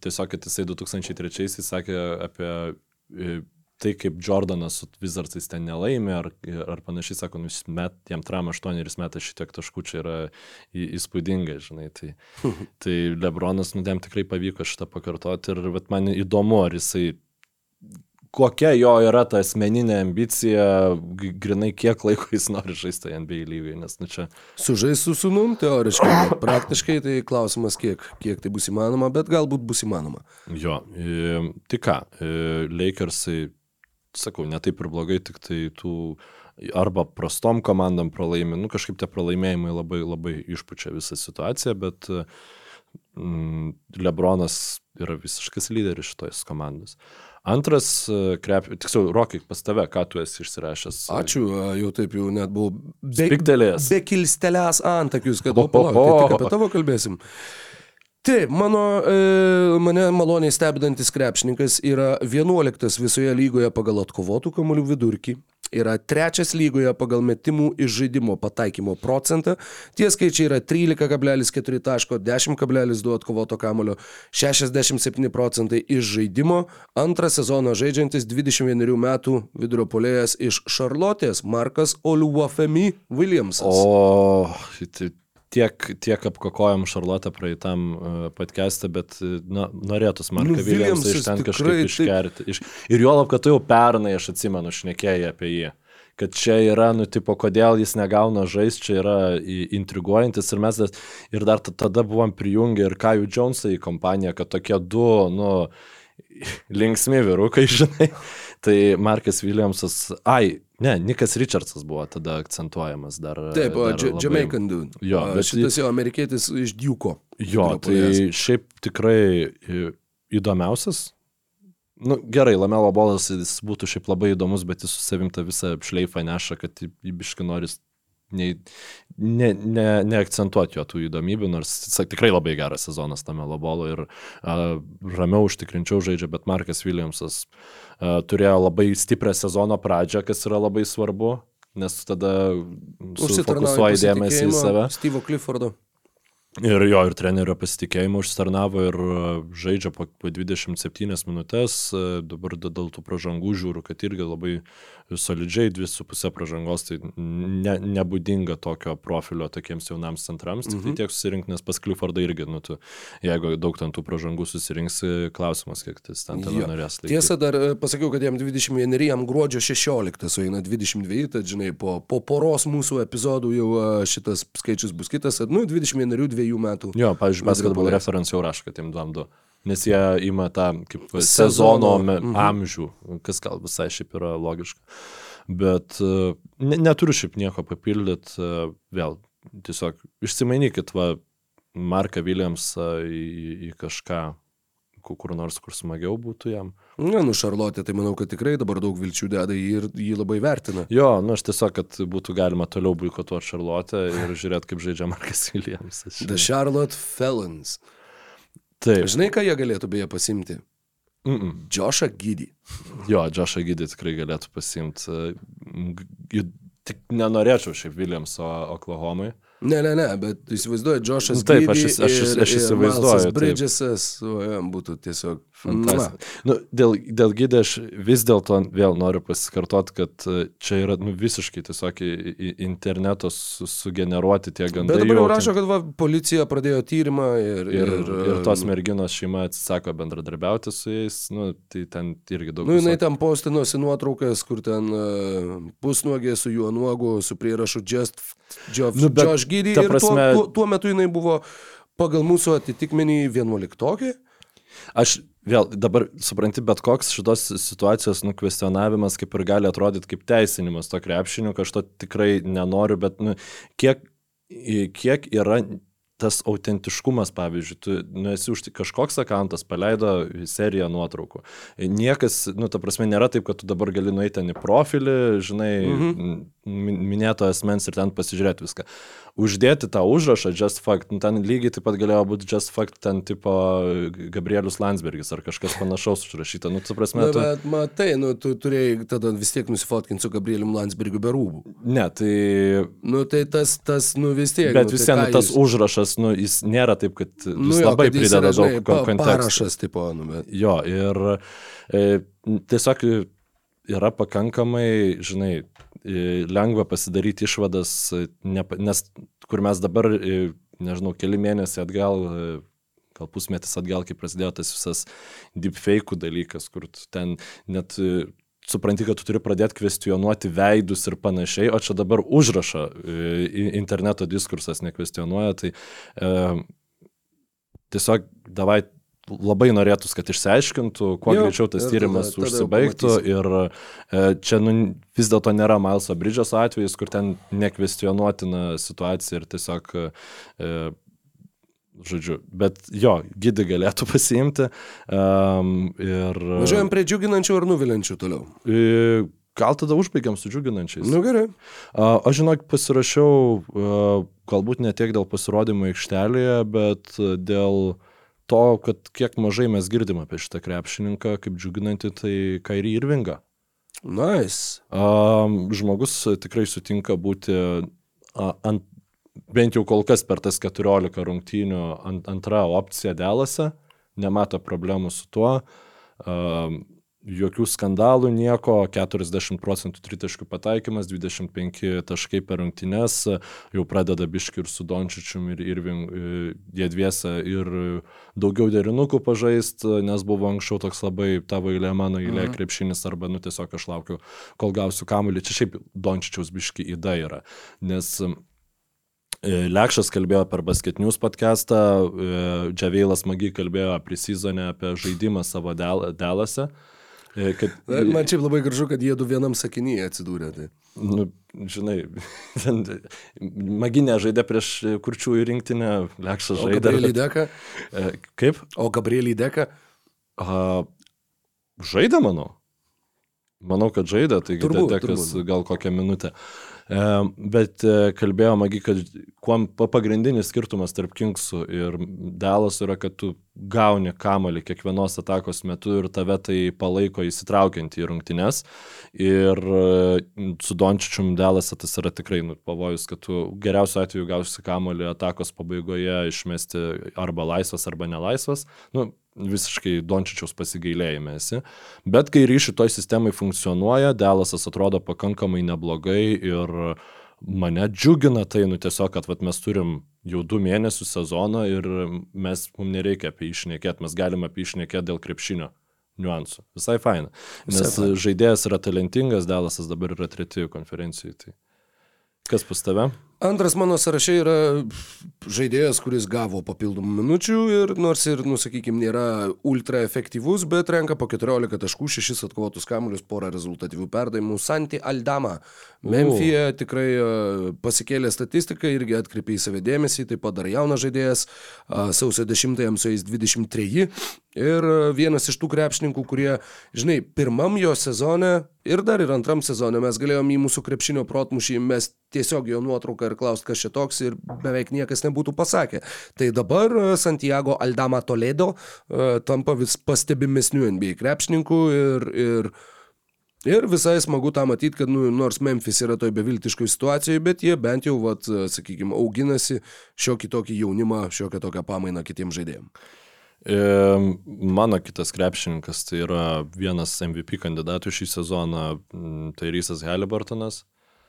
tiesiog, kad jisai 2003 sakė apie e, tai, kaip Jordanas su Wizardsais ten nelaimė, ar, ar panašiai, sako, nu, met, jam tram 8 metai šitiek taškų čia yra į, įspūdinga, žinai. Tai, tai Lebronas, nu, jam tikrai pavyko šitą pakartoti ir vat, man įdomu, ar jisai kokia jo yra ta asmeninė ambicija, grinai kiek laiko jis nori žaisti NBA lygai, nes nu čia... Sužais su sunum, teoriškai, praktiškai tai klausimas, kiek, kiek tai bus įmanoma, bet galbūt bus įmanoma. Jo, e, tai ką, e, Lakersai sakau, ne taip ir blogai, tik tai tų arba prastom komandom pralaimi, nu kažkaip tie pralaimėjimai labai, labai išpučia visą situaciją, bet mm, Lebronas yra visiškas lyderis šitos komandos. Antras, e, krep, tiksliau, Rokai, pas tave, ką tu esi išsirašęs? Ačiū, jau taip jau net buvau be, Piktelės. be kilstelės antakius, kad o, palauk, tai tik apie tavo kalbėsim. Taip, mano, e, mane maloniai stebinantis krepšininkas yra 11 visoje lygoje pagal atkovotų kamolių vidurkį, yra trečias lygoje pagal metimų iš žaidimo pataikymo procentą, tie skaičiai yra 13,4 taško, 10,2 atkovoto kamulio, 67 procentai iš žaidimo, antrą sezoną žaidžiantis 21 metų vidurio polėjas iš Šarlotės, Markas Oluwafemi Williamsas. O, tai tiek, tiek apkakojom Šarlotę praeitam uh, podcast'e, bet na, norėtus Marką nu, Viljamsą iš ten kažkaip iškerti. Iš, ir juolab, kad tu jau pernai, aš atsimenu, šnekėjai apie jį kad čia yra, nu, tipo, kodėl jis negauna žaisti, čia yra intriguojantis ir mes ir dar tada buvom prijungę ir Kajų Jonesą į kompaniją, kad tokie du, nu, linksmi vyrukai, žinai. Tai Markas Williamsas, ai, Ne, Nikas Richardsas buvo tada akcentuojamas dar. Taip, o labai... Jamaican dude. Jo, bet šitas jau amerikietis iš Duko. Jo, tai šiaip tikrai įdomiausias. Nu, gerai, Lamelo bolas jis būtų šiaip labai įdomus, bet jis su savim tą visą šleifą neša, kad įbiški noris nei, ne, ne, neakcentuoti jo tų įdomybių, nors jis tikrai labai geras sezonas tame Labolo ir uh, ramiau užtikrinčiau žaidžia, bet Markas Williamsas uh, turėjo labai stiprią sezono pradžią, kas yra labai svarbu, nes tada susitarnauja dėmesį į save. Steve'o Cliffordo. Ir jo, ir trenerio pasitikėjimo užsitarnavo ir žaidžia po, po 27 minutės, dabar dėl tų pražangų žiūriu, kad irgi labai solidžiai 2,5 pražangos, tai ne, nebūdinga tokio profilio tokiems jaunams centrams, tik tai mhm. tiek susirinkti, nes pas Cliffordą irgi, nu, tu, jeigu daug ten tų pražangų susirinksi, klausimas, kiek tas ten tada norės. Laikyti. Tiesa, dar e, pasakiau, kad jam 21, jam gruodžio 16 sueina 22, tad žinai, po, po poros mūsų epizodų jau e, šitas skaičius bus kitas, nu, 21, 2 metų. Jo, pavyzdžiui, basketbolo referencijų rašo, kad jiem 2-2 nes jie ima tą kaip sezono, sezono mhm. amžių, kas gal visai šiaip yra logiška. Bet e, ne, neturiu šiaip nieko papildyti, e, vėl tiesiog išsimainykit va Marką Williamsą į, į kažką, kur nors, kur smagiau būtų jam. Ne, nu, Šarlotė, tai manau, kad tikrai dabar daug vilčių deda ir jį labai vertina. Jo, nu, aš tiesiog, kad būtų galima toliau boikotuoti Šarlotę ir žiūrėti, kaip žaidžia Markas Williamsas. The Charlotte Felons. Taip. Žinai, ką jie galėtų beje pasimti? Mm -mm. Džošą Gydį. Jo, Džošą Gydį tikrai galėtų pasimti. Tik nenorėčiau šiaip Williamso Oklahomai. Ne, ne, ne, bet įsivaizduoju, Džošas. Nu, taip, aš, aš, aš, aš įsivaizduoju. Bridgesas, o jam būtų tiesiog. Nu, dėl, dėl gydė aš vis dėlto vėl noriu pasikartoti, kad e, čia yra nu, visiškai tiesiog interneto sugeneruoti tie gandai. Bet dabar jau rašo, kad va, policija pradėjo tyrimą ir... Ir, ir, ir tos merginos šeima atsisako bendradarbiauti su jais, nu, tai ten irgi daug... Nu, jinai ten postinosi nuotraukas, kur ten uh, pusnuogė su juo nuogu, su prierašu Just Josh, nu, Gydį. Prasme... Ir tuo, tuo, metu jinai buvo pagal mūsų atitikmenį vienuoliktokė. Aš vėl dabar supranti, bet koks šitos situacijos nukvestionavimas kaip ir gali atrodyti kaip teisinimas to krepšinių, to tikrai nenoriu, bet nu, kiek, kiek yra tas autentiškumas, pavyzdžiui, tu nu, esi už kažkoks akantas, paleido seriją nuotraukų. Niekas, nu, ta prasme, nėra taip, kad tu dabar gali nueiti ten į profilį, žinai, mhm. Minėto asmens ir ten pasižiūrėti viską. Uždėti tą užrašą Just Fact, nu, ten lygiai taip pat galėjo būti Just Fact, ten tipo Gabrielius Landsbergis ar kažkas panašaus užrašyta. Nu, tu prasme, tu... Bet matai, nu, tu turėjai tada vis tiek nusifotkinti su Gabrielium Landsbergiu be rūbų. Ne, tai... Nu, tai tas, tas, nu vis tiek. Bet nu, vis tiek, tai nu, tas jūs... užrašas, nu, jis nėra taip, kad jis nu, jo, labai kad jis prideda daug konteksto. Parašas, tipo, nu, bet. Jo, ir e, tiesiog yra pakankamai, žinai, lengva pasidaryti išvadas, nes kur mes dabar, nežinau, keli mėnesiai atgal, gal pusmetis atgal, kai prasidėjo tas visas deepfake dalykas, kur ten net supranti, kad tu turi pradėti kvestionuoti veidus ir panašiai, o čia dabar užrašą interneto diskursas nekvestionuoja, tai e, tiesiog davai labai norėtųs, kad išsiaiškintų, kuo jo, greičiau tas tyrimas tada, tada užsibaigtų. Ir e, čia nu, vis dėlto nėra Malso Bridžios atvejis, kur ten nekvestionuotina situacija ir tiesiog, e, žodžiu, bet jo, gydai galėtų pasiimti. Um, ir, Važiuojam prie džiuginančių ar nuvilinčių toliau. E, Gal tada užbaigiam su džiuginančiais. Na nu, gerai. A, aš žinok, pasirašiau, a, galbūt ne tiek dėl pasirodymo aikštelėje, bet dėl to, kad kiek mažai mes girdim apie šitą krepšininką, kaip džiuginantį, tai Kairį Irvingą. Nice. Um, žmogus tikrai sutinka būti uh, ant, bent jau kol kas per tas 14 rungtynių ant, antra opcija dėlose, nemato problemų su tuo. Um, jokių skandalų, nieko, 40 procentų tritaškių pataikymas, 25 taškai per rungtynes, jau pradeda biški ir su Dončičium ir, ir jie dviesa ir daugiau derinukų pažaisti, nes buvo anksčiau toks labai tavo eilė, mano eilė mhm. krepšinis arba, nu tiesiog aš laukiu, kol gausiu kamuolį. Čia šiaip Dončičiaus biški įda yra, nes e, Lekšas kalbėjo per Basketinius podcastą, e, Džiaveilas Magi kalbėjo apie sezoną, apie žaidimą savo Delase. Del E, kad... Man čia labai gražu, kad jie du vienam sakinyje atsidūrė. Tai. Nu, žinai, maginė žaidė prieš kurčiųjų rinktinę, Lekšas žaidė. Gabrielį Deką? E, kaip? O Gabrielį Deką? Žaidė, manau. Manau, kad žaidė, taigi Dekas gal kokią minutę. Bet e, kalbėjo Magi, kad kuo pagrindinis skirtumas tarp Kingsų ir Dalas yra, kad tu gauni kamalį kiekvienos atakos metu ir tave tai palaiko įsitraukiant į rungtynes. Ir e, su Dončičium Dalas tas yra tikrai nu, pavojus, kad tu geriausiu atveju gausi kamalį atakos pabaigoje išmesti arba laisvas, arba nelaisvas. Nu, visiškai Dončičiaus pasigailėjime esi. Bet kai ryšių toj sistemai funkcionuoja, Delasas atrodo pakankamai neblogai ir mane džiugina tai, nu tiesiog, kad vat, mes turim jau du mėnesius sezoną ir mes, mums nereikia apie išnekėti, mes galime apie išnekėti dėl krepšinio niuansų. Visai faina. Nes Visai faina. žaidėjas yra talentingas, Delasas dabar yra treti konferencijai. Tai. Kas pas tave? Antras mano sąraše yra žaidėjas, kuris gavo papildomų minučių ir nors ir, nusakykime, nėra ultra efektyvus, bet renka po 14 taškų, 6 atkovotus kamuolius, porą rezultatyvių perdavimų. Santi Aldama. Memphije tikrai e, pasikėlė statistiką, irgi atkreipė į save dėmesį, taip pat dar jaunas žaidėjas, sausio 10 jam su jais 23 ir e, vienas iš tų krepšininkų, kurie, žinai, pirmam jo sezone ir dar ir antram sezone mes galėjom į mūsų krepšinio protmušį mes tiesiog jo nuotrauką ir klausti, kas čia toks ir beveik niekas nebūtų pasakę. Tai dabar e, Santiago Aldama Toledo uh, tampa vis pastebimesnių NBA krepšininkų ir, ir Ir visai smagu tą matyti, kad nu, nors Memphis yra toj beviltiškoj situacijoje, bet jie bent jau, vat, e, sakykime, auginasi šiokį tokį jaunimą, šiokią tokią pamainą kitiems žaidėjams. E, mano kitas krepšininkas tai yra vienas MVP kandidatų šį sezoną, tai Rysas Halliburtonas.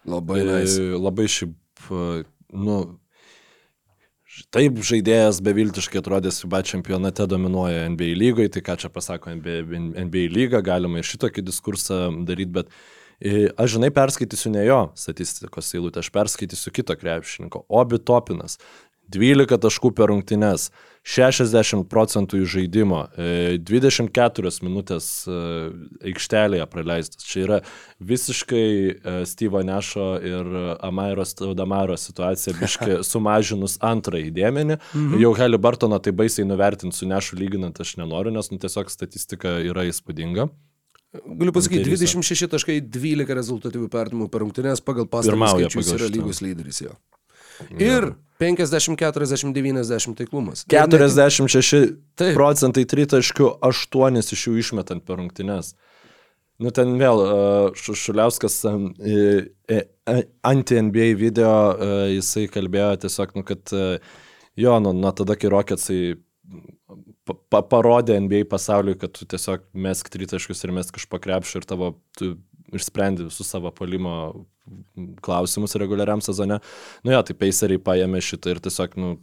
Labai, nice. labai šiaip nu, taip žaidėjas beviltiškai atrodęs FIBA čempionate dominuoja NBA lygoje, tai ką čia pasako NBA, NBA lyga, galima ir šitokį diskursą daryti, bet aš žinai perskaitysiu ne jo statistikos eilutę, aš perskaitysiu kito krepšininko, Obi Topinas. 12 taškų per rungtynes, 60 procentų į žaidimo, 24 e, minutės e, aikštelėje praleistas. Čia yra visiškai e, Steve'o Nešo ir Amairos Damaro situacija, biškai sumažinus antrąjį dėmenį. Mhm. Jau Heli Bartoną tai baisiai nuvertinti su Nešu lyginant aš nenoriu, nes nu, tiesiog statistika yra įspūdinga. Galiu pasakyti, Interisa. 26.12 rezultatyvių perdimų per rungtynės pagal Pirmauja skaičius pagal yra lygos lyderis jo. Ir 50-40-90 taiklumas. Ir ne tik- 46 Taip. procentai tritaškių, 8 iš jų išmetant per rungtynes. Nu ten vėl Šu- Šuliauskas e, e, e, anti-NBA video, jisai kalbėjo tiesiog, nu, kad jo, nu, nuo tada, kai Rocketsai pa, parodė NBA pasauliui, kad tu tiesiog mesk tritaškius ir mesk iš pakrepšio ir tavo, tu išsprendi visus savo palimo klausimus reguliariam sezone. Nu jo, tai Paceriai paėmė šitą ir tiesiog, nu,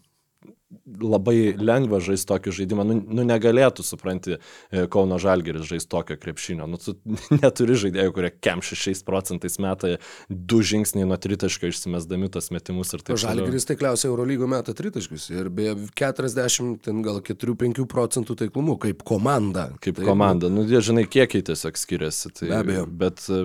labai lengva žaisti tokį žaidimą. Nu, nu negalėtų, supranti, e, Kauno Žalgeris žaisti tokio krepšinio. Nu, tu neturi žaidėjų, kurie kem 6 procentais meta du žingsniai nuo tritaškio išsimesdami tas metimus ir taip toliau. Žalgiris taikliausiai Eurolygo meta tritaškius ir beje 40, ten gal 4-5 procentų taiklumu kaip komanda. Kaip Tai, komanda. Nu, jie, žinai, kiekiai tiesiog skiriasi. Tai, Be abejo. Bet e,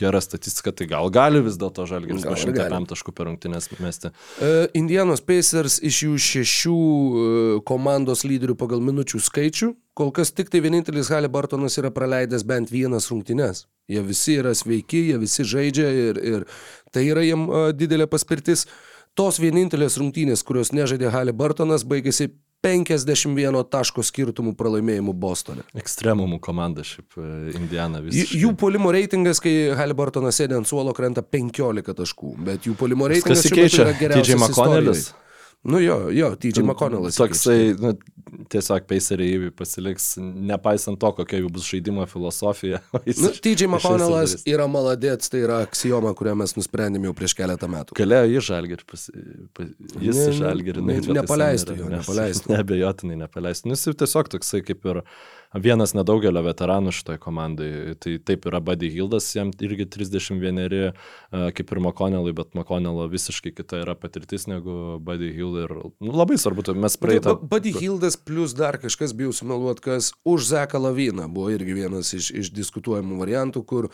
gera statistika, tai gal gali vis dėlto Žalgeris 100 gali. taškų per rungtynės mesti. E, Indianos Pacers iš jų šešių e, komandos lyderių pagal minučių skaičių, kol kas tik tai vienintelis Halibartonas yra praleidęs bent vienas rungtynes. Jie visi yra sveiki, jie visi žaidžia ir, ir tai yra jiem e, didelė paspirtis. Tos vienintelės rungtynės, kurios nežaidė Halibartonas, baigėsi 51 taško skirtumų pralaimėjimų Bostone. Ekstremumų komanda šiaip e, Indiana visiškai. jų polimo reitingas, kai Halibartonas sėdė ant suolo, krenta 15 taškų, bet jų polimo reitingas yra geriausias TJ McConnellis. istorijoj. Nu jo, jo, TJ McConnellis. Toksai, nu, tiesiog Paceriai pasiliks, nepaisant to, kokia jų bus žaidimo filosofija. jis Nu, TJ McConnellas yra maladėts, tai yra aksijoma, kurią mes nusprendėme jau prieš keletą metų. Galėjo į žalgerį, pas, pa, jis Ne, žalgerį. ne, nepaleistų jo, nepaleistų. Nebejotinai nepaleistų. Nu, jis jau tiesiog toksai kaip ir vienas nedaugelio veteranų šitoj komandai. Tai taip yra Buddy Hildas, jam irgi 31, e, kaip ir McConnellui, bet McConnello visiškai kita yra patirtis negu Buddy Hill. Ir nu, labai svarbu, tai mes praeitą... Buddy Hildas plus dar kažkas, bijau sumeluoti, kas už Zeką Laviną buvo irgi vienas iš, iš diskutuojamų variantų, kur,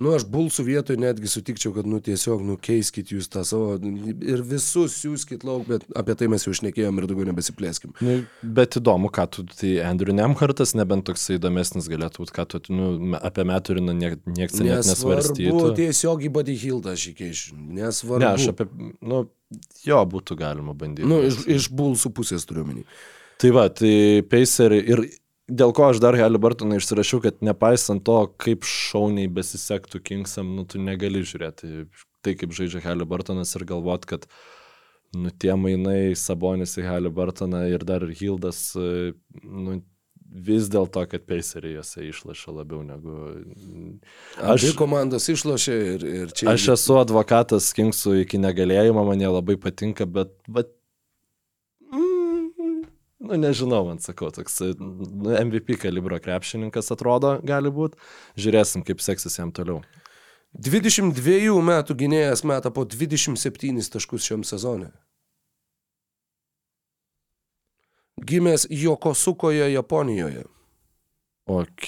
nu, aš bulsų vietoje netgi sutikčiau, kad, nu, tiesiog, nu, keiskit jūs tą savo ir visus siūskit lauk, bet apie tai mes jau šnekėjom ir daugiau nebesiplėskim. Nu, bet įdomu, ką tu, tai Andrew Nemhartas, nebent toksai įdomesnis galėtų būti, ką tu, nu, apie Meturiną nieks net Nesvarbu, nesvarstytų. tiesiog į Buddy Hildą aš įkeišiu. Nesvarbu. Ne, aš apie, nu, jo, būtų galima bandyti. Nu, iš, iš bulsų pusės turiu menį. Tai va, tai Paceriai ir dėl ko aš dar Halibartoną išsirašiau, kad nepaisant to, kaip šauniai besisektų Kingsam, nu, tu negali žiūrėti tai, kaip žaidžia Halibartonas ir galvot, kad nu, tie mainai Sabonis į Halibartoną ir dar ir Hildas, nu, vis dėlto, kad Paceriai juose išlaša labiau negu... Aš... Aš, komandos išlošė ir, ir čia... aš esu advokatas Kingsų iki negalėjimo, man jie labai patinka, bet... bet Nu, nežinau, man sakau, toks nu, MVP kalibro krepšininkas atrodo, gali būti. Žiūrėsim, kaip seksis jam toliau. 22 metų gynėjas meta po 27 taškus šiam sezone. Gimęs Jokosukoje, Japonijoje. Ok.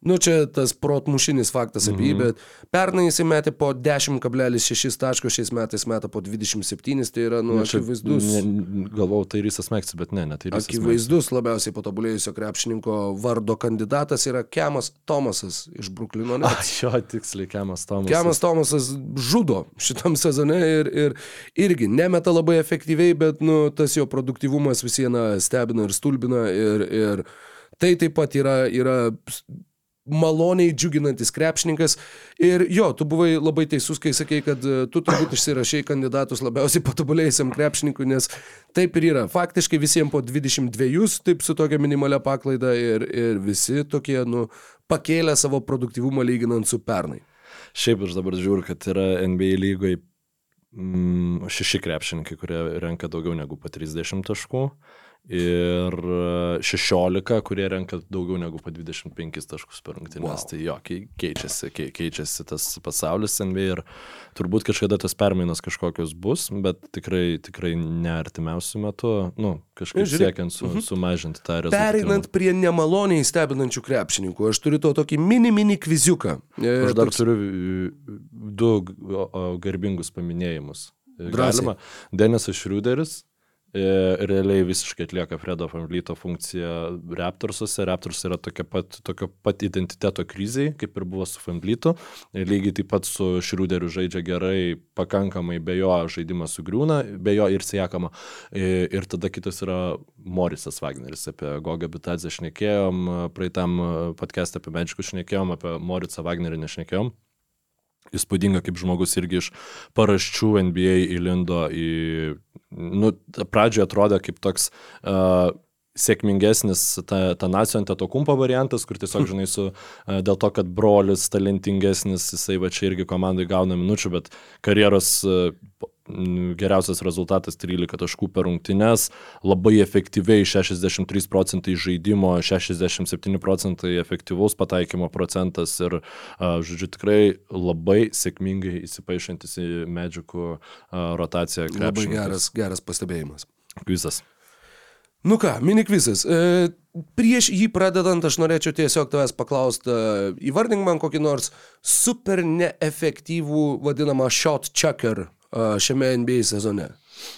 Nu, čia tas protmušinis faktas apie jį, bet pernai jisai metė po 10,6 taško, šiais metais meta po 27, tai yra, nu, čia akivaizdus. Galvojau, tai Rysas Meksis, bet ne, ne tai Rysas Meksis. Akivaizdus labiausiai patobulėjusio krepšininko vardo kandidatas yra Kemas Tomasas iš Bruklino. A, Nets. jo, tiksliai, Kemas Tomas. Kemas Tomasas žudo šitam sezone ir, ir irgi nemeta labai efektyviai, bet nu, tas jo produktyvumas visieną stebina ir stulbina. Ir, ir tai taip pat yra, yra maloniai džiuginantis krepšininkas. Ir jo, tu buvai labai teisus, kai sakei, kad e, tu turbūt išsirašai kandidatus labiausiai patobulėjusiam krepšininkui, nes taip ir yra. Faktiškai visiems po 22, taip su tokia minimalia paklaida ir, ir visi tokie, nu, pakėlė savo produktyvumą lyginant su pernai. Šiaip aš dabar žiūriu, kad yra NBA lygoje mm, šeši krepšininkai, kurie renka daugiau negu po 30 taškų. Ir e, 16, kurie renka daugiau negu po 25 taškus per rungtynės. Wow. Tai jo, kei- keičiasi, kei- keičiasi tas pasaulis NBA ir turbūt kažkada tas permainos kažkokios bus, bet tikrai, tikrai ne artimiausių metų, nu, kažkaip Žiūrėk, siekiant su, sumažinti tą rezultatą. Pereinant prie nemaloniai stebinančių krepšininkų, aš turiu to tokį mini mini kviziuką. E, Aš dar toks- turiu e, du garbingus paminėjimus. E. Galima. Denisas Šriuderis E, realiai visiškai atlieka Fredo Fanvlyto funkciją Raptorsuose. Raptors yra tokia pat, tokio pat identiteto kriziai, kaip ir buvo su Fanvlytu. Lygiai taip pat su Šriuderiu žaidžia gerai, pakankamai be jo žaidimas sugriūna, be jo ir siekama. E, ir tada kitas yra Morisas Wagneris. Apie Gogą Bitadzę šnekėjom, praeitam podcast'e apie Medžikus šnekėjom, apie Morisą Wagnerį nešnekėjom įspūdinga, kaip žmogus irgi iš paraščių NBA įlindo į, nu, pradžioje atrodė kaip toks uh, sėkmingesnis ta, ta nacijų ant to kumpo variantas, kur tiesiog, žinai, su, dėl to, kad brolis talentingesnis, jisai va čia irgi komandai gauna minučių, bet karjeros geriausias rezultatas 13 taškų per rungtynes, labai efektyviai 63 procentai žaidimo, 67 procentai efektyvaus pataikymo procentas ir, žodžiu, tikrai labai sėkmingai įsipaišantis į medžiukų rotaciją. Labai geras, geras pastebėjimas. Kvizas. Nu ką, minikvizas. E, prieš jį pradedant, aš norėčiau tiesiog tavęs paklausti, e, įvardink man kokį nors super neefektyvų vadinamą shot checker šiame NBA sezone?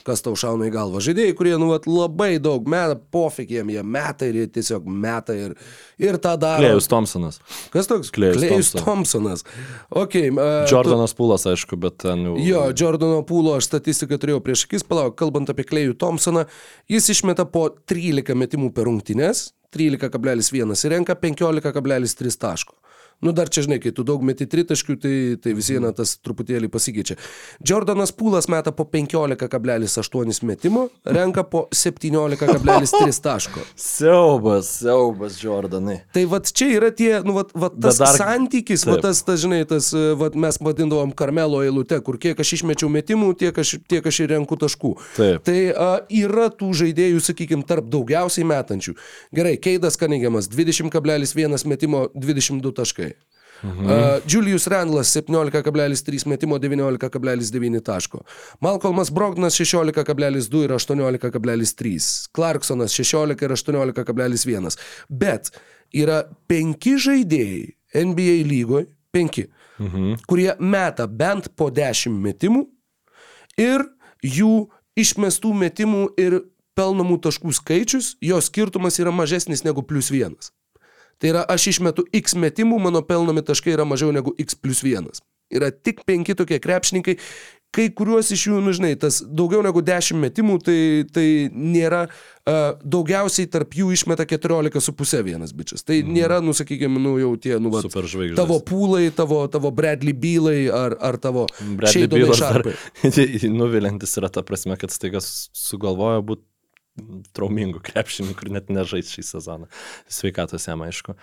Kas tau šauna į galvą? Žaidėjai, kurie, nu, vat, labai daug meta, pofik jiem, jie meta ir jie tiesiog meta ir, ir tą daro. Klejus Thompsonas. Kas toks? Klejus, Klejus Thompsonas. Thompsonas. Okay, uh, Jordanas tu... Pūlas, aišku, bet ten jau. Jo, Jordano Pūlo aš statistiką turėjau prieš akis, palauk, kalbant apie Klejų Thompsoną, jis išmeta po 13 metimų per rungtynes, 13,1 ir renka 15,3 taško. Nu, dar čia, žinai, kai tu daug meti tritaškių, tai, tai vis viena tas truputėlį pasikeičia. Jordanas Pūlas meta po 15,8 metimo, renka po 17,3 taško. Siaubas, siaubas, Jordanai. Tai vad čia yra tie, nu, vad, vad tas dar... santykis, vad tas, tas, žinai, tas, vad mes vadindavom Karmelo eilute, kur kiek aš išmečiau metimų, tiek aš, tiek aš ir renku taškų. Taip. Tai a, yra tų žaidėjų, sakykime, tarp daugiausiai metančių. Gerai, Keidas Kaningiamas 20,1 metimo 22 taškai. Mhm. Uh, Julius Randlas 17,3 metimo 19,9 taško. Malcolmas Brogdonas 16,2 ir 18,3. Clarksonas 16 ir 18,1. Bet yra penki žaidėjai NBA lygoje, penki, mhm. kurie meta bent po 10 metimų ir jų išmestų metimų ir pelnomų taškų skaičius, jo skirtumas yra mažesnis negu plus vienas. Tai yra, aš išmetu X metimų, mano pelnomi taškai yra mažiau negu X plus 1. Yra tik penki tokie krepšininkai, kai kuriuos iš jų, nu žinai, tas daugiau negu 10 metimų, tai, tai nėra, uh, daugiausiai tarp jų išmeta 14,5 vienas bičias. Tai mm. nėra, nu sakykime, nu jau tie, nu, va, tavo pūlai, tavo, tavo Bradley Bylai ar, ar tavo Bradley Bylas. Nuvilintis yra ta prasme, kad staiga sugalvoja būti traumingų krepšininkų ir net nežais šį sezoną. Sveikatos jam, aišku.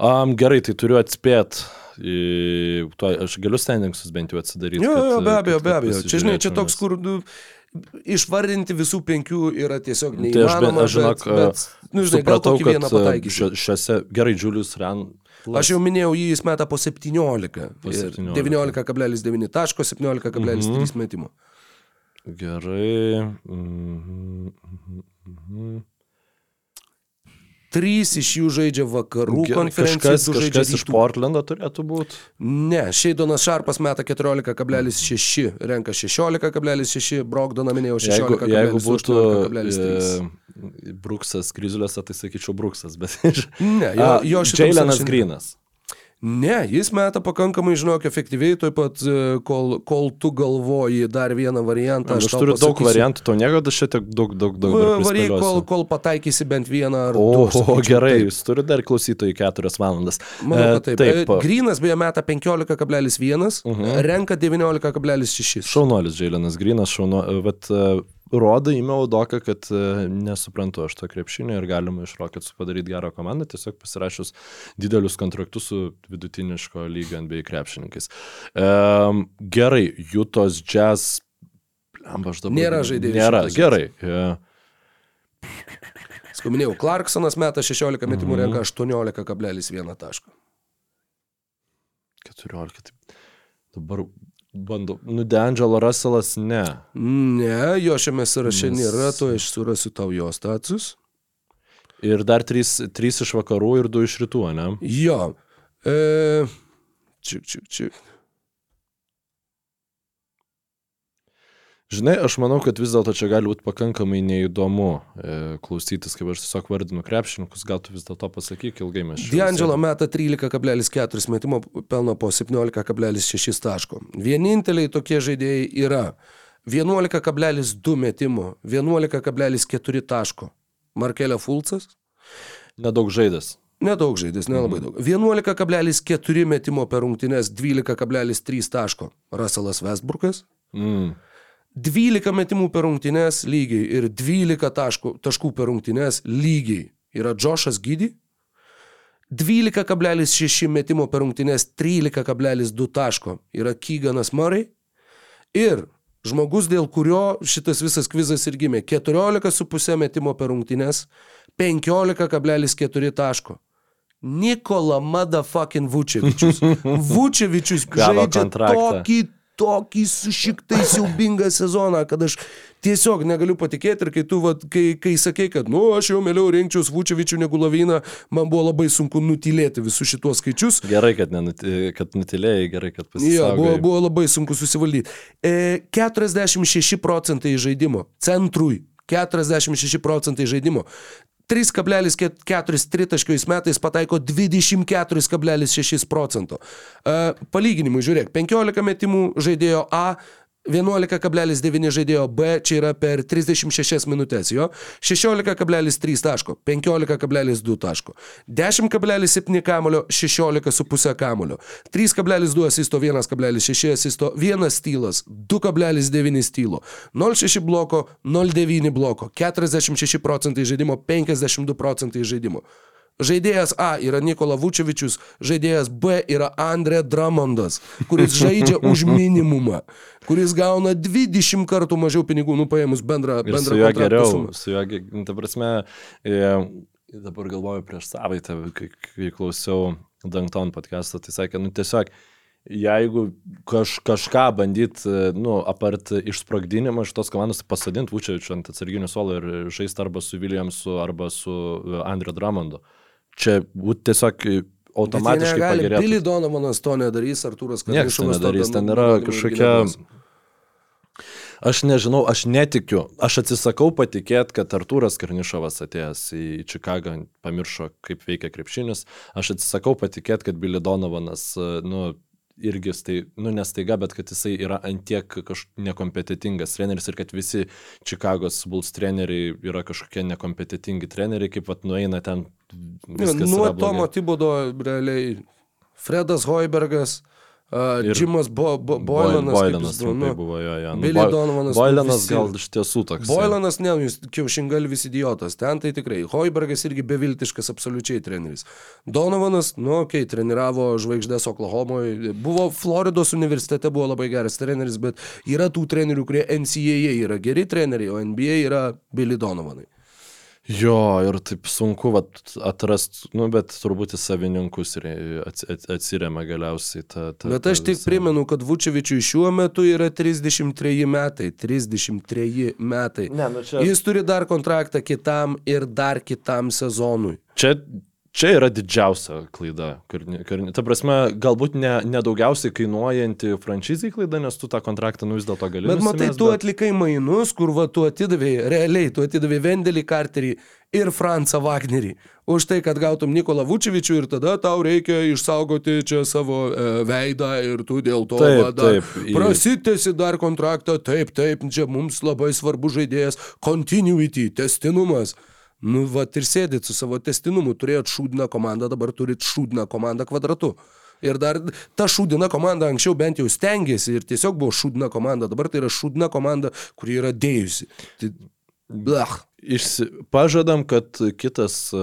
Um, gerai, tai turiu atspėti. Aš galiu standingsus bent jau atsidaryti. Jo, jo, be abejo, be abejo. Čia, žinai, čia toks, kur nu, išvardinti visų penkių yra tiesiog neįmanoma. Tai aš, žinok, bet, bet, nu, žinai, supratau, kad šio, šiose, gerai, Julius Ran. Aš jau minėjau, jį jis meta po 17. Po 17. 19,9 taško, 17,3 mm -hmm. metimo. Gerai. Mhm. Mhm. Trys iš jų žaidžia vakarų konferencijoje. Kažkas, kažkas iš Portlando turėtų būti? Ne, Šeidonas Šarpas meta 14,6, renka 16,6, Brogdoną minėjau 16,3. Jeigu, jeigu būtų e, Bruksas Krizulėse, tai sakyčiau Bruksas, bet... ne, jo, jo šitas... Džiailenas Grinas. Ne, jis meta pakankamai, žinok, efektyviai, taip pat, e, kol, kol tu galvoji dar vieną variantą. Aš, aš turiu pasakysiu. daug variantų, to negada šiek tiek daug, daug, daug. Varyk, kol, kol pataikysi bent vieną ar o, du. O, gerai, taip. jūs turite dar klausytojai keturias valandas. Manau, kad taip. E, taip. E, Grinas beje meta 15,1, uh -huh. renka 19,6. Šaunuolis Džiailinas Grinas, šaunuolis. Rodo įmiau doką, kad e, nesuprantu aš to krepšinio ir galima iš Rocketsų padaryti gerą komandą, tiesiog pasirašius didelius kontraktus su vidutiniško lygio NBA krepšininkais. Um, gerai, Jutos Jazz. Lemba, aš dabar. Nėra žaidėjų. Nėra, gerai. Yeah. Skuminėjau, Clarksonas meta 16 metimų, mm -hmm. renka 18,1 taško. 14. Tai dabar Bandau. Nu, D'Angelo Russellas ne. Ne, jo šiame sąraše Nes... nėra, to aš surasiu tau jo status. Ir dar trys, trys iš vakarų ir du iš rytų, ne? Jo. E... Čiuk, čiuk, čiuk. Žinai, aš manau, kad vis dėlto čia gali būti pakankamai neįdomu e, klausytis, kaip aš tiesiog vardinu krepšininkus, gal tu vis dėlto pasakyk, ilgai mes čia. D'Angelo meta 13,4 metimo pelno po 17,6 taško. Vieninteliai tokie žaidėjai yra 11,2 metimo, 11,4 taško. Markelė Fulcas. Nedaug žaidęs. Nedaug žaidės, nelabai daug. 11,4 metimo per rungtynes, 12,3 taško. Russellas Westbrook'as. Mm. 12 metimų per rungtynes lygiai ir 12 taškų, taškų per rungtynes lygiai yra Džošas Gydy. 12,6 metimo per rungtynes, 13,2 taško yra Kyganas Murray. Ir žmogus, dėl kurio šitas visas kvizas ir gimė, 14,5 metimo per rungtynes, 15,4 taško. Nikola motherfucking Vučevičius. Vučevičius žaidžia kontraktą. tokį tokį sušiktai siaubingą sezoną, kad aš tiesiog negaliu patikėti ir kai tu, vat, kai, kai sakei, kad, nu, aš jau mieliau rinkčiaus Vučevičių negu Lavyną, man buvo labai sunku nutilėti visus šitos skaičius. Gerai, kad, nenuti, kad nutilėjai, gerai, kad Jo, pasisakė. buvo, buvo labai sunku susivaldyti. E, 46 procentai žaidimo. Centrui 46 procentai žaidimo. 3,4 tritaškiais metais pataiko 24,6 procento. E, palyginimui, žiūrėk, 15 metimų žaidėjo A, 11,9 žaidėjo B, čia yra per 36 minutės, jo, 16,3 taško, 15,2 taško, 10,7 kamulio, 16,5 kamulio, 3,2 asisto, 1,6 asisto, 1 stylas, 2,9 stylo, 0,6 bloko, 0,9 bloko, 46 procentai žaidimo, 52 procentai žaidimo. Žaidėjas A yra Nikola Vučevičius, žaidėjas B yra Andre Dramondas, kuris žaidžia už minimumą, kuris gauna 20 kartų mažiau pinigų, nu paėmus bendrą, bendrą su juo geriau, sumą. su juo, nu, ta prasme, e, dabar galvoju prieš savaitę, kai, kai klausiau Dankton podcast'o, tai sakė, nu tiesiog, jeigu kaž, kažką bandyt, e, nu, apart išsprogdinimą iš tos komandos, pasadinti Vučevičių ant atsarginių suolo ir žaisti arba su Williamsu, arba su e, Andriu Dramondu. Čia būtų tiesiog automatiškai Billy pagerėtų. Donovanas to nedarys, Artūras Niekas to nedarys, ten yra kažkokia... neduos. Aš nežinau, aš netikiu. Aš atsisakau patikėti, kad Artūras Karnišovas atėjęs į Čikagą pamiršo, kaip veikia krepšinis. Aš atsisakau patikėti, kad Billy Donovanas, e, nu, irgi, tai, nu, nestaiga, bet kad jisai yra antiek kažkoks nekompetitingas treneris ir kad visi Čikagos Bulls treneriai yra kažkokie nekompetitingi treneriai, kaip pat nueina ten. Viskas Nuo. Tomo Tibodo realiai Fredas Hoibergas, uh, Ir Jimas Bo, Bo, Boilanas, Boilanas. jis, nu, buvo jo, jo. Billy Donovanas, nu, Boilanas visi- gal iš tiesų toks. Boilanas, ne, jūs kiaušingalvis idiotas, ten tai tikrai. Hoibergas irgi beviltiškas absoliučiai treneris. Donovanas, nu, okei, okay, treniravo žvaigždės Oklahomoje, buvo Floridos universitete, buvo labai geras treneris, bet yra tų trenerių, kurie NCAA yra geri treneriai, o NBA yra Billy Donovanai. Jo, ir taip sunku vat, atrast, nu, bet turbūt į savininkus ir ats- ats- atsiriama galiausiai ta. ta Bet ta aš tik visa- primenu, kad Vučevičiui šiuo metu yra 33 metai. 33 metai. Ne, nu čia- Jis turi dar kontraktą kitam ir dar kitam sezonui. Čia, čia yra didžiausia klaida. Karni, karni, ta prasme, galbūt ne, ne daugiausiai kainuojanti franšizai klaida, nes tu tą kontraktą nu vis dėlto gali. Bet matai, nusimest, tu atlikai mainus, kur va tu atidavėjai, realiai tu atidavėjai Vendelį Karterį ir Francą Wagnerį. Už tai, kad gautum Nikolą Vučevičių ir tada tau reikia išsaugoti čia savo e, veidą ir tu dėl to Taip, va, dar taip, prasitėsi dar kontraktą, taip, taip, čia mums labai svarbu žaidėjas, continuity, testinumas. Nu, va ir sėdit su savo testinumu, turėjot šūdiną komandą, dabar turit šūdiną komandą kvadratu. Ir dar ta šūdina komanda anksčiau bent jau stengiasi ir tiesiog buvo šūdina komanda, dabar tai yra šūdina komanda, kuri yra dėjusi. Tai, blech. Išsi... Pažadam, kad kitas uh,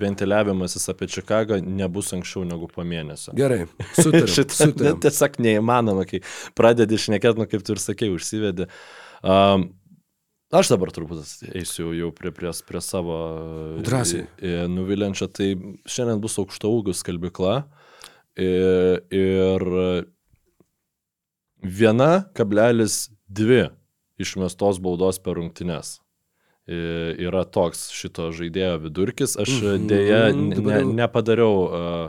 ventiliavimasis apie Čikagą nebus anksčiau negu po mėnesio. Gerai, sutarėm. Šitą sutarėm. net tiesiog neįmanoma, kai pradedi išnekėti, nu kaip tu ir sakei, užsivedė. Um, aš dabar turbūt eisiu jau prie, prie, prie savo Drąsiai. e, nuvilenčio, tai šiandien bus aukšto ūgių skalbikla ir, ir 1,2 išmestos baudos per rungtynes. E, Yra toks šito žaidėjo vidurkis. Aš Mhm, dėja ne, nepadariau uh,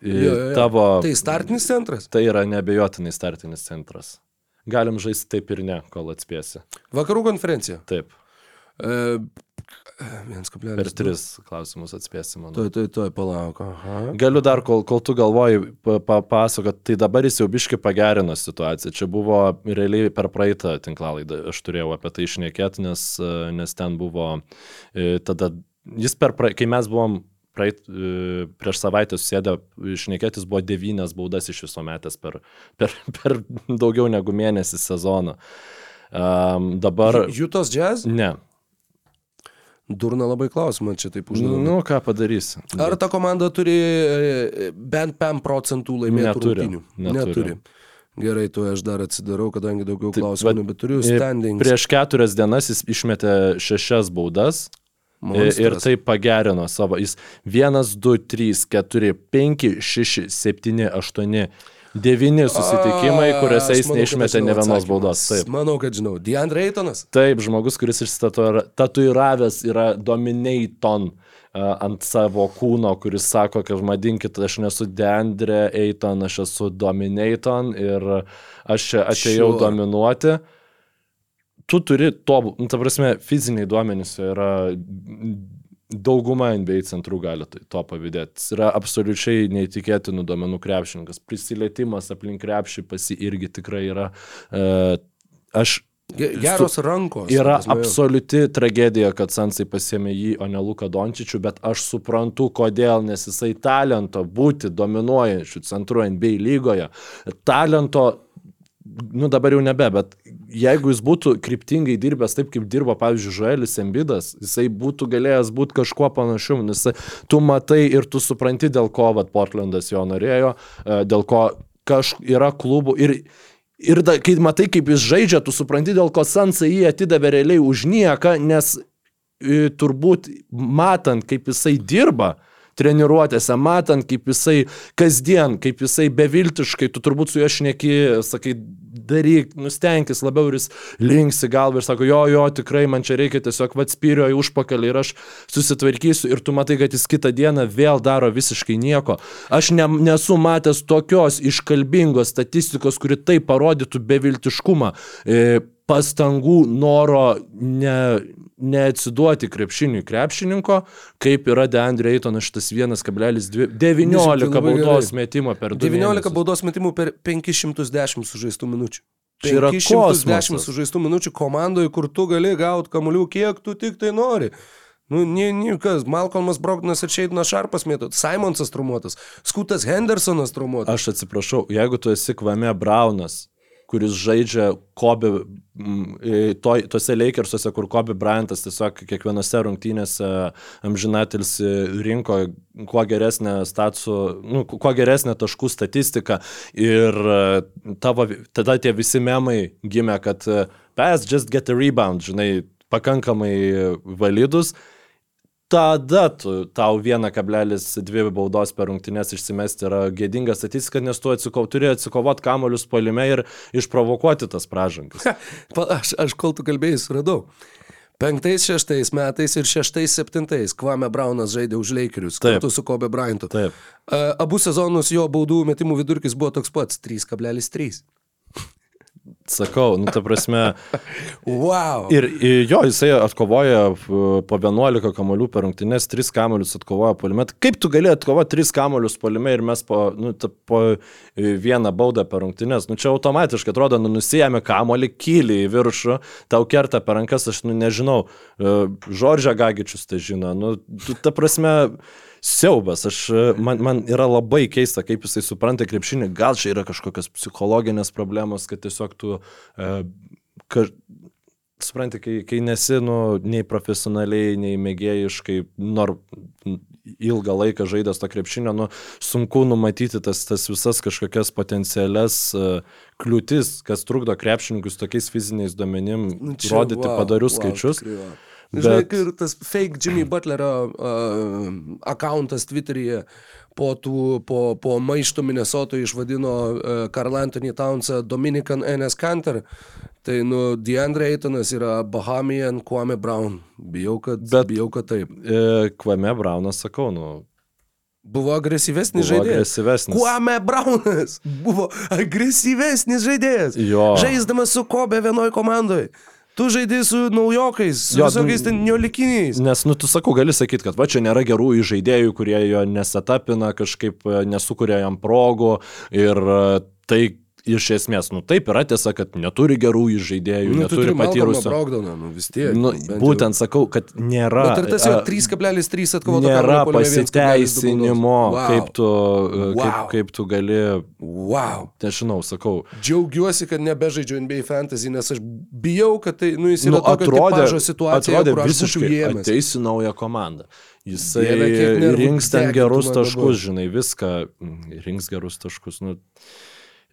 Jo, jo, jo. tavo. Tai startinis centras. Tai yra nebejotinai startinis centras. Galim žaisti taip ir ne, kol atspėsi. Vakarų konferencija. Taip. E, 1,2. Per tris klausimus atspėsi, manau. Tuoj, tuoj, tuoj, palauk. Aha. Galiu dar, kol, kol tu galvoji, papasakot, tai dabar jis jau biški pagerino situaciją. Čia buvo realiai per praeitą tinklalaidą, aš turėjau apie tai išnekėti, nes, nes ten buvo e, tada, jis per, pra, kai mes buvom praeit, e, prieš savaitę susėdę išnekėtis buvo devynias baudas iš viso metės per, per, per daugiau negu mėnesį sezoną. Um, dabar... Jutos jazz? Ne. Durna labai klausimą čia taip užduodu. Nu, ką padarysi. Ar ta komanda turi e, bent 5 procentų laimėtų Neturi. rungtynių? Neturi. Neturi. Gerai, tu aš dar atsidarau, kadangi daugiau Taip, klausimų, bet- bet turiu E, standings. Prieš keturias dienas jis išmetė šešias baudas. Monstras. Ir tai pagerino savo. Jis 1, 2, 3, 4, 5, 6, 7, 8, 9 susitikimai, kuriuose jis neišmetė ne vienos baudos. Taip. Manau, kad žinau. Deandre Eitonas. Taip, žmogus, kuris išstatuiravęs yra Dominaton ant savo kūno, kuris sako, kad vadinkit, aš nesu Deandre Eiton, aš esu Dominaton ir aš atėjau sure. dominuoti. Tu turi to, nu, ta prasme, fiziniai duomenys yra dauguma NBA centrų gali tai- to pavydėti. Jis yra absoliučiai neįtikėtinų duomenų krepšininkas. Prisilietimas aplink krepšį pasi irgi tikrai yra. Uh, aš Ge- Geros rankos. Yra prasme, absoliuti tragedija, kad Sansai pasėmė jį, o ne Luką Dončičių, bet aš suprantu, kodėl, nes jisai talento būti dominuojančių centrų NBA lygoje. Talento, nu dabar jau nebe, bet jeigu jis būtų kryptingai dirbęs taip, kaip dirbo, pavyzdžiui, Žuelis Embidas, jisai būtų galėjęs būti kažkuo panašiu, nes tu matai ir tu supranti, dėl ko vat, Portlandas jo norėjo, e, dėl ko kaž, yra klubų ir Ir da, kai matai, kaip jis žaidžia, tu supranti, dėl ko Sansai jį atidavė realiai už nieką, nes e, turbūt matant, kaip jisai dirba treniruotėse, matant, kaip jisai kasdien, kaip jisai beviltiškai, tu turbūt su juo šneki, sakai, daryk, nustenkis labiau ir jis linksi galvą ir sako, jo, jo, tikrai man čia reikia tiesiog vatspyrio į užpakalį ir aš susitvarkysiu ir tu matai, kad jis kitą dieną vėl daro visiškai nieko. Aš ne, nesu matęs tokios iškalbingos statistikos, kuri tai parodytų beviltiškumą. E, pastangų, noro ne, neatsiduoti krepšiniui krepšininko, kaip yra Deandre Eitonas šitas 1,19 labai baudos metimo per 2 19 mėnesius. baudos metimų per 510 sužaistų minučių. Čia yra 510 kosmosas. sužaistų minučių komandoje, kur tu gali gauti kamuolių, kiek tu tik tai nori. Nu, nie, nie kas, Malcolmas Brogdonas ir Šeidinas Šarpas mėtų, Simonsas trumuotas, Skutas Hendersonas trumuotas. Aš atsiprašau, jeigu tu esi Kvame Braunas, kuris žaidžia Kobe, to, tose Lakersuose, kur Kobe Bryantas tiesiog kiekvienose rungtynėse amžinatilsi rinko kuo geresnę statsų, nu, kuo geresnę taškų statistiką. Ir e, tavo, tada tie visi memai gimė, kad e, pass just get a rebound, žinai, pakankamai validus, tada tu, tau 1,2 baudos per rungtynės išsimesti yra gėdinga statistika, nes tu atsiko, turi atsikovoti kamolius polime ir išprovokuoti tas pražangas. Aš, aš kol tu kalbėjai, suradau. Penktais, šeštais metais ir šeštais, septintais Kvame Braunas žaidė už Lakerius Taip. kartu su Kobe Bryantu. Taip. Abu sezonus jo baudų metimų vidurkis buvo toks pats - 3,3. Sakau, nu ta prasme. Wow. Ir ir jo, jisai atkovoja f- po 11 kamolių per rungtynės, 3 kamolius atkovoja polime. Tai Kaip tu gali atkovoti 3 kamolius polime ir mes po, nu, ta, po e, vieną baudą per rungtynės? Nu čia automatiškai atrodo, nu nusijėmė kamolį, kyli į viršų, tau kerta per rankas, aš nu nežinau, e, Žoržia Gagičius tai žino. Nu, ta prasme, siaubas. Aš, e, man, man yra labai keista, kaip jisai supranta krepšinį. Gal čia yra kažkokios psichologinės problemos, kad tiesiog tu... E, kaž... Supranti, kai, kai nesi nu, nei profesionaliai, nei mėgėjiškai, nor ilgą laiką žaidęs to krepšinio, nu, sunku numatyti tas, tas visas kažkokias potencialias uh, kliūtis, kas trukdo krepšininkus tokiais fiziniais duomenim Nu, čia, rodyti wow, padarius wow, skaičius. tikrai, wow. Žinai, Bet- ir tas fake Jimmy Butlerio uh, akantas Twitter'yje po, tų, po, po maišto Minnesotoje išvadino uh, Karl Anthony Townsą Dominican NS Canter. Tai, nu, DeAndre Aytonas yra Bahamian Kwame Brown. Bijau, kad, Bet- bijau, kad taip. E, Kvame Braunas, sakau, nu, buvo agresyvesnis Buvo žaidėjas. agresyvesnis. Kuame Braunas buvo agresyvesnis žaidėjas. Jo. Žaisdamas su Kobe vienoj komandoje. Tu žaidži su naujokais, su Jo, visokiais ten neolikiniais. Nes, nu, tu sakau, gali sakyti, kad va čia nėra gerų žaidėjų, kurie jo nesetapina, kažkaip e, nesukuria jam progų ir e, tai iš esmės, nu taip yra tiesa, kad neturi gerų žaidėjų, Nu, tu neturi. Brogdoną, nu vis tiek. Nu, bent jau. būtent sakau, kad nėra. Bet ir tas a, 3,3 atkovoto Nėra kamuolio puolime 1,2 pasiteisinimo, baudos. kaip, tu, e, kaip, Wow. kaip tu gali, Wow. nežinau, sakau, Džiaugiuosi, kad nebežaidžiu NBA fantasy, nes aš bijau, kad tai, nu, jis yra nu, atrodė, situacija, atrodė visiškai jėmęs. ateis į naują komandą. Jisai Dieve, rinks ten gerus taškus, žinai, viską, mm, rinks gerus taškus. Nu.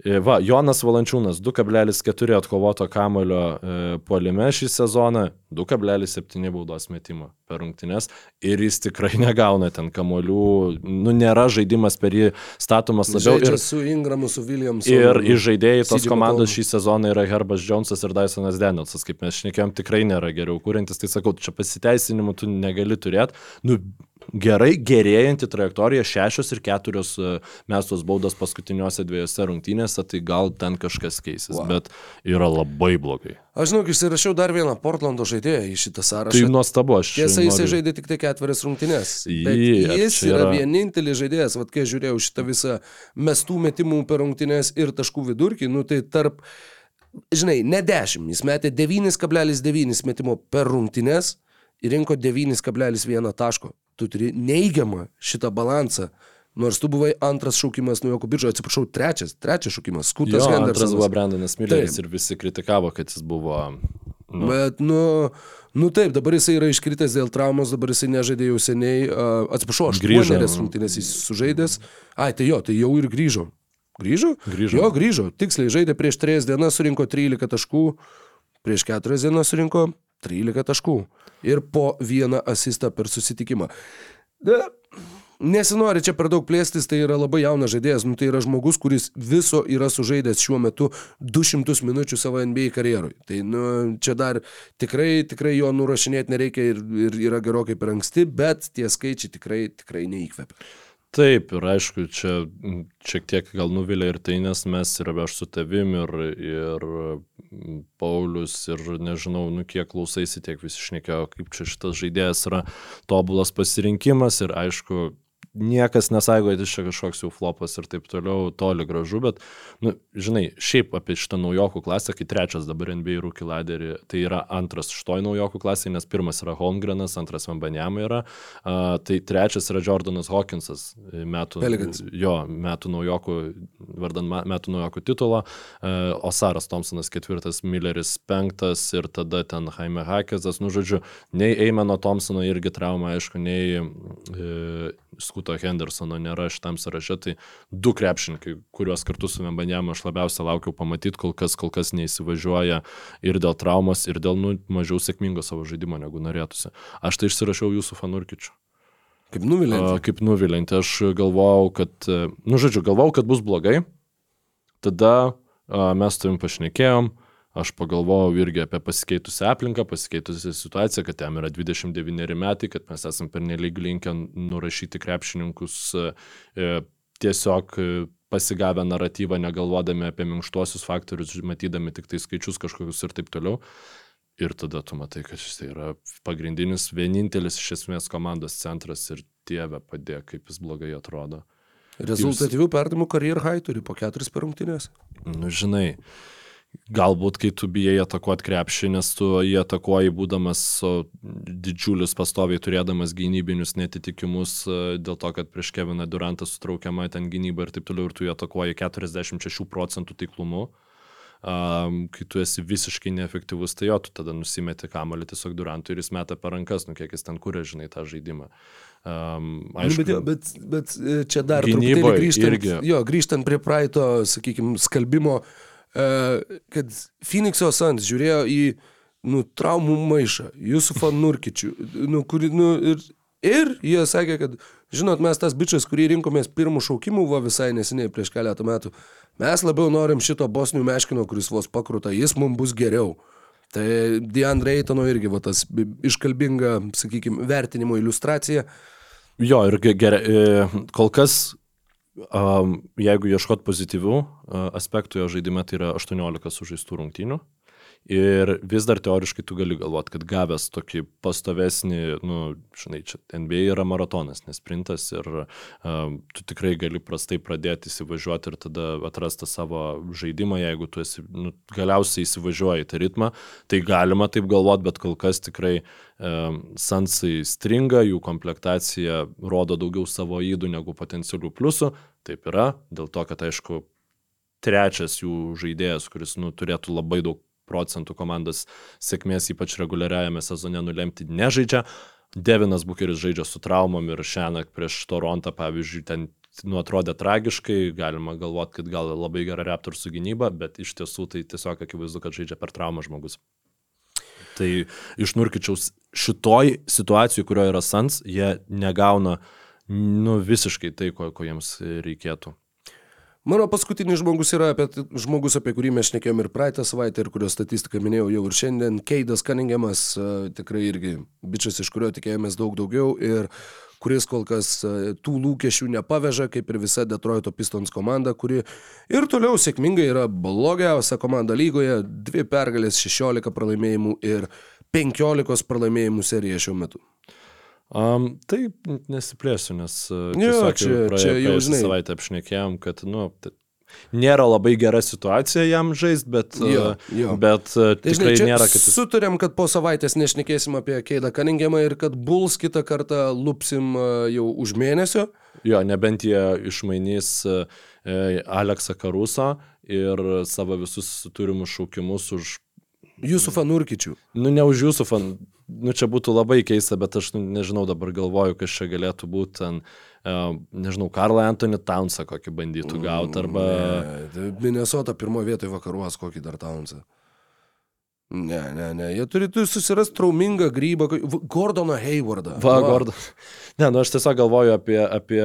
E, Va, Jonas Valančiūnas 2,4 atkovoto kamulio e, puolime šį sezoną, 2,7 baudos metimo per rungtynes ir jis tikrai negauna ten kamolių, nu nėra žaidimas per jį statomas labiau. Žaidžia Ir, su Ingramu, su Williamsu. Ir iš žaidėjai tos CJ komandos šį sezoną yra Herbas Jonesas ir Dysonas Danielsas, kaip mes šnekėjom, tikrai nėra geriau kūrintis, tai sakau, čia pasiteisinimų tu negali turėti. Nu, gerai, gerėjanti trajektorija, šešios ir keturios e, mestos baudos paskutiniuose dviejose rungtynėse, tai gal ten kažkas keisis, wow. bet yra labai blogai. Aš žinau, išsirašiau dar vieną Portlando žaidėją į šitą Tai sąrašą. nuostabu, aš. Tiesa, jisai noriu- žaidė tik tai ketverias ar jis čia yra yra- vienintelis žaidėjas, vad kai žiūrėjau šitą visą mestų metimų per rungtynes ir taškų vidurkį, nu tai tarp, žinai, ne 10, jis metė 9,9 metimo per rungtynes ir rinko 9,1 taško. Tu turi neigiamą šitą balansą. Nors tu buvai antras šaukimas nuo Joko biržo, atsiprašau, trečias, trečias šaukimas, Jo, Skutas antras Hendersonas. buvo Brandonas Milleris Taip. ir visi kritikavo, kad jis buvo... Nu, Bet, nu, nu taip, dabar jisai yra iškritęs dėl traumos, dabar jisai nežaidė jau seniai. Uh, atsiprašau, aš grįžau. rungtynės jis sužaidęs. Ai, tai jo, tai jau ir grįžo. Grįžo? Grįžo. Jo, grįžo. Tiksliai žaidė prieš 3 dienas, surinko 13 taškų, prieš 4 dienas surinko 13 taškų. Ir po vieną asistą per susitikimą. Da, Nesinori čia per daug plėstis, tai yra labai jaunas žaidėjas, nu, tai yra žmogus, kuris viso yra sužaidęs šiuo metu 200 minučių savo NBA karjerui. Tai nu, čia dar tikrai, tikrai jo nurašinėti nereikia ir, ir yra gerokai per anksti, bet tie skaičiai tikrai, tikrai neįkvepia. Taip, ir aišku, čia šiek tiek gal nuvilia ir tai, nes mes ir aš su tavim, ir, ir Paulius, ir nežinau, nu kiek klausaisi, tiek visi šnekėjo, kaip čia šitas žaidėjas yra tobulas pasirinkimas. Ir aišku, niekas nesako, kad jis čia kažkoks jau flopas ir taip toliau, toli gražu, bet, nu, žinai, šiaip apie šitą naujokų klasę, kai trečias dabar NBA rūkį laderį, tai yra antras šitoj naujokų klasėje, nes pirmas yra Holmgrenas, antras Vambanjama yra, a, tai trečias yra Jordanas Hawkinsas, e, metų, Pelicans. jo, metų naujokų, vardan metų naujokų titulo, e, Osaras Thompsonas ketvirtas, Milleris penktas ir tada ten Jaime Hakezas, nu, žodžiu, nei Eimano Thompsono irgi trauma, aišku, nei e, Skuto Hendersono nėra šitam sąraše, tai du krepšininkai, kuriuos kartu su Vembanjamu aš labiausiai laukiau pamatyti, kol kas, kol kas neįsivažiuoja ir dėl traumos, ir dėl nu, mažiau sėkmingo savo žaidimo, negu norėtųsi. Aš tai išsirašiau jūsų fanurkičių. Kaip nuvilė. A, Kaip nuvilinti, aš galvojau, kad, nu žodžiu, galvojau, kad bus blogai, tada mes tavim pašnekėjom, aš pagalvojau irgi apie pasikeitusią aplinką, pasikeitusią situaciją, kad jam yra 29 metai, kad mes esame pernelyg linkę nurašyti krepšininkus e, tiesiog e, pasigavę naratyvą, negalvodami apie minkštuosius faktorius, matydami tik tai skaičius kažkokius ir taip toliau. Ir tada tu matai, kad šis tai yra pagrindinis, vienintelis iš esmės komandos centras ir dieve padė, kaip jis blogai atrodo. Rezultatyvių perdimų karjerą high turi po keturis per rungtynės. Nu, žinai, galbūt kai tu bijai atakuoti krepšį, nes tu jį atakuoji būdamas didžiulius pastoviai turėdamas gynybinius netitikimus e, dėl to, kad prieš Keviną Durantą sutraukiama ten gynyba ir taip toliau ir tu jį atakuoji 46 procentų taiklumu. Um, kai tu esi visiškai neefektyvus, tai jo, tu tada nusimeti kamalį tiesiog Durantui ir jis meta per rankas, nu kiek jis ten kūrė, žinai, tą žaidimą. Um, aišku, bet, bet, bet e, čia dar truputėlį grįžtant, irgi. jo, grįžtant prie praeito, sakykime, skalbimo, e, kad Phoenix'o Suns žiūrėjo į nu, traumų maišą, Jusufą Nurkičių, nu, kuri, nu, ir, ir jie sakė, kad, žinot, mes tas bičias, kurį rinkomės pirmų šaukimų, buvo visai neseniai prieš keletą metų, mes labiau norim šito bosnių meškino, kuris vos pakruta, jis mums bus geriau. Tai Deandre Eitono irgi va, tas iškalbinga, sakykime, vertinimo iliustracija. Jo, ir gerai, kol kas, um, jeigu ieškot pozityvių uh, aspektų jo žaidime, tai yra 18 sužaistų rungtynių. Ir vis dar teoriškai tu gali galvoti, kad gavęs tokį pastovesnį, nu, žinai, čia NBA yra maratonas, nes sprintas ir um, tu tikrai gali prastai pradėti įsivažiuoti ir tada atrasti savo žaidimą, jeigu tu esi, nu, galiausiai įsivažiuoji tą ritmą, tai galima taip galvoti, bet kol kas tikrai um, Sansai stringa, jų komplektacija rodo daugiau savo įdų negu potencialių pliusų, taip yra, dėl to, kad aišku, trečias jų žaidėjas, kuris nu, turėtų labai daug procentų komandos sėkmės, ypač reguliariajame sezone, nulemti nežaidžia. Devinas Bukeris žaidžia su traumom ir šiandien prieš Torontą, pavyzdžiui, ten nu, atrodė tragiškai, galima galvoti, kad gal labai gera Raptorsų gynyba, bet iš tiesų tai tiesiog akivaizdu, kad žaidžia per traumą žmogus. Tai iš Nurkičiaus šitoj situacijai, kurioje yra Sans, jie negauna nu, visiškai tai, ko, ko jiems reikėtų. Mano paskutinis žmogus yra apie, žmogus, apie kurį mes šnekėjome ir praeitą savaitę, ir kurio statistiką minėjau jau ir šiandien. Keidas Kaningiamas, tikrai irgi bičias, iš kurio tikėjomės daug daugiau ir kuris kol kas tų lūkesčių nepaveža, kaip ir visa Detroito Pistons komanda, kuri ir toliau sėkmingai yra blogiausia komanda lygoje, dvi pergalės, 16 pralaimėjimų ir 15 pralaimėjimų serija šiuo metu. Um, taip, nesiplėsiu, nes jo, tiesiog, čia, praėjo, čia jau žinai. Savaitę apšnekėjom, kad, nu, tai nėra labai gera situacija jam žaisti, bet, jo, jo. bet tai, tikrai žinai, nėra, kad... Jis... Sutarėm, kad po savaitės nešnekėsim apie Keidą Kaningiamą ir kad Bulls kitą kartą lupsim jau už mėnesio. Jo, nebent jie išmainys Aleksą Karusą ir savo visus turimus šaukimus už Jūsų fanurkičių. Nu, ne už jūsų fan. Nu, čia būtų labai keista, bet aš nu, nežinau, dabar galvoju, kas čia galėtų būti ten, uh, nežinau, Karlą Anthony Townsą kokį bandytų gauti, arba... Ne, Minnesota pirmoje vietoje vakaruos kokį dar Townsą. Ne, ne, ne, jie turi, turi susirasti traumingą grybą, Gordoną Haywardą. Va, Va. Gordon. Ne, nu aš tiesiog galvoju apie, apie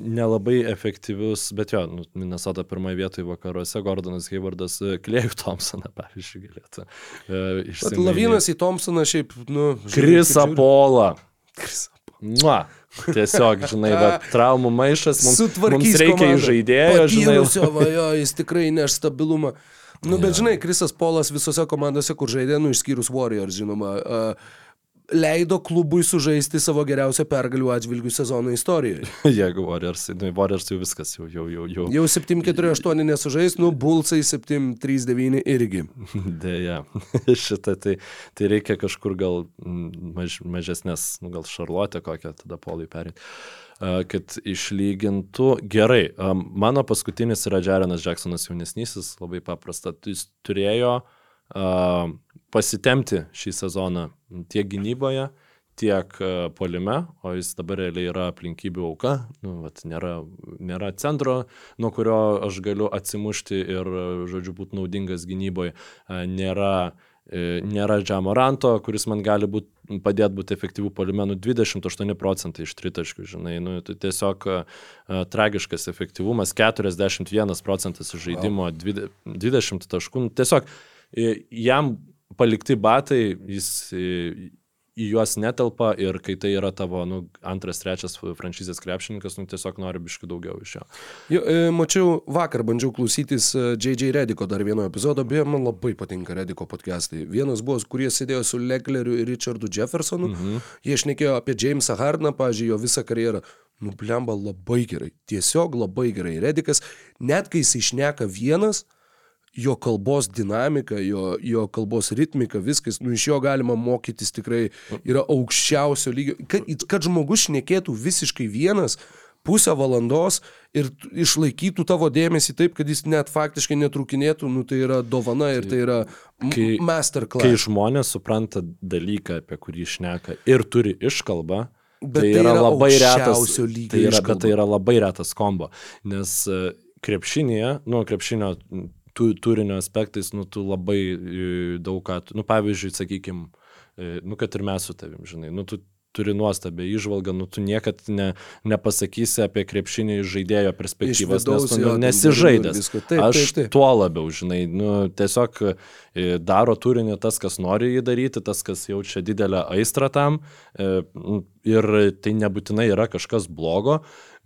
nelabai efektyvius, bet jo, nu, Minnesota pirmoje vietoje vakaruose, Gordonas Haywardas, Klėjų e, Thompsoną, pavyzdžiui, galėtų. E, Lavinas į Thompsoną šiaip, nu... Krisa Pola. Krisa Mua. Tiesiog, žinai, va, traumų maišas, mums, mums reikia žaidėjo, žinai. Va, jo, jis tikrai neš stabilumą. Nu, bet žinai, Krisas Polas visose komandose, kur žaidė, nu, išskyrus Warriors, žinoma, uh, leido klubui sužaisti savo geriausią pergalių atžvilgių sezono istorijoje. Jeigu Warriors, nu, Warriors jau viskas, jau, jau, jau. Jau, jau 7-4-8 nesužais, nu, Bulsai 7-3-9 irgi. Deja, šitą tai, tai reikia kažkur gal maž, mažesnės, nu, gal šarlotę kokią tada polui perėti kad išlygintų. Gerai, mano paskutinis yra Jarenas Jacksonas jaunesnysis, labai paprasta. Jis turėjo pasitemti šį sezoną tiek gynyboje, tiek polime, o jis dabar realiai yra aplinkybių auka, nu, vat, nėra, nėra centro, nuo kurio aš galiu atsimušti ir, žodžiu, būti naudingas gynyboje, nėra nėra Džamoranto, kuris man gali būt, padėti būti efektyvų polimenų 28 procentai iš tritaškių, žinai, nu, tai tiesiog uh, tragiškas efektyvumas, 41 procentas žaidimo, 20 taškų, nu, tiesiog jam palikti batai, jis į juos netelpa ir kai tai yra tavo nu, antras, trečias franšizės krepšininkas, nu, tiesiog nori biškai daugiau iš jo. jo e, mačiau, vakar bandžiau klausytis J.J. Rediko dar vieno epizodo, beje, man labai patinka Rediko podcastai. Vienas buvo, kurie sėdėjo su Legleriu ir Richardu Jeffersonu, mhm. jie šnekėjo apie Jamesą Hardiną, pažiūrėjau, jo visą karjerą. Nublemba labai gerai, tiesiog labai gerai. Redikas, net kai jis išneka vienas, jo kalbos dinamika, jo, jo kalbos ritmika, viskas, nu iš jo galima mokytis tikrai yra aukščiausio lygio. Kad, kad žmogus šnekėtų visiškai vienas, pusę valandos ir išlaikytų tavo dėmesį taip, kad jis net faktiškai netrukinėtų, nu tai yra dovana ir tai yra kai, masterclass. Kai žmonės supranta dalyką, apie kurį išneka ir turi iškalbą, Bet tai, tai yra, yra labai retas. Tai yra, bet tai yra labai retas kombo, nes e, krepšinėje, nu, krepšinio tu, turinio aspektais, nu, tu labai e, daug ką, nu, pavyzdžiui, sakykim, e, nu, kad ir mes su tavim, žinai, nu, tu turi nuostabią išvalgą, nu, tu niekad ne, nepasakysi apie krepšinį žaidėjo perspektyvos, vidaus, nes tu jo, nu, ten nesižaidęs. visko. Taip, Aš taip, taip. tuo labiau, žinai, nu, tiesiog e, daro turinį tas, kas nori jį daryti, tas, kas jaučia didelę aistrą tam. e, Ir tai nebūtinai yra kažkas blogo,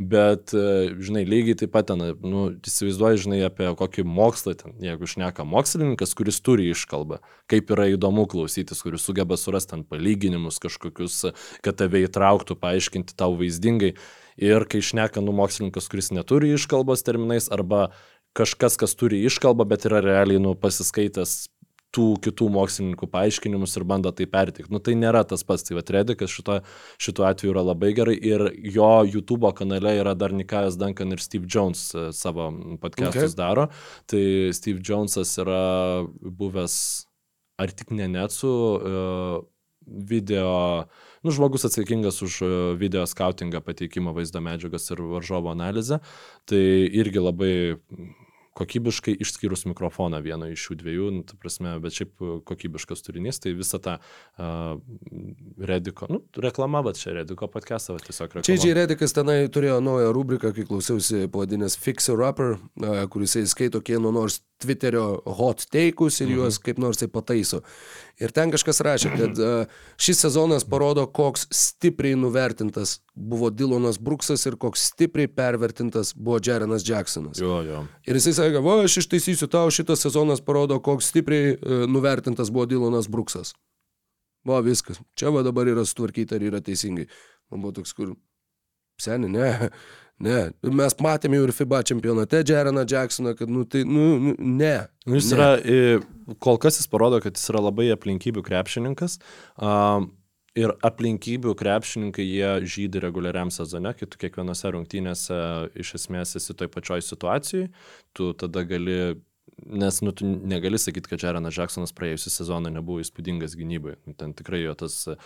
bet, e, žinai, lygiai taip pat ten, nu, įsivaizduoji, žinai, apie kokį mokslą ten, jeigu šneka mokslininkas, kuris turi iškalbą, kaip yra įdomu klausytis, kuris sugeba surasti ant palyginimus kažkokius, kad tave įtrauktų, paaiškinti tau vaizdingai. Ir kai šneka, nu, mokslininkas, kuris neturi iškalbos terminais, arba kažkas, kas turi iškalbą, bet yra realiai, nu, pasiskaitęs tų kitų mokslininkų paaiškinimus ir bando tai pertikti. Nu, tai nėra tas pats. Tai va, Redikas šito, šituo atveju yra labai gerai ir jo YouTube kanale yra dar Nikajas Duncan ir Steve Jones e, savo podcastus Okay. daro. Tai Steve Jonesas yra buvęs, ar tik ne net su uh, video, nu, žmogus atsakingas už e, video skautingą, pateikimą vaizdo medžiagos ir varžovo analizę. Tai irgi labai kokybiškai išskyrus mikrofoną vieną iš šių dviejų, nu, ta prasme, bet šiaip kokybiškas turinys, tai visą tą uh, Rediko, nu, reklama, bet čia Rediko podcastą, tiesiog reklama. J.J. Redikas tenai turėjo naują rubriką, kai klausiausi pavadinęs Fixer Upper, a, kur jisai skaito kieno nors Twitterio hot take'us ir juos kaip nors tai pataiso. Ir ten kažkas rašė, kad šis sezonas parodo, koks stipriai nuvertintas buvo Dylonas Bruksas ir koks stipriai pervertintas buvo Jarenas Jacksonas. Jo, jo. Ir jisai sakė, va, aš ištaisysiu tau, šitas sezonas parodo, koks stipriai e, nuvertintas buvo Dylonas Bruksas. Va, viskas. Čia va dabar yra sutvarkyta ir yra teisingai. Man buvo toks, kur... Seni, ne, ne. Mes matėme jau ir FIBA čempionate Jareną Jacksoną, kad, nu, tai, nu, nu ne. Nu, jis ne. yra, i, kol kas jis parodo, kad jis yra labai aplinkybių krepšininkas. Um, ir aplinkybių krepšininkai jie žydi reguliariam sezone, kai tu kiekvienose rungtynėse iš esmės esi toj pačioj situacijai, tu tada gali Nes nu, tu negali sakyti, kad Jarenas Jacksonas praėjusią sezoną nebuvo įspūdingas gynybai. Nu, Ten tikrai jo tas e,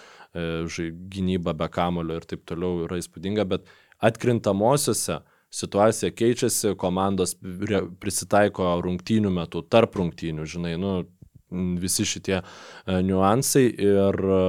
gynyba be kamulio ir taip toliau yra įspūdinga, bet atkrintamosiose situacija keičiasi, komandos prisitaiko rungtynių metu, tarp rungtynių, žinai, nu, visi šitie e, niuansai ir e,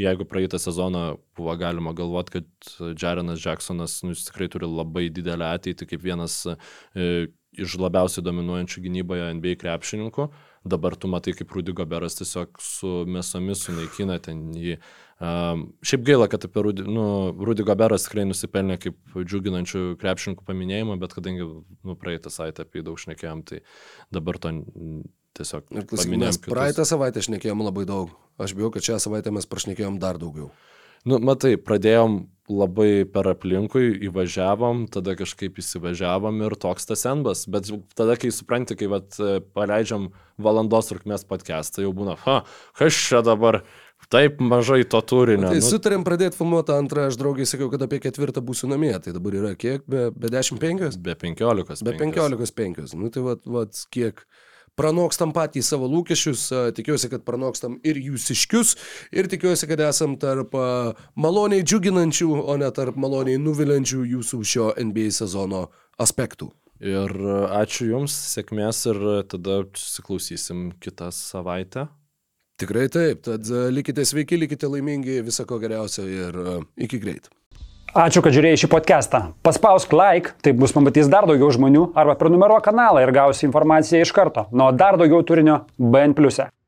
jeigu praeitą sezoną buvo galima galvoti, kad Jarenas Jacksonas nu, tikrai turi labai didelę ateitį kaip vienas e, iš labiausiai dominuojančių gynyboje NBA krepšininkų, dabar tu matai, kaip Rudy Goberas tiesiog su mesomis sunaikina ten jį. Um, šiaip gaila, kad apie Rudy, nu, Rudy Goberas tikrai nusipelnė kaip džiuginančių krepšininkų paminėjimo, bet kadangi nu, praeitą savaitę apie jį daug šnekėjom, tai dabar to tiesiog Ir klausyk, mes kitus. praeitą savaitę šnekėjom labai daug. Aš bijau, kad šią savaitę mes prašnekėjom dar daugiau. Nu, matai, pradėjom labai per aplinkui, įvažiavom, tada kažkaip įsivažiavom ir toks tas enbas. Bet tada, kai supranti, kai vat, paleidžiam valandos trukmės podcastą, jau būna, ha, kas čia dabar taip mažai to turinio. Tai nu, sutarėm pradėti filmuoti antrą, aš draugiai sakiau, kad apie ketvirtą būsiu namie. Tai dabar yra kiek? Be, be 15? be 15. Be 15-5. Nu tai vat, vat kiek pranokstam patys savo lūkesčius, tikiuosi, kad pranokstam ir jūsiškius ir tikiuosi, kad esam tarp maloniai džiuginančių, o ne tarp maloniai nuvilinčių jūsų šio NBA sezono aspektų. Ir ačiū Jums, sėkmės ir tada susiklausysim kitą savaitę. Tikrai taip, tad a, likite sveiki, likite laimingi, visako geriausio ir a, iki greit. Ačiū, kad žiūrėjai šį podcastą. Paspausk like, taip bus pamatys dar daugiau žmonių, arba prenumeruok kanalą ir gausi informaciją iš karto. Nuo dar daugiau turinio BN ⁇. e.